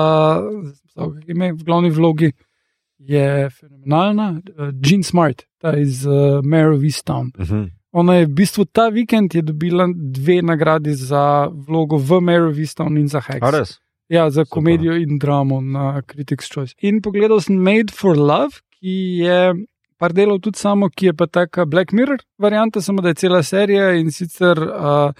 ime v glavni vlogi je fenomenalna. Jean Smart, ta iz uh, Mare of Easttown. Uh -huh. Ona je v bistvu ta vikend dobila dve nagradi za vlogo v Mare of Easttown in za Hex. Ja, za komedijo in dramo na Critics' Choice. In pogledal sem Made for Love, ki je par delov tudi samo, ki je pa taka Black Mirror varianta, samo da je cela serija in sicer uh,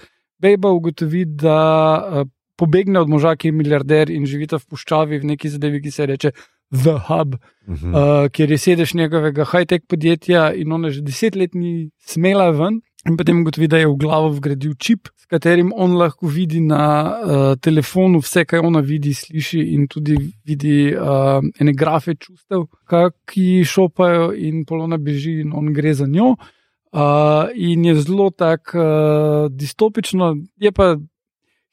Bejba ugotovi, da uh, pobegne od moža, ki je milijarder in živita v puščavi v neki zadevi, ki se reče The Hub, Uh -huh. uh, kjer je sedež njegovega high-tech podjetja in ona že deset let ni smela ven. In potem ugotovi, da je v glavo vgradil čip, s katerim on lahko vidi na uh, telefonu vse, kar ona vidi, sliši in tudi vidi uh, ene grafe čustev, ki šopajo in polona beži in on gre za njo. Uh, in je zelo tako uh, distopično, je pa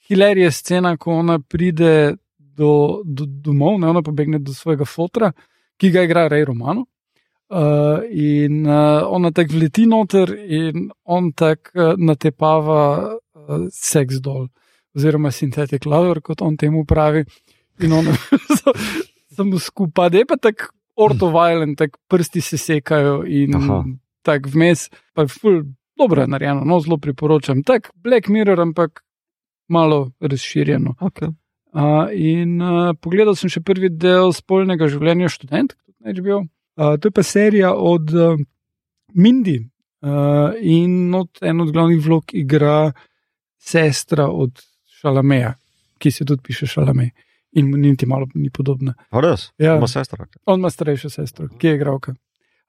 hilarija scena, ko ona pride do, do domov, ne ona pobegne do svojega fotra, ki ga igra Rej Romano. Uh, in uh, ona tako leti noter, in on tako uh, natepava uh, seks dol, oziroma sintetik lover, kot on temu pravi. In on samo skupaj, da je pa tako ortovalen, tako prsti se sekajo in tako vmes, pa je ful dobro je narejeno, no zelo priporočam. Tak Black Mirror, ampak malo razširjeno. Okay. Uh, in uh, pogledal sem še prvi del spolnega življenja študenta, tudi neč bil. Uh, to je pa serija od uh, Mindy uh, in od en od glavnih vlog igra sestra od Šalameja, ki se tudi piše Šalame. In mu niti malo ni podobna. A res? Ja. Ima sestra. On ima starejšo sestro, ki je igralka.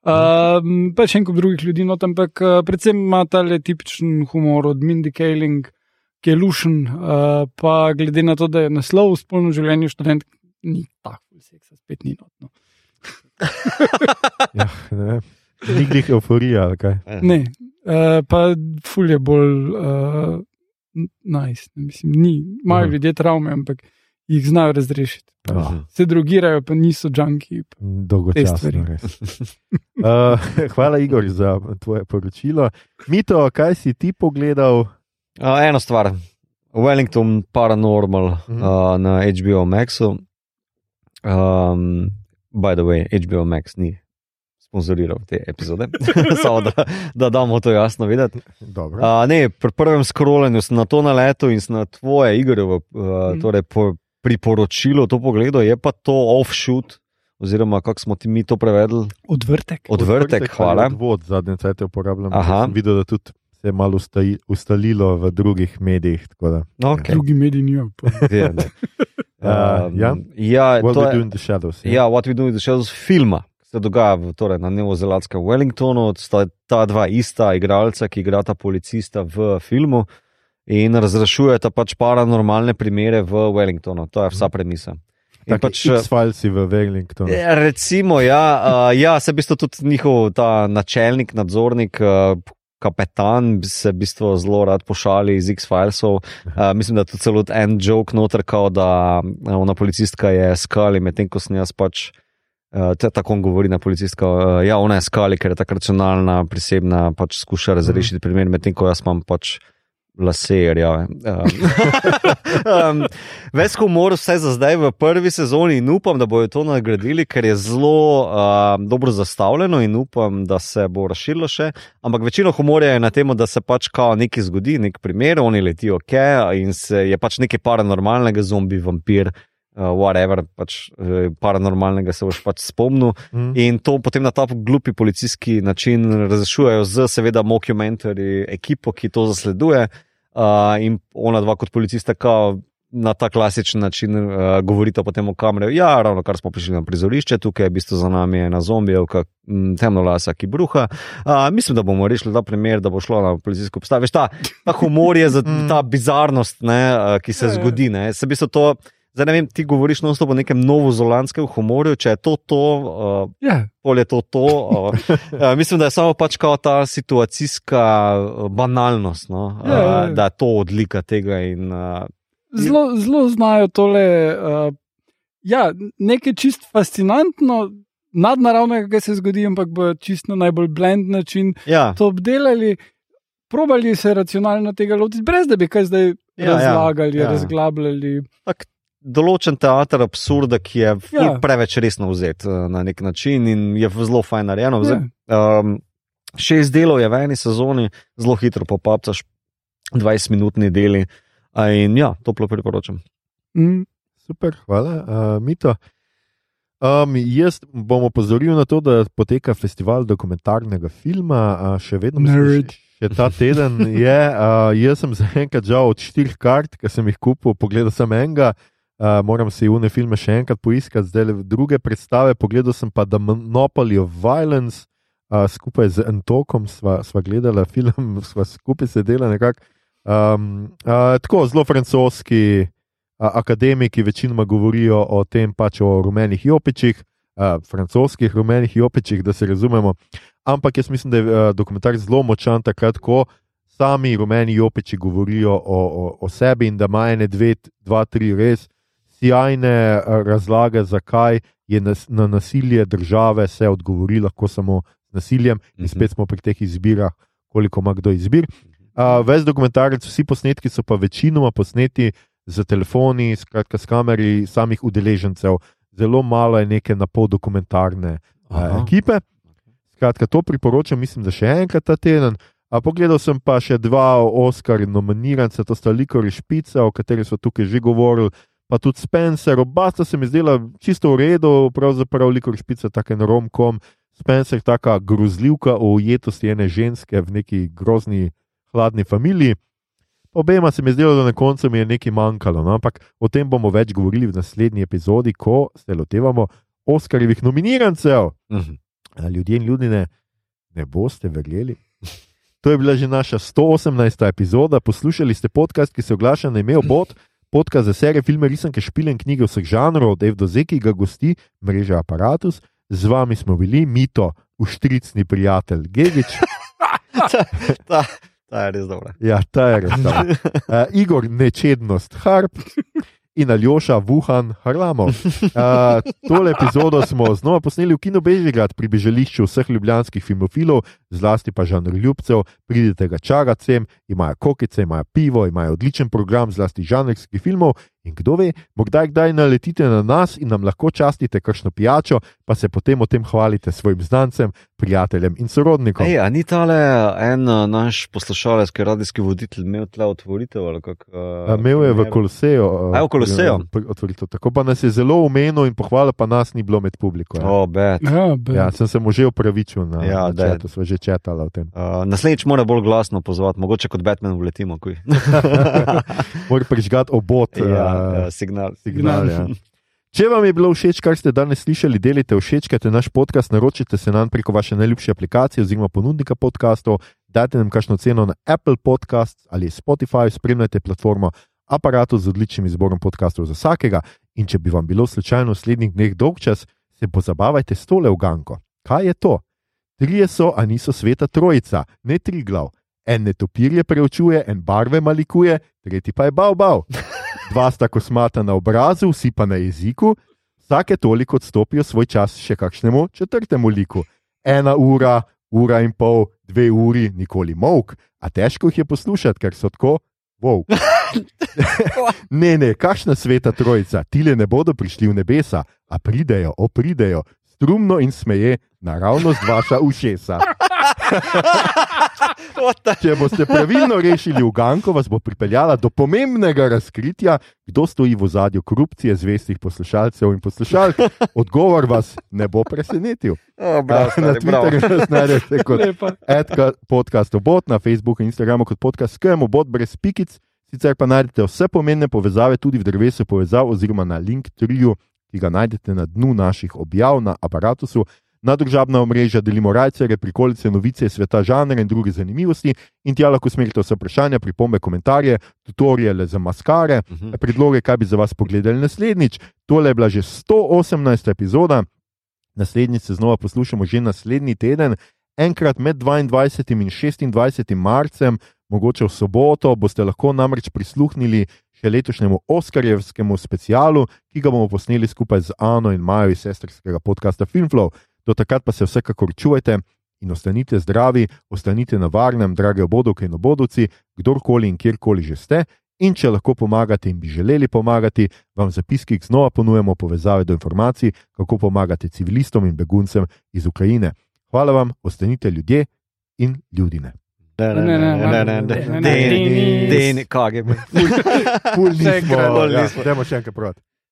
Um, pa še en kup drugih ljudi, no, ampak uh, predvsem ima ta tipičen humor od Mindy Kaling, ki je lušen, uh, pa glede na to, da je naslov spolno življenje študent, ni tako, seksa spet ni notno. Ja, ne. Ni glih euforija, ali kaj. Ne, uh, pa ful je bolj uh, nice, ne, mislim, ni, imajo Aha. ljudje travme, ampak jih znajo razrešiti. Pa Aha. Se drugirajo, pa niso. Te Dolgočasno. Uh, hvala, Igor, za tvoje poročilo. Mito, kaj si ti pogledal? Uh, ena stvar, Wellington Paranormal Mhm. uh, na HBO Maxu. Um, by the way, HBO Max ni sponzoriral te epizode, samo da, da damo to jasno videti. Dobro. Uh, ne, pri prvem scrollanju sem na to naletel in sem na tvoje igre, uh, Mhm. torej po, priporočilo to pogledal, je pa to offshoot, oziroma kako smo ti mi to prevedli. Odvrtek. Odvrtek, hvala. Odvod zadnje cajtke uporabljam. Aha. Videl, da tudi se je malo ustaji- ustalilo v drugih medijih. tako da, Okay. Drugi mediji nimajo. Uh, ja? ja, What to we je- do in the shadows. Ja, What We Do in the Shadows filma, ki se dogaja v, torej, na neozelandskem Wellingtonu, sta ta dva ista igralca, ki igrata policista v filmu in razrešujeta pač paranormalne primere v Wellingtonu. To je vsa premisa. In Tako pač, X-Filesi v Wellingtonu. eh, recimo, ja, uh, ja, se v bistvu tudi njihov ta načelnik, nadzornik. Uh, Kapetan bi se v bistvu zelo rad pošali iz X-Filesov. Uh, mislim, da je tudi celo en joke noter, kao da uh, ona policistka je skali, medtem ko sem jaz pač. Uh, tako govori na policistka. Uh, ja, ona je skali, ker je tako racionalna, prisebna, pač skuša razrešiti mm. primer, medtem ko jaz imam pač lase, rjave. Um, um, Ves humor, vse za zdaj v prvi sezoni, in upam, da bodo to nagradili, ker je zelo um, dobro zastavljeno, in upam, da se bo razširilo še. Ampak večino humorja je na tem, da se pač kao nekaj zgodi, nek primer, oni letijo ok, in se je pač nekaj paranormalnega, zombi, vampir. Uh, whatever, pač uh, paranormalnega se boš pač spomnil. Mm. In to potem na ta glupi policijski način razrešujejo z, seveda, mockumentary ekipo, ki to zasleduje. Uh, in ona dva kot policista, kao na ta klasičen način uh, govorita potem o kamerju. Ja, ravno kar smo prišli na prizorišče, tukaj je v bistvu za nami ena zombijevka, m, temnolasa, ki bruha. Uh, mislim, da bomo rešili ta primer, da bo šlo na policijsko postajo. Veš, ta, ta humor je za ta bizarnost, ne, uh, ki se Ja, ja. zgodi. Ne. Se v bistvu to, zdaj ne vem, ti govoriš non stop o nekem novozelandskem humorju, če je to to. Uh, Ja, pol je to to. Uh, uh, mislim, da je samo pač kao ta situacijska uh, banalnost, no? uh, Ja, ja, ja. da je to odlika tega. In, uh, zelo, zelo znajo tole. Uh, ja, nekaj čist fascinantno, nadnaravnega, kaj se zgodi, ampak bo čisto na najbolj blend način ja, to obdelali. Probali se racionalno tega lotiti, brez da bi kaj zdaj Ja, ja, razlagali, ja, ja, ja. razglabljali. Določen teater absurda, ki je Ja. preveč resno vzet eh, na nek način in je zelo fajn narejeno. Ja. Zdaj, um, šest delov je v eni sezoni, zelo hitro popapcaš, 20-minutni deli. In ja, toplo priporočam. Mm, Super, hvala, uh, Mito. Um, jaz bom opozoril na to, da poteka festival dokumentarnega filma, uh, še vedno mislim, Nerd. še, še ta teden je. Uh, jaz sem zaenkrat žal od štirih kart, ki sem jih kupil, pogledal sem enega, uh, moram si une filme še enkrat poiskati, zdaj le druge predstave. Pogledal sem pa The Monopoly of Violence, uh, skupaj z Antokom sva, sva gledala film, sva skupaj sedela nekako. Um, uh, tako zelo francoski a, akademiki večinoma govorijo o tem, pač o rumenih jopičih, a, francoskih rumenih jopičih, da se razumemo. Ampak jaz mislim, da je a, dokumentar zelo močan takrat, ko sami rumeni jopiči govorijo o, o, o sebi in da ima ene, dve, dva, tri res sjajne a, razlage, zakaj je nas, na nasilje države se odgovori lahko samo z nasiljem, in Mhm. spet smo pri teh izbirah, koliko ima kdo izbir. Uh, ves dokumentarec, vsi posnetki so pa večinoma posneti z telefoni, skratka s kameri samih udeležencev, zelo malo je neke napol dokumentarne uh, Aha. ekipe. Skratka, to priporočam, mislim, da še enkrat ta teden. A pogledal sem pa še dva Oscar nominiranca, to sta Likori Špica, o kateri smo tukaj že govorili, pa tudi Spencer. Oba sta se mi zdela čisto v redu, pravzaprav Likori Špica, tako en romkom. Spencer, taka grozljivka o ujetosti ene ženske v neki grozni, hladni familiji. Obema se mi je zdelo, da na koncu mi je nekaj manjkalo, no? ampak o tem bomo več govorili v naslednji epizodi, ko se lotevamo Oskarjevih nominirancev. Mhm. A Ljudje in ljudje ne boste verjeli. To je bila že naša 118. epizoda. Poslušali ste podcast, ki se oglaša na ime Obot, podcast za serije, filme, risanke, špile in knjige vseh žanrov, Dave Doze, ki ga gosti mreža Apparatus. Z vami smo bili Mito, uštricni prijatelj Gegič. ta, ta, ta je res dobra. Ja, ta je res. ta. Uh, Igor, nečednost, harp. In Aljoša, Wuhan, Harlamo. Uh, tole epizodo smo znova posneli v Kino Bežigrad pri bežališču vseh ljubljanskih filmofilov, zlasti pa žanr ljubcev. Pridite ga čarati sem, imajo kokice, imajo pivo, imajo odličen program, zlasti žanrskih filmov. In kdo ve, morda kdaj naletite na nas in nam lahko častite kakšno pijačo, pa se potem o tem hvalite svojim znancem, prijateljem in sorodnikom. Ej, a ni tale en uh, naš poslušalec, ki je radijski voditelj, imel tle otvoritev? ali kak, uh, A, Imel je v? Koloseju. A je v Koloseju? Otvoritev. Tako pa nas je zelo umenil in pohvalil, pa nas ni bilo med publiko. Ja. O, bed. ja, be. Ja, sem se mu že upravičil na, Ja, na četu, smo že četali o tem. Uh, naslednjič mora bolj glasno pozvati, mogoče kot Batman uletimo. kuj. Mora prižgati obot. ja, eh, ja, signal. signal. Ja. Če vam je bilo všeč, kar ste danes slišali, delite všečkajte naš podcast, naročite se nam preko vaše najljubše aplikacije oziroma ponudnika podkastov, dajte nam kakšno ceno na Apple Podcast ali Spotify, spremljajte platformo aparatu z odličnim izborom podkastov za vsakega. In če bi vam bilo slučajno v naslednjih dneh dolg čas, se pozabavajte s tole uganko. Kaj je to? Trije so, a niso sveta trojica, ne tri glav. En netopirje preučuje, en barve malikuje, tretji pa je bav bav. Dva sta kosmata na obrazu, vsi pa na jeziku, vsake toliko odstopijo svoj čas še kakšnemu četrtemu liku. Ena ura, ura in pol, dve uri, nikoli mok, a težko jih je poslušati, ker so tako. Wow. ne, ne, kakšna sveta trojica, tile ne bodo prišli v nebesa, a pridejo, opridejo, strumno in smeje, naravnost vaša ušesa. Če boste pravilno rešili uganko, vas bo pripeljala do pomembnega razkritja, kdo stoji v zadju korupcije zvestih poslušalcev in poslušalk. Odgovor vas ne bo presenetil. Oh, bravo, na stari, bravo. Twitterju nas najdete kot Lepa. Podcast obot, na Facebooku in Instagramu kot podcast skem obot brez pikic. Sicer pa najdete vse pomembne povezave tudi v drevesu povezav oziroma na link triju, ki ga najdete na dnu naših objav na aparatusu. Na družabna omrežja delimo rajcere, prikolice, novice, sveta žanra in druge zanimivosti, in tja lahko smerite vse vprašanja, pripombe, komentarje, tutoriale za maskare, Mhm. predloge, kaj bi za vas pogledali naslednjič. Tole je bila že 118. epizoda, naslednjič se znova poslušamo že naslednji teden, enkrat med 22. in 26. marcem, mogoče v soboto, boste lahko namreč prisluhnili še letošnjemu Oskarjevskemu specialu, ki ga bomo posneli skupaj z Ano in Majo iz sestrskega podcasta Filmflow. Do takrat pa se vsekakor čuvajte in ostanite zdravi, ostanite na varnem, drage obodovke in obodovci, kdorkoli in kjerkoli že ste. In če lahko pomagate in bi želeli pomagati, vam v zapiskih znova ponujemo povezave do informacij, kako pomagate civilistom in beguncem iz Ukrajine. Hvala vam, ostanite ljudje in ljudine. Ne, ne, ne, ne, ne, ne, ne, ne, Denis. Denis, kaj je. Pul Še enkrat. nismo, ja, nismo. dajmo še enkrat proti.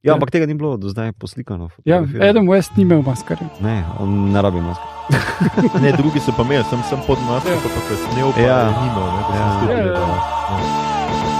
Ja, Ja. ampak tega ni bilo do zdaj poslikano. Ja, fotografirano. Adam West ni imel maskare. Ne, on ne rabi maskare. Ne, drugi so pa imeli, sem, sem pod masko, Ja. pa pa kasneje, pa Ja. ja. nimo, ne, da sem Ja. Ja, ja, gledal. ja. Ja.